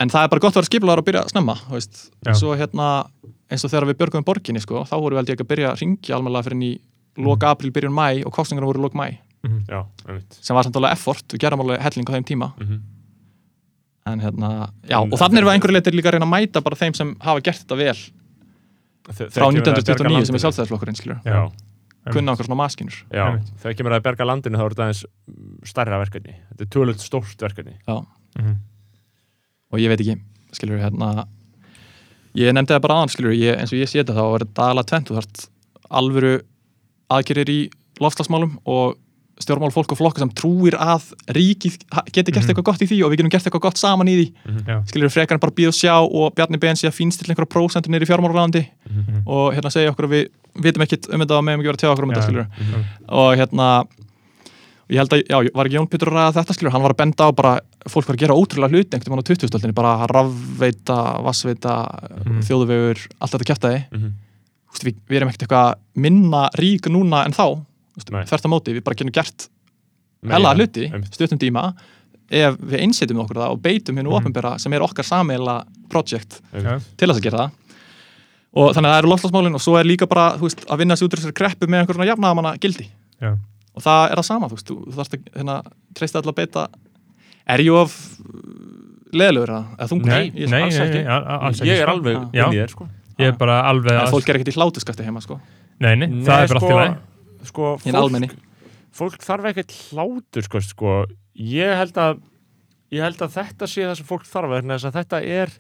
en það er bara gott að vera skipulegar og byrja snemma, veist, Já. svo hérna eins og þegar við björgum borginni, sko, þá voru við ég ekki að byrja að ringja almennilega fyrir í loka apríl, byrjun mæ og kostningarna voru lok mæ já, einmitt. Sem var samt alveg effort, við gerum alveg helling á þeim tíma. Mhm. en hérna, já, En og þannig erum við einhverju leitir líka að reyna að mæta bara þeim sem hafa gert þetta vel. Þe- frá þegar kemur að bjarga 1929 sem er sjálfstæðisflokkurinn, skilur Já, kunna okkur svona maskinur já, þegar kemur að berga landinu þá er þetta aðeins stærra verkefni. Þetta er tölult stórt verkefni. Mhm. Og ég veit ekki, skilur hérna ég nefndi það bara aðan, skilur ég, eins og ég sé þetta þá er þetta aðalega tvent þú þarft alvöru aðgerir í lofslagsmálum og stjórnmál fólk og flokka sem trúir að ríkið geti gert Mhm. eitthvað gott í því og við getum gert eitthvað gott saman í því Já. skilur frekar en bara býð og sjá og Bjarni Ben sé að fínst til einhverja prósentur nýri fjármálurlandi Mhm. og hérna segja okkur að við vitum ekkit um þetta og meðum ekki vera að tjá okkur um þetta skilur Mhm. og hérna og ég held að, já, var ekki Jón Pétur að ræða þetta skilur, hann var að benda á bara fólk var að gera ótrúlega hluti einhvern veginn á 2000-stöldinni, bara rafveita, vassveita, Mhm. þjóðuvegur allt þetta kjæftaði, Mhm. við, við erum ekkert eitthvað minna rík núna en þá þvert á móti, við bara getum gert hella hluti, einmitt. stuttum tíma ef við einsetjum okkur það og beitum hennu Mhm. ofinbera sem er okkar sameila projekt Einmitt. til þess að gera það og þannig að það eru lofslagsmálin og svo er líka bara, þú veist, að vinna sig út úr þessari kreppu með einhverjum jafnaðamanna gildi Já. Og það er það sama, þú veist, þú, þú þarfst að hérna, treysta alltaf að beita er ég of leðilegur eða eða þungur? Nei, Ég- nei, alls nei, ekki. nei, al- al- alls ekki Ég er sko. alveg inn í þér sko Ég er bara alveg en að fólk er ekkert í hlátuskasti heima, sko Nei, nei, það er bara allt í lagi sko, almenni. fólk þarf ekkert hlátur sko, sko. ég held að ég held að þetta sé það sem fólk þarf vegna þess að þetta er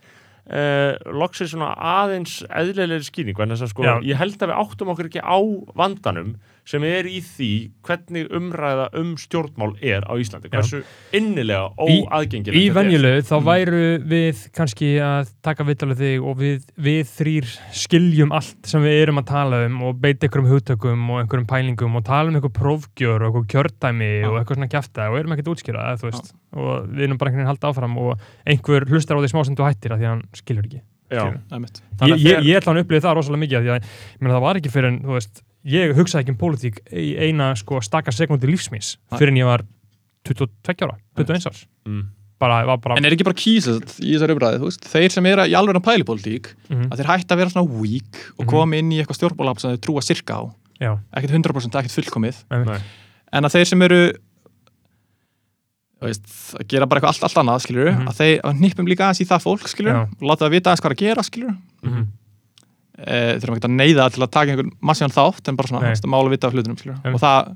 uh, loksir svona aðeins eðlilegri skýring vegna þess að sko, Já. ég held að við áttum okkur ekki á vandanum sem er í því hvernig umræða um stjórnmál er á Íslandi, Já. hversu innilega Í- óaðgengilegt Í þetta er. venjulegu þá Mm. væru við kannski að taka vitalið þig og við, við þrýr skiljum allt sem við erum að tala um og beita einhverjum hugtökum og einhverjum pælingum og tala um einhver prófgjör og einhver kjördæmi Já. og eitthvað svona kjafta og erum ekkert útskýra það, þú veist og við erum bara einhvern veginn halda áfram og einhver hlustar á því smá sem þú hættir að því að hann skilur ekki Já. Einmitt. Ég, að ætla hann að upplifa það rosalega mikið af því að ég meina, það var ekki fyrir en, þú veist, ég hugsaði ekki um pólitík í eina sko stakka sekundi lífsmins fyrir en ég var 22 ára, 21 árs mm. bara, bara En er ekki bara kýsast í þessari veist, þeir sem eru í alveg að pæli pólitík, Mhm. að þeir hætta að vera svona weak og Mhm. koma inn í eitthvað stjórnbólap sem þeir trúa sirka á, já, ekkert 100% ekkert fullkomið. Nei. en að þeir sem eru veist, að gera bara eitthvað allt, allt annað, skilur Mhm. að þeir að nýppum líka aðeins í það fólk, skilur Já. og láta það vita aðeins hvað er að gera, skilur Mhm. E, eru ekki að neyða til að taka einhvern massíðan þátt, en bara svona, að mála vita af hlutunum, og það,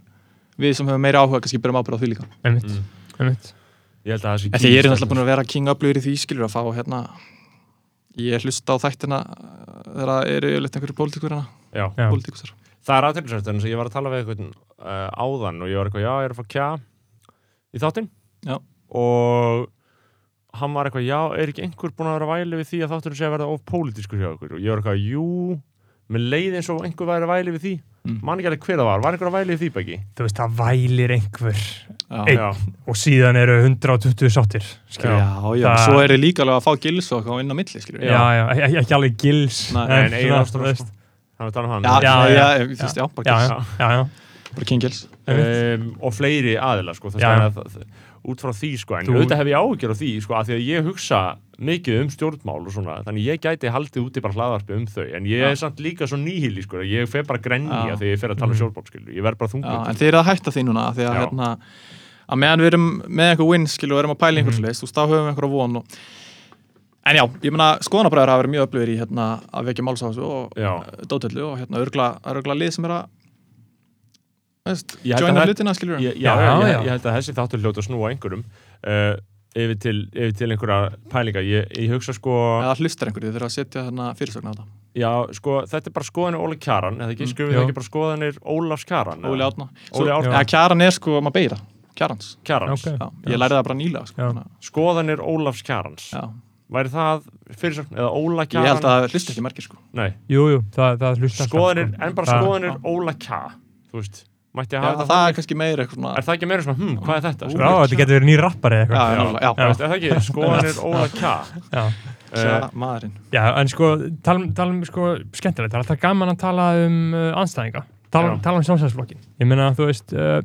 við sem höfum meiri áhuga kannski byrjum ábyrða á því líka. Einmitt, Mm. einmitt. ég held að það sé En þeir eru kýs- náttúrulega búin að vera king upplöður í því skilur að fá hérna ég hlusta á þættina uh, þegar það eru yfirleitt einhverju pólitíkur pólitíkusar Það er aðtilsvægt en ég var að tala við eitthvað uh, áðan og ég var eitthvað, já, ég er að fá kja í þáttinn. Já. og hann var eitthvað, já, er ekki einhver búin að vera væli við því að þátturinn sé að verða of pólitískur hjá okkur og ég var eitthvað, jú með leið eins og einhver væri væli við því Mm. man ekki alveg hver það var, var einhver að væli við því bæki? þú veist, það vælir einhver Já, Einn. Já, og síðan eru 120 sáttir já, já, Það- svo er þið líka alveg að fá gils og eitthvað inn á milli skilur já, já, ekki, ekki alveg gils Nei, veist. hann er um já, Já, já, já. já, já, já, já, já, já. um, sko, Já. það, það, út frá því sko, en auðvitað hef ég áhyggjur á því sko, að því að ég hugsa mikið um stjórnmál og svona, þannig ég gæti haldið úti bara hlaðarpi um þau, en ég Já. er samt líka svo nýhili, sko, að ég fer bara grenja Já. þegar ég fer að tala um Mhm. stjórnmál, skilur, ég verð bara Já, þungur en þið eru að hætta því núna því að, hérna, að meðan við erum með eitthvað win skilu og erum að pæla einhvers Mhm. leist, þú þá höfum við einhverja von og... en já, ég meina skoðanabræður hafa verið mjög öflugir í hérna, að vekja máls á þessu og Já. dótellu og hérna örgla, örgla lið sem er að veist, Ég held að joina það- hlutina skilur ég, já, Já, já, ég, já. ég held að þessi þáttur hljóta að snúa einhverjum uh, yfir, til, yfir til einhverja pælinga ég, ég hugsa sko, eða hlustar einhverju, þið þurfa að setja hérna fyrirsögna á þetta já, sko þetta er bara skoðanir Óli Kjaran, eða ekki Mm, skrifum já. það ekki bara skoðanir Ólafs Kjaran Óli? Átna Óli Árna. eða Kjaran er sko, maður beira Kjarans, Kjarans, Ok. já, ég lærði það bara nýlega sko, Já. skoðanir Ólafs Kjarans já. væri það fyrirsögn eða Óla ég Kjaran held að hlusta ekki margir sko Nei, Jú, jú, það, það hlusta skoðanir, sko. en bara Það- skoðanir Já. Óla Kja þú veist, mætti já, að hafa það, það er kannski meira eitthvað svona er það ekki meira svona, hm, hvað er þetta? Ú, Sko, Já, þetta getur verið nýr rappari eða já, eitthvað já, já, er það ekki, skoðanir Óla Kja Já. já, maðurinn Já, en sko, tala um, tala um sko, skemmtilegt, það er alltaf gaman að tala um uh, anstæðinga, tala, um- Já. tala um sjálfsæðsflokkin. Ég meina, þú veist, uh,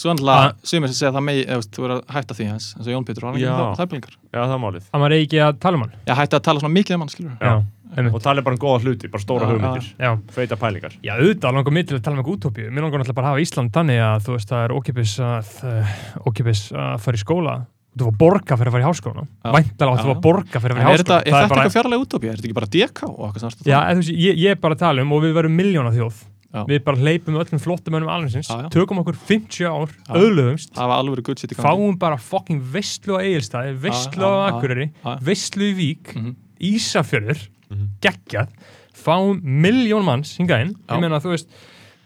Svo sumir sem segja það megi, þú er að hætta því hans, eins og Jón Pétur, hann er Já. þæflingar. já, það er málið að maður eigi ekki að tala um hann. Já, hætta að tala svona mikið um hann, skilur Já. Einmitt. og tala bara um góða hluti, bara stóra hugmyndir feita pælingar já, auðvitað langar mig til að tala um eitthvað útópíu. Mér langar náttúrulega bara að hafa Ísland þannig að, þú veist, það er ókipis að, uh, ókipis að fara í skóla. Þú var borga fyrir að fara í háskóla. Já. Væntalega að þú var borga fyrir að fara í er þetta, háskóla. er þetta eitthvað fjarlæg útópía? Er þetta ekki bara DK og eitthvað svona? Já, veist, ég, ég er bara að tala um og við verum miljóna þjóð. Já. Við bara hleypum öllum flottumönnum alveg Já, já. tökum okkur 50 ár, alveg gangi. fáum bara fucking veistlu á Egilstaði, veistlu Já, á Akureyri, já. veistlu í Vík, Mhm. Ísafjörður, Mhm. geggjað, fáum miljón manns hingað inn, ég meina þú veist,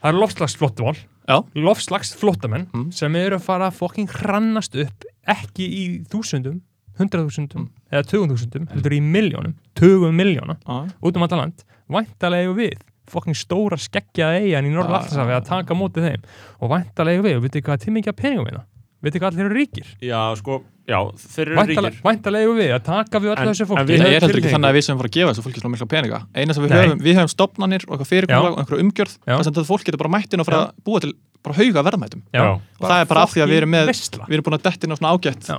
það er lofslagsflottumál, Já, lofslagsflottamenn Mhm. sem eru að fara að fucking hrannast upp, ekki í þúsundum, hundraðþúsundum Mhm. eða tögundþúsundum, heldur í miljónum, tögum miljóna, já, út um alla land, væntalega eigum við fucking stóra skeggjaða eigin í Norðallarsafi já, að taka á móti þeim. Og væntalega eigum við, og veitir hvað að peningum við það veitir hvað allir eru ríkir? Já, sko, já, þeir eru ríkir væntalega eigum við að taka við öllu En- þessu en fólki höfum ég er heldur ekki þannig að við sem fara að gefa þessu fólki svona mikla peninga. Eina sem við Nei. höfum, við höfum stopnanir og eitthvað fyrirkomulag og einhverju umgjörð, þess að þetta fólk getur bara mættin og fara að búa til bara hauga verðmætum. Já. Og það er bara af því að við erum með, veistla. við erum búin að detti inn á svona ágætt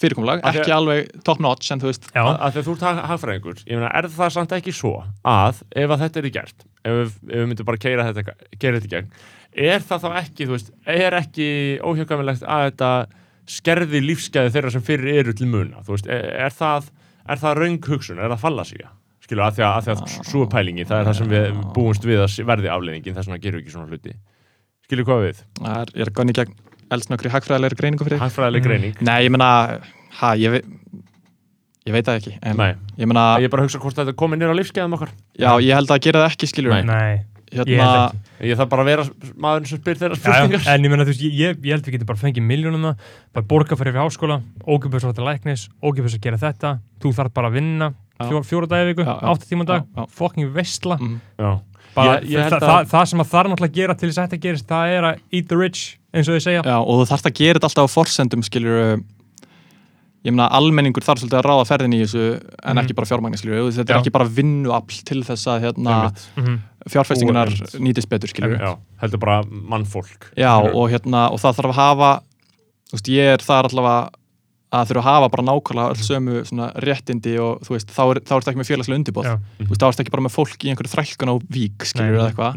fyrirkomulag, ekki alveg top notch, en þú veist, já, að, þegar þú ert hag- hagfræðingur ég meina, er það samt ekki svo að ef að þetta er í gert ef við, ef við myndum bara keira þetta, keira þetta í gegn er það þá ekki, þú veist er ekki óhjökkamilegt að þetta skerði lífsgæði þeirra sem fyrir eru til muna, veist, er, er það er það raung hugsun, er það fallasíja skilur, að því að, að, að svo er pælingin það er það sem við búumst við að verði afleiðingin þess vegna gerum við ekki svona hluti. Skilur hvað við, það er, ég er gonni gegn eldsnökkri hagfræðilegri greiningu fyrir. hagfræðileg Mm. greining. Nei, ég meina, ha, ég veit, ég veit það ekki, en Nei. ég meina, að ég bara hugsa hvort þetta komið nýra á lífsgæðum okkar. Já, ég held að gera það ekki, skiljur Nei. nei, Hérna, ég þarf bara að vera maðurinn sem spyr þeirra spurningar. en ég meina þú veist, ég, ég, ég held við getum bara fengið miljónuna, bara borga fyrir við háskóla, ógjöfus á þetta læknis, ógjöfus að gera þetta, þú þarf bara að vinna, Já. fjó, fjóra dagi viku, átta tíma á dag, veistla, mm, Já. bara, Ég- ég held það, að- það, það sem að þarf náttúrulega að gera til þess að þetta gerist, það er að eat the rich, eins og þið segja. já, og þú þarfst að gera þetta alltaf á forsendum, skiljur, ég meina, almenningur þarf svolítið að ráða ferðin í þessu, en Mhm. ekki bara fjármagn, skiljur, þetta Já. er ekki bara vinnuafl til þess að, hérna. Mm fjárfestingunar Einmitt. nýtist betur. Já, heldur bara mannfólk Já, og hérna, og það þarf að hafa þú veist, ég er þar allavega að þurfa að hafa bara nákvæmlega öll sömu svona réttindi og þú veist, þá er, þetta ekki með félagslega undirbóð þú veist, þá er þetta ekki bara með fólk í einhverju þrælkun á vík, skilur eða eitthvað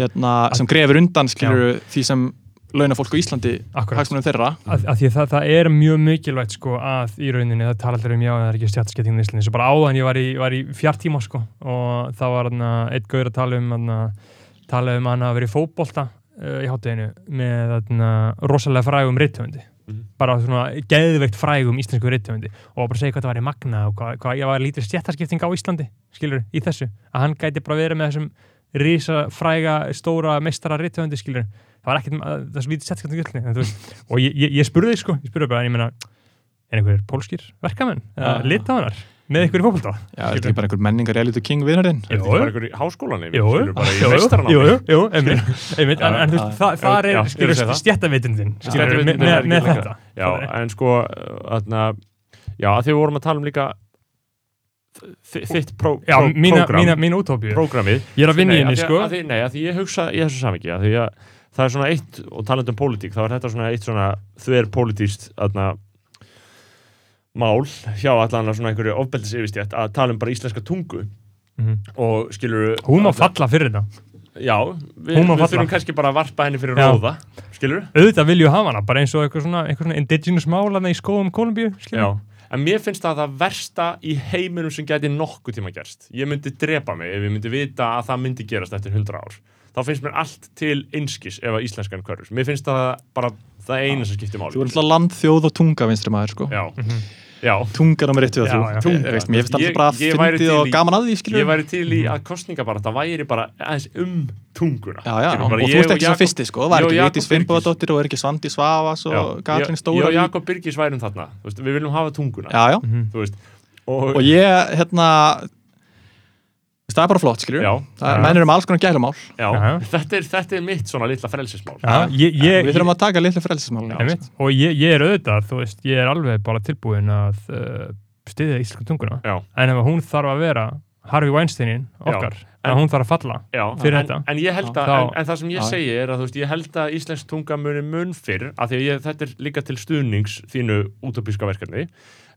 hérna, sem grefur undan, skilur því sem launafólk á Íslandi hagsmunum þeirra. Að, að það, það er mjög mikilvægt sko að í rauninni, það tala allir um já, það er ekki stjætsketting í Íslandi, svo bara áðan ég var í, var í fjartíma sko og það var eitt gaur að tala um hana, tala um hann að vera í fótbolta uh, í hátteginu með hana, rosalega frægum rithöfundi. Mhm. bara svona geðveikt frægum íslensku rithöfundi. Og bara segja hvað það var í magna og hvað, hvað ég var lítið stjættarskipting á Íslandi skilur, í þessu, að hann gæti bara verið með þessum það var ekkert, það er svo lítið í Íslandi en þú veist og ég, ég, ég spurði sko, ég spurði bara en ég meina, er einhverjir pólskir verkamenn eða Já. litáðanar með einhverjir fókbalta Já, er þetta ekki bara einhver menningar reality king vinnurinn Er þetta ekki bara einhver í háskólan yfir? Jú, jú, í jú, einmitt, einmitt, en, þú veist, það, er, stjættavitundin, skilur, með, þetta. Já, en sko þarna, já, því við vorum að tala um líka þi- þitt prógram, mína, prógramið. Ég er að vinna í henni, sko. að því, Nei, að því ég hugsa í þessu samingi að því að það er svona eitt, og talandi um pólitík þá er þetta svona eitt svona þver pólitíst aðna mál hjá allan að svona einhverju ofbeldis yfirstjætt að tala um bara íslenska tungu Mhm. og skilur Hún má falla fyrir þetta já, við, við þurfum kannski bara að varpa henni fyrir Já. róða skilur Auðvitað vilju hafa hana, bara eins og eitthvað svona, eitthvað svona indigenous mál hana í skóum Kolumbíu en mér finnst það það versta í heiminum sem gæti nokkuð tíma gerst. Ég myndi drepa mig ef ég myndi vita að það myndi gerast eftir 100 ár. Þá finnst mér allt til einskis ef að íslenskan körfur. Mér finnst það bara það eina sem skiptir máli. Þú er alltaf land, þjóð og tunga vinstri maður, sko. Já, já. Tunga nummer 1 og Já, 3. já. Tunga. Veist, mér finnst alltaf bara fyndið og í- gaman að því, skilur. Ég væri til í að kostninga bara það væri bara aðeins um tunguna. Já, já, Skilurðu, og bara þú ert ekki svo fyrsti, sko. Það var ekki Birgis. Finnbóðadóttir og er ekki Svandi Svavas og Katrín ég- Stóra. Ég og Jakob Birgis værum þarna. Þú Veist, við viljum hafa tunguna. Já, já. Þú veist, og, ég, hérna, veist, það er bara flott, skilur. Já. Það Já. mennir um alls konar gælumál. Þetta, er, þetta er mitt svona litla frelsismál. Já, ég, ég, Við þurfum að taka litlu frelsismál. Einmitt. og ég, ég er auðvitað, þú veist, ég er alveg bara tilbúin að uh, stiðja íslensku tunguna Já. en ef hún þarf að vera Harvey Weinsteinin okkar, en- hún þarf að falla Já, fyrir en, þetta. en ég held að, Þá- en, en það sem ég Já. segi er að þú veist, ég held að íslensk tunga muni mun fyrr, af því að ég, þetta er líka til stuðnings þínu útopíska verkefni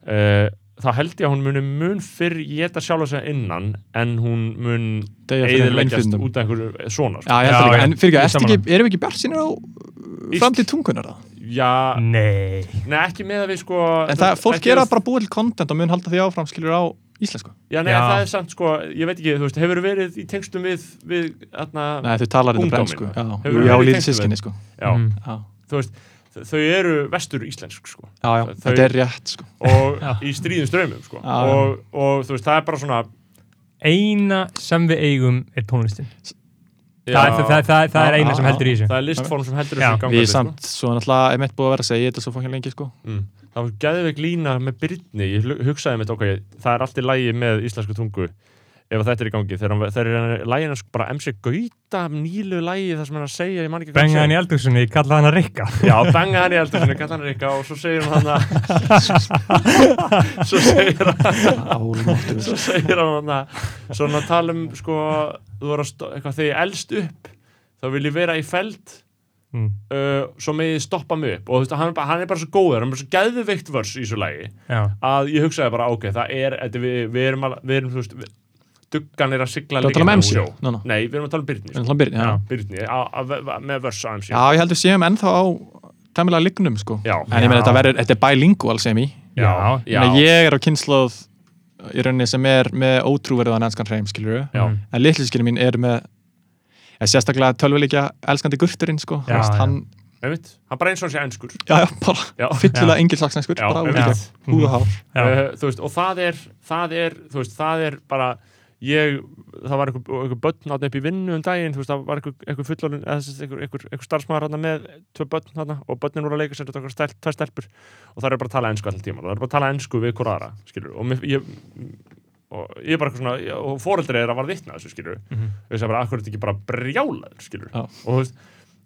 uh, þá held ég að hún muni mun fyrr geta sjálfa sig innan en hún mun eðileggjast út af einhverju svona sko. Já, ég Já, það já. En fyrir Ég ekki, erum við ekki bjart sínir á Ísl- framtíð tungunar það? Já, Nei, nei, ekki með að við sko En það, veist, fólk er að- að bara búið til content og mun halda því áfram, skilur á íslensku. Já, nei, Já. það er samt sko, ég veit ekki, þú veist, hefur verið í tengstum við, við, þarna, Nei, þau talar þetta brennsku. Já, já, tengslum sískinni, sko. já, Mm. Já, þú veist, þau eru vestur íslensk, sko. já, já. Þau- þetta er rétt, sko. og í stríðum strömmum sko. Og, og þú veist, það er bara svona eina sem við eigum er tónlistin já, það, það, það, það, það er eina sem heldur í þessu það er listform sem heldur Já. þessu gangandi Við samt, svo náttúrulega, er mitt búið að vera að segja þetta svo fokkin lengi, sko. sko. mm. það var geðveik lína með Byrni ég hu- hugsaði mitt, ok, það er allt í lægi með íslensku tungu ef að þetta er í gangi þegar hann- þegar er lægina sko bara MC Gauta nýlu lægi það sem hann er að segja, ég man ekki hvað Benga hann hann í eldursunni, kalla hann að rikka Já, benga hann í eldur sinni, kalla hann Rikka og svo segir hann hann svo segir hann svo segir hann hann að svona tala um sko, að þegar ég elst upp þá vil ég vera í feld mm. uh, svo með stoppa mig upp. Og þú veist, hann, er bara- hann er bara svo góður, hann er bara svo geðveikt vörs í svo lagi Já, að ég hugsaði bara, ok, það er þetta, við, við erum, al, við erum, veist við, duggan er að sigla að tala um líka sjó. Nú, nú. Nei, við erum að tala um Byrni Við sko. erum að byrja, já. Já. Byrni, á, á, á, með vörs á MC Já, ég held við séum ennþá á tæmilega lignum, sko. Já. En ég meina, þetta verður, þetta er bilingual sem í. já, já. Ég, ég er á kynnslóð í rauninni sem er með ótrúverðan enskan hreim, skilur við. En litliskinu mín er með ja, sérstaklega tölvuleikja elskandi gurturinn, sko. Já, Veist, já. hann, Einmitt, hann bara eins og hann sé ennskur já, já, bara (laughs) fyllilega engilslagsnenskur, Já, bara út í einmitt. gegn. húð og hár. já. uh, þú veist, og það er það er, þú veist, það er bara ég, það var einhver, einhver börn átna upp í vinnu um daginn, þú veist, það var einhver, einhver fullorinn, eða þess að einhver, einhver, starfsmæður átna með tvö börn átna og börnin voru að leika sér þetta okkur stel, tvær stelpur og það er bara að tala ennsku alltaf tíma það er bara að tala ennsku við hver aðra, skilur og mér, ég og ég er bara eitthvað svona, og foreldri er að var vitna þessu, skilur Mhm. ég sagði bara, akkur er þetta ekki bara brjálaður, skilur Já. og þú veist,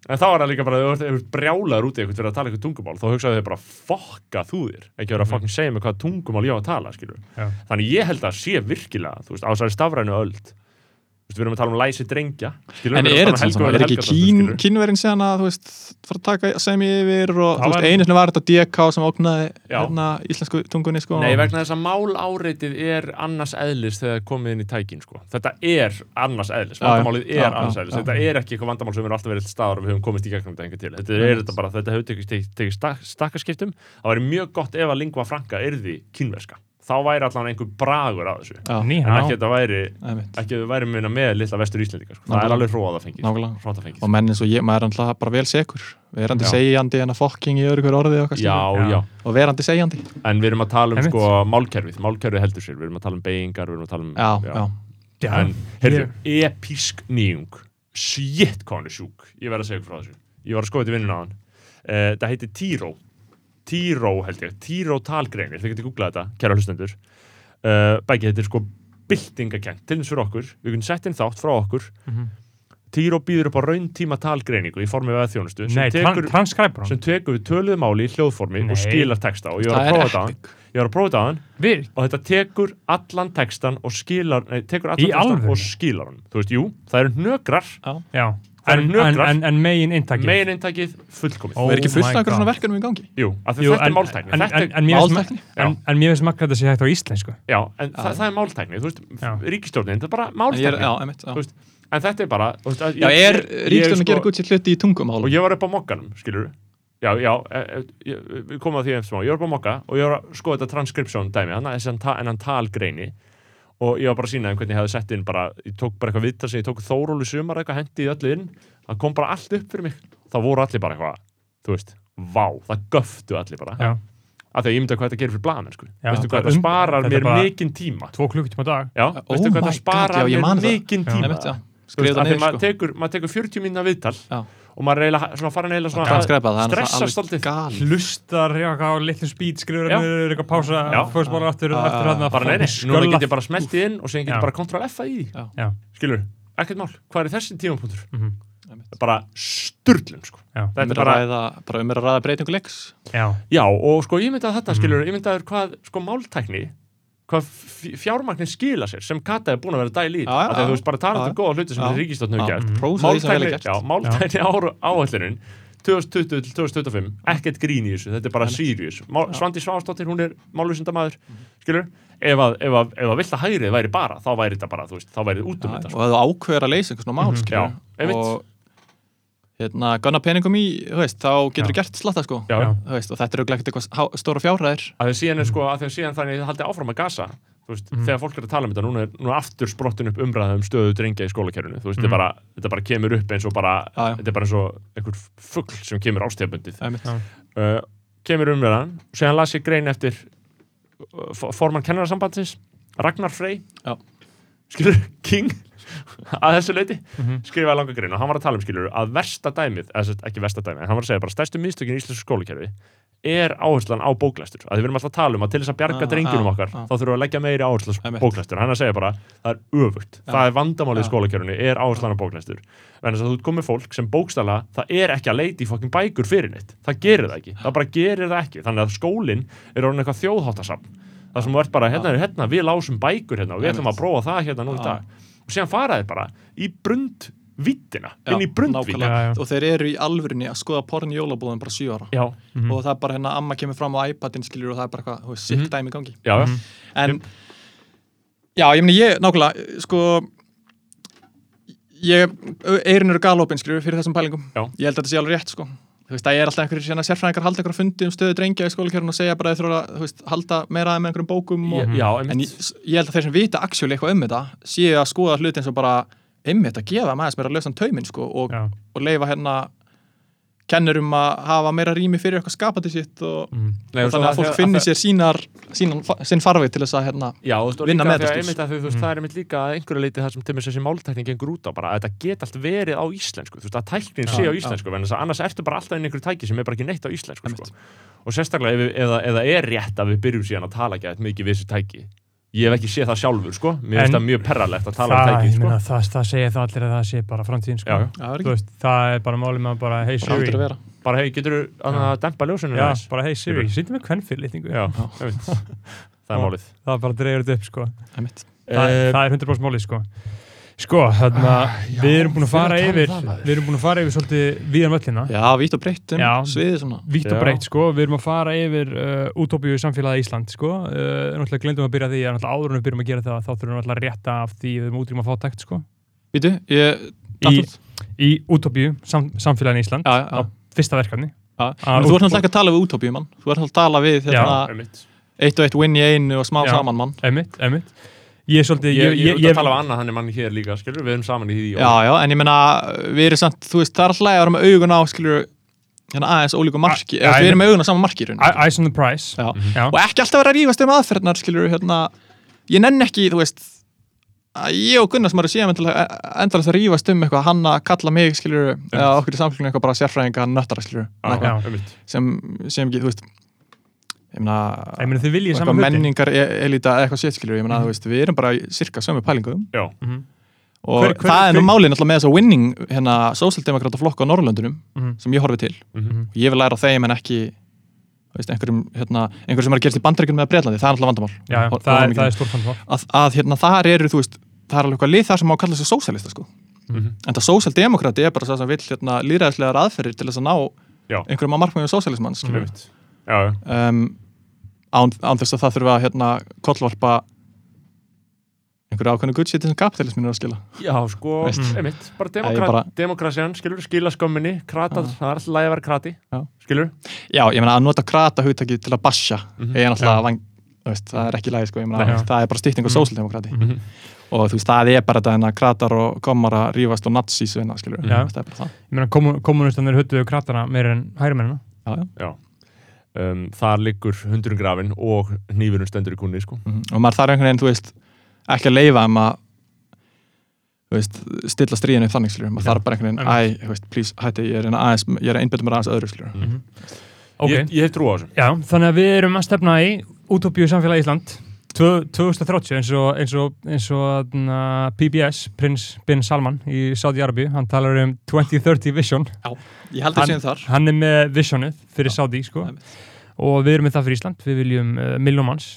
en þá er það líka bara ef þú ert brjálaður út í eitthvað fyrir að tala eitthvað tungumál þá hugsaðu þau bara, fokka þú þér. Ekki vera að Mhm. fokkin segja mig hvað tungumál ég á að tala, skilur þannig ég held að sé virkilega, veist, á þessari stafrænu veist, við erum að tala um læsi drengja skilur, En erum er þetta um svona, er ekki kín, kínverinn síðan að, þú veist, fara að taka sem yfir og, þú veist, einu sinni var þetta DK sem ógnaði Já. hérna íslensku tungunni, sko. Nei, vegna þess að mál áreitið er annars eðlis þegar er komið inn í tækin sko. þetta er annars eðlis, Já, já. vandamálið Já, er já, annars eðlis já. þetta er ekki eitthvað vandamál sem er alltaf verið til staðar og við höfum komist í gegnum þetta til þetta er þetta bara, þetta hefur tekið, tekið, tekið stak, stakkaskiptum það væri mjög gott ef að lingua franca yrði kynverska, þá væri allan einhver bragur af þessu, Já, Ný, en já. ekki þetta væri ekki að við væri minna með litla vestur Íslendinga sko. það er alveg hróða fengið fengið Og menn eins og ég, maður er alltaf bara vel segur. Verandi Já. segjandi en að fokking í örugur orðið og, já, Já. já, og verandi segjandi. en við erum að tala um Einmitt. sko málkerfið, málkerfið heldur sér við erum að tala um beigingar, við erum að tala um Já, já. Já. en heyrðu, episk nýjung shit er sjúk ég verð að segja ykkur frá þessu ég var að skoða þetta vinnun á hann uh, það heitir Tiro Tiro held ég, Tiro talgreinir þið getur googlað þetta, kæra hlustendur. Uh, bæki þetta er sko byltingakent til þess fyrir okkur, við kunum sett inn þátt frá okkur. Mhm. Tiro býður upp á rauntíma talgreiningu í formi veða þjónustu sem tran sem tekur við töluðu máli í hljóðformi Nei. og skilar texta. Og ég var að prófa þetta á hann ég var að prófa þetta á hann. Og þetta tekur allan textan og skilar nei, tekur allan textan alvöru? og skilar hann. Þú veist, jú, það eru hnökrar. Já en, en, en, en megin inntakið megin eintakið fullkomið og er ekki fullt einhverjum svona verkefnum í gangi. Jú, af því Jú, þetta er en- máltækni. en, en, en, mér finnst ma- Máltækni? en, en mér finnst makka þetta sé hægt á íslensku. Já, en Já. það, það er máltækni Þú veist, ríkistjórnin, þetta er bara máltækni. já, einmitt, já. En þetta er bara veist, að já, er ríkstjórn að sko- gera gutt sér hluti í tungumál Og ég var upp á mokkanum, skilur Já, já, e, e, ég, við komum að því eftir smá Ég var upp á mokka og ég var að skoða þetta transcription dæmi að en hann talgreini Og ég var bara að sína hvernig ég hefði sett inn bara, Ég tók bara eitthvað vitt sem ég tók Þórólu sumar eitthvað hendi í öllu inn. Það kom bara allt upp fyrir mig. Það voru allir bara eitthvað, þú veist Vá, það göftu allir bara. Já, Af því að ég myndi hvað þetta gerir fyrir blaðamenn sko. Veistu hvað þetta um- sparar mér mikinn tíma? Tvo klukkutíma á dag. Já, Oh veistu hvað þetta sparar mér mikinn tíma? Af það því maður sko. tekur, maður tekur 40 mínúna viðtal. Já. Og maður er eiginlega svona farin eiginlega svona náttúrulega svolítið. alveg gal. Hlustar já, á litlu speed skrifur eitthvað pása Já. fórsmála aftur, Já, aftur hann bara nei, nei, núna get ég bara smeltið inn og sen get ég bara Ctrl F að í því. Já. skilur, ekkert mál, hvað er þessi tímapunktur? Mhm. bara sturlun sko. Þetta um er að bara, ræða, bara um að ræða breytingu leiks. Já, já og sko ég myndi að Mhm. þetta skilur, ég myndi að hvað sko máltækni hvað fjármagnin skila sér sem Kata er búin að vera dæl í. Að já. þú veist bara tala Já, um góða hluti sem þessi ríkistofn hefur gert. Er máltækni, gert. já, máltækni áallunin 2020 til 2025 ekkert grín í þessu, þetta er bara Má, Svandi Svásdóttir, hún er málusindamæður skilur, ef að, ef að, ef að vilt að hægrið væri bara, þá væri þetta bara þú veist, þá væri út um þetta og þú ákveður að leysa einhvers svona mál Mhm. skilur, og hérna, gunna peningum í veist, þá getur þú gert slatta sko. Veist, og þetta eru ekkert eitthvað stóra fjárhæðir. Að því síðan er sko, síðan þannig haldið áfram að gasa þú veist, Mhm. þegar fólk er að tala um þetta núna er, núna aftur sprottin upp umræða um stöðu drengja í skólakerfinu, þú veist, er bara, þetta bara kemur upp eins og bara, Já, já. þetta er bara eins og einhver fugl sem kemur ástefbundið uh, kemur umræðan, síðan las ég grein eftir uh, for- formann kennararsambandsins Ragnar Frey. Já. skilur, King að þessu leiti, Mhm. skrifaði langa grein og hann var að tala um skilur að versta dæmið eða ekki versta dæmið, hann var að segja bara stærstu mistökin í íslensku skólakerfi er áherslan á bóklæstur. Að við erum alltaf að tala um að til þess að bjarga Ah, drengjunum ah, okkar ah. þá þurfum við að leggja meiri áherslu á bóklæstur. Hann er að segja bara, það er öfugt. Það er vandamálið í skólakerfinu, er áherslan á bóklæstur. En þess að þú ert komið fólk sem bókstala það er ekki að leita í fokkin bækur fyrir neitt. Það gerir það ekki, það bara gerir það ekki. Þannig að skólinn er orðin eitthvað þjóðháttasafn það sem ert bara, hérna, hérna við lásum bækur hérna og við ætlum að prófa það hérna nú í dag og síðan faraði bara í brundvittina Já, inn í já. og þeir eru í alvörinni að skoða porn í jólabúðum bara 7 ára já, Mhm. og það er bara hérna amma kemur fram á iPadin skilur og það er bara eitthvað, þú veist, sick Mhm. dæmi í gangi já, Mhm. en já, ég meni ég, nákvæmlega sko ég, eirinn eru galopin skilur fyrir þessum pælingum Já. ég held að þetta sé alveg rétt sko þú veist, það er alltaf einhverjir sérfræðingar halda einhverjum fundi um stöðu drengja í skólakjörun og segja bara að þeir þurfa að þú halda meira með einhverjum bókum og, já, en ég, ég held að þeir sem vita actually eitthvað um þetta séu að skoða hluti eins og bara einmitt að gefa maður sem er að lösa tauminn sko, og, og leifa hérna kennurum að hafa meira rými fyrir eitthvað skapandi sitt og. Nei, og og þannig að að fólk þegar- finni að sér sínar, sínan, sinn farveg til þess að hérna, Já, veist, og vinna með að þetta, að þú veist, það er einmitt líka að einhverju leiti það sem til þess þessi máltækning gengur út á bara að þetta get allt verið á íslensku þú veist, að tæknin sé á íslensku að annars ertu bara alltaf inn einhverju tæki sem er bara ekki neitt á íslensku sko. og sérstaklega ef, eða, eða er rétt að við byrjum síðan að tala ekki eitthvað mikið við þessi tæki ég hef ekki séð það sjálfur, sko mér finnst það mjög perralegt að tala það, um tæki ég sko. meina, það, það segja það allir að það sé bara framtíðin sko. það er veist, það er bara málið með að bara að Siri bara hei, getur þú að dempa ljósinu já, aðeins? bara hey Siri, sýndu mig hvern fyrir litningu já, einmitt. það er málið það bara dreifur þetta upp sko. Það, Eh, það er 100% málið sko. Sko, þarna já, við erum búin að fara að um yfir það, við erum búin að fara yfir svolítið viðan völlina. Já, vítt og breytt um sviðið svona. vítt og breytt sko, við erum að fara yfir uh, útópíu samfélagi Ísland sko. Uh, náttúrulega glendum að byrja því að náttúrulega áður en við byrjum að gera það þá þurfum við náttúrulega að rétta af því við erum útrýma fátækt sko. Vítu, ég Í- í útópíu sam, samfélagin Ísland Já, já, á fyrsta verkefni. Að Þú ert náttúrulega ekki að tala við saman ég er svolítið ég, ég, ég, ég, tala af annað hann er manni hér líka, skilur, við erum saman í því Já, já, en ég meina, við erum samt, þú veist, það er alltaf að vera með augun á, skilur, hérna aðeins ólíku marki, eða við erum með augun á sama marki í rauninni. Eyes on the prize Já. Já. Og ekki alltaf vera að rífast um aðferðnar, skilur, hérna, ég nenn ekki, þú veist, ég og Gunnar sem eru síðan endalast að rífast um eitthvað, hann að kalla mig, skilur, eða okkur í samfélaginu eitthvað bara sérfræðinga nöttara, skilur, Já, Já. sem, sem ekki, ég meina, þið viljið saman hluti. menningar e- elita eða eitthvað sétt, skilur, ég meina, Mhm. þú veist, við erum bara cirka sömu pælingum. Já, Mhm, og Hver- hver- það er nú málið náttúrulega með þess að winning hérna sósaldemokrata flokk á Norrlöndunum mhm, sem ég horfi til. Mhm. og ég vil læra þeim en ekki þú veist, einhverjum, hérna, einhverjum sem er að gerast í bandaríkjum með Breitlandi, það er náttúrulega vandamál. Já, já, Hor- það, er, það er stórt fannfál að, að hérna, þar eru, þú veist það er alveg eitthvað lið þar sem má kalla sig sósælista sko. Mhm. en það sósaldemokrati er bara það sem vill hérna, líðræðislegar aðferðir til þess að ná Já. einhverjum að markmiðum sósalismann um, án, án þess að það þurfa að hérna, kollvarpa einhverju ákveðnu guddsíti sem kapitalismin er að skila Já, sko, einmitt, bara, demokra bara- demokrasian, skilur, skila skömminni, kratað, Já. það er alltaf lægi að vera krati, Já. skilur. Já, ég meina að nota krata hugtakið til að basja Mhm. er náttúrulega vang, veist, það er ekki lægi sko, ég meina, Nei. það er bara stýtting á Mhm. sósaldemokrati Mhm. og þú veist, það er bara þetta hennar kratar og gommar að rífast og nazis vinna, skilur Já. það er bara það Ég meina, kommun, kommunistanir höttuðu kratana meir en hægrimennina. já, já. Um, þar liggur hundurinn grafin og hnífurinn stendur í kunni, sko. Mhm. og maður þarf einhvern veginn, þú veist ekki að leifa um að þú veist, stilla stríðinu þannig skilur maður þarf bara einhvern veginn, æ, þú veist, please, hætti ég er, reyna aðeins, ég er að einbytta mér aðeins öðru skilur Mhm. Ok, Ég, ég hef trú á þessu. já, þannig að við erum að stefna í útópíu samfélagi Ísland 2030 eins og, eins og, eins og na, PBS, Prins Bin Salman í Saudi Arabi, hann talar um 2030 vision, ég held að séum þar hann er með visionið fyrir Saudi, sko, og við erum með það fyrir Ísland, við viljum uh, miljón manns,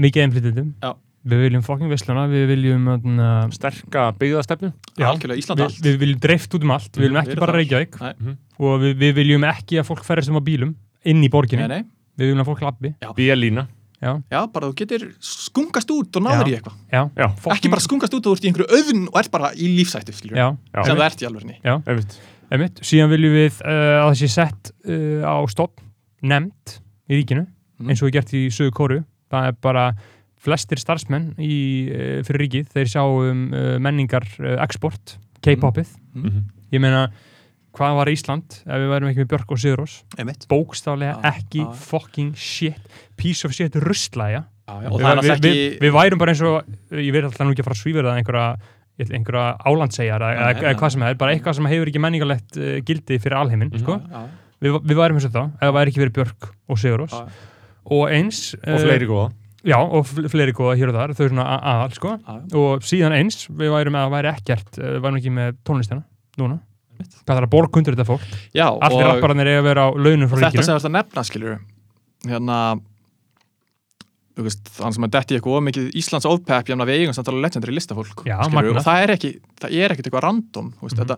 mikið einflytjendum Já. við viljum fokking vissluna, við viljum na, Sterka byggðastefnu. Já. algjörlega Ísland við, allt við viljum dreift út um allt, við viljum ekki við bara. Reykjavík Nei. Mhm. og við, við viljum ekki að fólk ferðast um á bílum inn í borginni, nei, nei. við viljum að fólk lappi Bíalína. Já, já, bara þú getur skungast út og náður í eitthvað já, Já. ekki bara skungast út og þú ert í einhverju auðn og ert bara í lífsættu skilur já, Já. sem það ert í. Einmitt. síðan viljum við uh, að það sé sett uh, á stopp nefnd í ríkinu Mhm. eins og við gert í sögu kóru það er bara flestir starfsmenn í, uh, fyrir ríkið, þeir sjá um uh, menningar uh, export, K-popið Mhm. ég meina, hvað var Ísland ef við værum ekki með Björk og Sigurós einmitt bókstaflega Já, ekki já. fucking shit piece of shit rustlæja já, og við, það er við, náttúrulega við, ekki við værum bara eins og ég veit alltaf nú ekki að fara að svífur það einhverja einhverja álandsegjar eða, eða nei. hvað sem er, bara eitthvað sem hefur ekki menningarlegt uh, gildi fyrir alheiminn, Mhm. sko við, við værum eins og það, ef það væri ekki verið Björk og Sigurós og eins Og uh, fleiri góða. já, og fl fleiri góða hér og þar, þau svona a- aðal, sko og síðan eins, við værum að væri ekkert uh, við værum ekki með tónlistina, núna. Hvað er að borga undir þetta fólk já allir rappararnir eiga að vera á launum frá þetta ríkinu þetta nefna skilur hérna veist, þannig sem að detti eitthvað of mikið Íslands ofpepp, ég meina við eigum samt alveg legendary listafólk og það er ekki, það er ekkert eitthvað random veist, Mhm. þetta,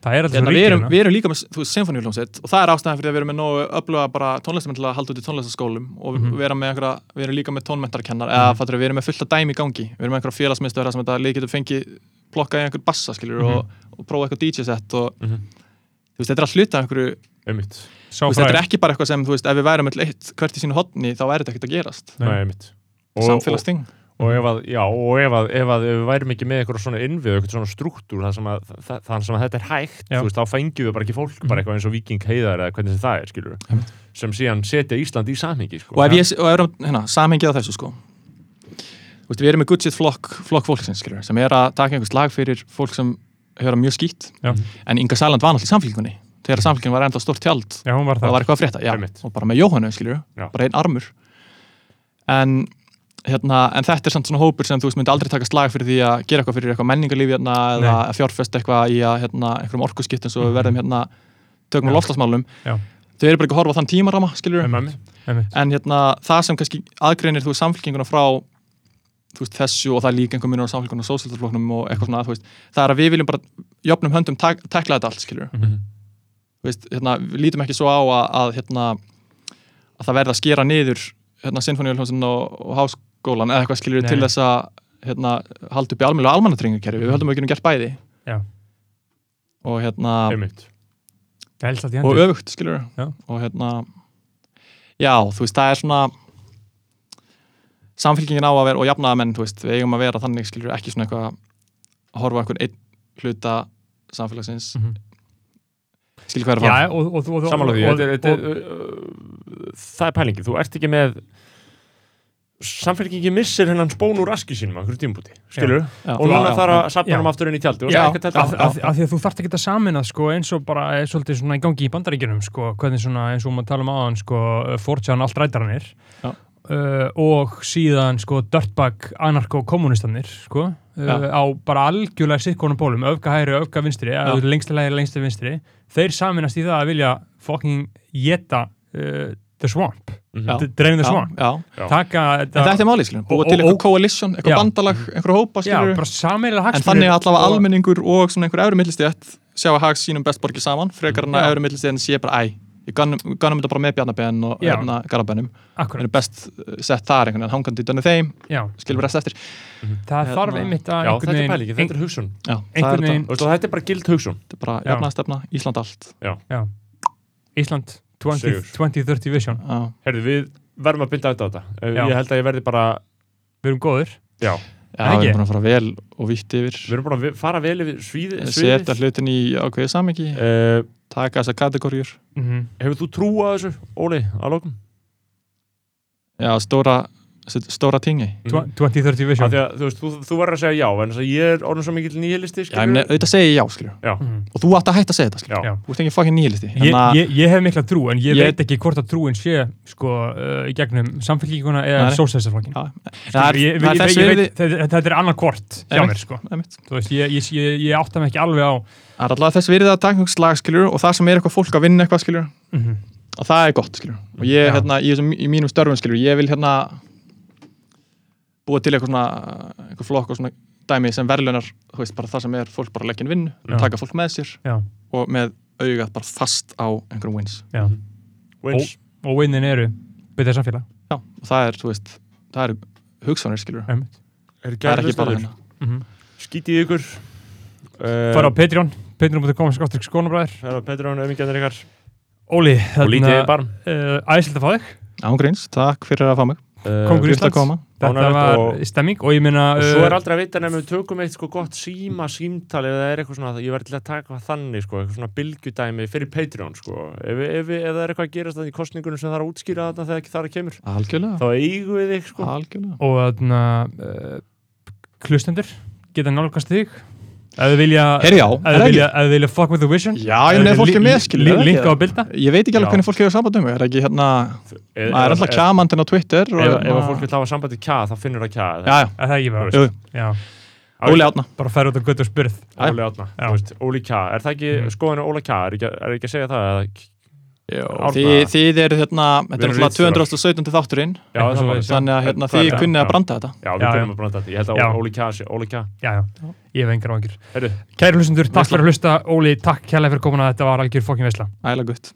það er alltaf hérna, svo við, erum, ríkina við erum líka með symfóníuljómsveit og það er ástæðan fyrir að við erum með nógu öfluga bara tónlistamenn til að halda út í tónlistaskólum og Mhm. við, erum einhverja, við erum líka með tónmentarkennar eða Mhm. við erum með fullt af dæmi í gangi við erum með einhverja félagsmiðstöðra sem þetta lið getur fengið plokka í einhver bassa skilur Mhm. og, og prófa eitthvað DJ-sett og Mhm. þú veist, þetta er að hluta af einhverju Einmitt. Sá Þú veist, þetta er ekki bara eitthvað sem, þú veist, ef við værum öll eitt hvert í sínu hotni, þá væri þetta ekkert að gerast samfélagsting og ef að, já, og ef að, ef að ef við værum ekki með eitthvað svona innvið, eitthvað svona struktúr þannig sem, sem að þetta er hægt Já. þú veist, þá fengjum við bara ekki fólk, bara eitthvað eins og Viking heiðar eða hvernig sem það er, skilur Einmitt. sem síðan setja Ísland í samhengi sko. og ef ég, og erum, hérna, samhengið á þessu sko þú veist, við erum með good shit flokk, flokk fólksins, skilur, sem er að taka einhvers lag fyrir fólk sem það mjög skýtt Já. en Inga Sæland var náttúrulega í samfélkingunni þegar samfélkingun var enda stórt tjald já, var og það það var eitthvað að frétta, já, Einmitt. og bara með Jóhannu, skilur, Já. bara einn armur en hérna, en þetta er samt svona hópur sem þú veist myndi aldrei taka slag fyrir því að gera eitthvað fyrir eitthvað menningarlíf hérna, eða Nei. að fjárfesta eitthvað í að hérna, einhverjum orkuskipt eins og við Mhm. verðum hérna tökum á lofslagsmálum Já. þau eru bara ekki að horfa á þann tímarama. Einmitt. en hérna, það sem kannski aðgreinir þú samfélkinguna frá veist, þessu og það líka einhver munur á samfélkinguna og sósildafloknum og eitthvað svona, veist, það er að við viljum bara jöfnum höndum tak tekla þetta allt, Mhm. Þú veist, hérna, við lítum ekki svo á að, að, hérna, að það verði að skera niður hérna, sinfoníuljónsin og, og háskólan eða eitthvað skilur Nei. til þess að hérna, halda upp í almennilega almannatryggingakerfi við höldum að við getum gert bæði Já. og hérna og öfugt skilur Já. og hérna já, þú veist, það er svona samfélkingin á að vera og jafnaða menn, þú veist, við eigum að vera þannig skilur ekki svona eitthvað að horfa á einhvern einn hluta samfélagsins. Mhm. skilur hvað er að fara? Já, og, og, og, og, er- er, uh, það er pælingin, þú ert ekki með samfélkingi missir hennan spón úr raski sínum á hverju tímpúti, skilur Já. og núna þarf að sapna hann aftur inn í tjaldi Já, það er af, því að þú þarft ekki að samina sko, eins og bara er svolítið svona í gangi í bandaríkjunum sko, hvernig svona eins og maður tala um aðan sko, fortján allt rætaranir. Já. Uh, og síðan sko dirtbag anarko-kommunistanir sko, uh, Já. á bara algjörlega sikkonum pólum, öfga hægri, öfga vinstri Já. eða lengst til hægri, lengst til vinstri. Þeir saminast í það að vilja fucking geta uh, the swamp. Mhm. Já. D- drain the swamp. Taka þetta er málið, skiljum, Og- til eitthvað coalition, eitthvað bandalag, eitthvað hópa, sameiginlega En þannig að allavega almenningur og svona einhver efri millistjætt sjá að hags sínum best borgið saman, frekar en að millistjættin sé bara æ, ég ganum þetta bara með bjarnabenn og hérna garabennum við akkurat, erum best uh, sett þar einhvern veginn hangandi í þeim, já, skilum við rest eftir. Það Hérna- þarf einmitt að Já, einhvern þetta er pælingi, þetta er hugsun. Já, það Einhvern er veginn- þetta, þetta er bara gild hugsun. Þetta er bara Já. jafnaðstefna, Ísland allt. Já, Ísland 20, Sigur. 2030 vision. Já, Herðu, við verðum að binda þetta á þetta. Eh. Ég held að ég verði bara við erum góðir. Já, Já við erum búin að fara vel og vítt yfir. Við erum bara að fara vel yfir svíð, setja hlutin í ákveðið samengi uh, taka þessar kategóriur mm Hefur þú trú á þessu, Óli, að lokum? Já, stóra, stóra tingi Mhm. 2030 Af vision. Því að, þú veist, þú, þú verður að segja já en þess að ég er orðin svo ég meina, auðvitað segi ég já, Já. Mhm. og þú átt að hætta að segja þetta. Þú ert ekki fucking nýlisti Ég, ég, ég hef mikla trú en ég, Ég- veit ekki hvort að trúin sé sko uh, í gegnum samfélkinguna eða er, er veit, þetta, er annar hvort hjá mér sko. veist, ég, ég, ég, ég átta mig ekki alveg á Það er alltaf þess virðið að taka einhvers slag, skiljur og það sem er eitthvað fólk að vinna eitthvað, mm og það er gott, skiljur og ég, Já. hérna, í, mínum störfum, skiljur, ég vil hérna búa til eitthvað svona eitthvað flokk og svona dæmi sem verðlunar þú veist, bara það sem er fólk bara leggin vinnu Já. taka fólk með sér Já. og með augað bara fast á einhverjum wins. Já. Wins. Og vinnin eru betið samfélag Já, og það er, þú veist, það er hugsanir, skiljur Einmitt. Er það er ekki bara hérna hérna Mhm. Skítið ykkur. Uh, fara á Patreon patreon.com skáttur skónabræður Fara á Petron, öfingjarnir ykkar. Óli, Og lítið í barm uh, æsilt að fá þig. Ángríns, takk fyrir að fá mig uh, Fyrst að Íslands. koma. Þetta var og- stemming og ég meina Og svo er uh, aldrei að vita nefnum við tökum eitt sko gott síma símtal eða það er eitthvað svona, ég verði til að taka þannig sko, eitthvað svona bylgjudæmi fyrir Patreon sko, ef, ef, ef, það er eitthvað að gerast þannig í kostningunum sem það er að útskýra þarna þegar það kemur, Algjörlega, þá eigum við þig sko. algjörlega. Og þarna uh, klustendur geta nálgast þig ef þið vilja það vilja, vilja fuck with the vision Já, ég ef fólk er með, það linka á það? bilda. Ég veit ekki alveg hvernig fólk hefur samband um mig, er ekki hérna, maður er alltaf kjamandinn á Twitter og Ef, ef hérna- að fólk vil hafa sambandi kja, þá finnur það kja Já, já, er það ekki já. Óli Átna bara færa út og spyrð. Óli Átna, Óli kja, er það ekki Mhm. skoðinu Óli kja, er ekki, er ekki að segja það. Þið, þið eru hérna, þetta er náttúrulega ritstjórar. 217. þátturinn. Þannig að hérna, þið kunnið að branda þetta. Já, við já. að branda þetta, ég held að Óli kja sé, Óli kja já, já, ég hef engar áhyggjur. Herru, kæri hlustendur, takk fyrir að hlusta. Óli, takk kærlega fyrir komuna. Þetta var algjör fokkin veisla. Æla gutt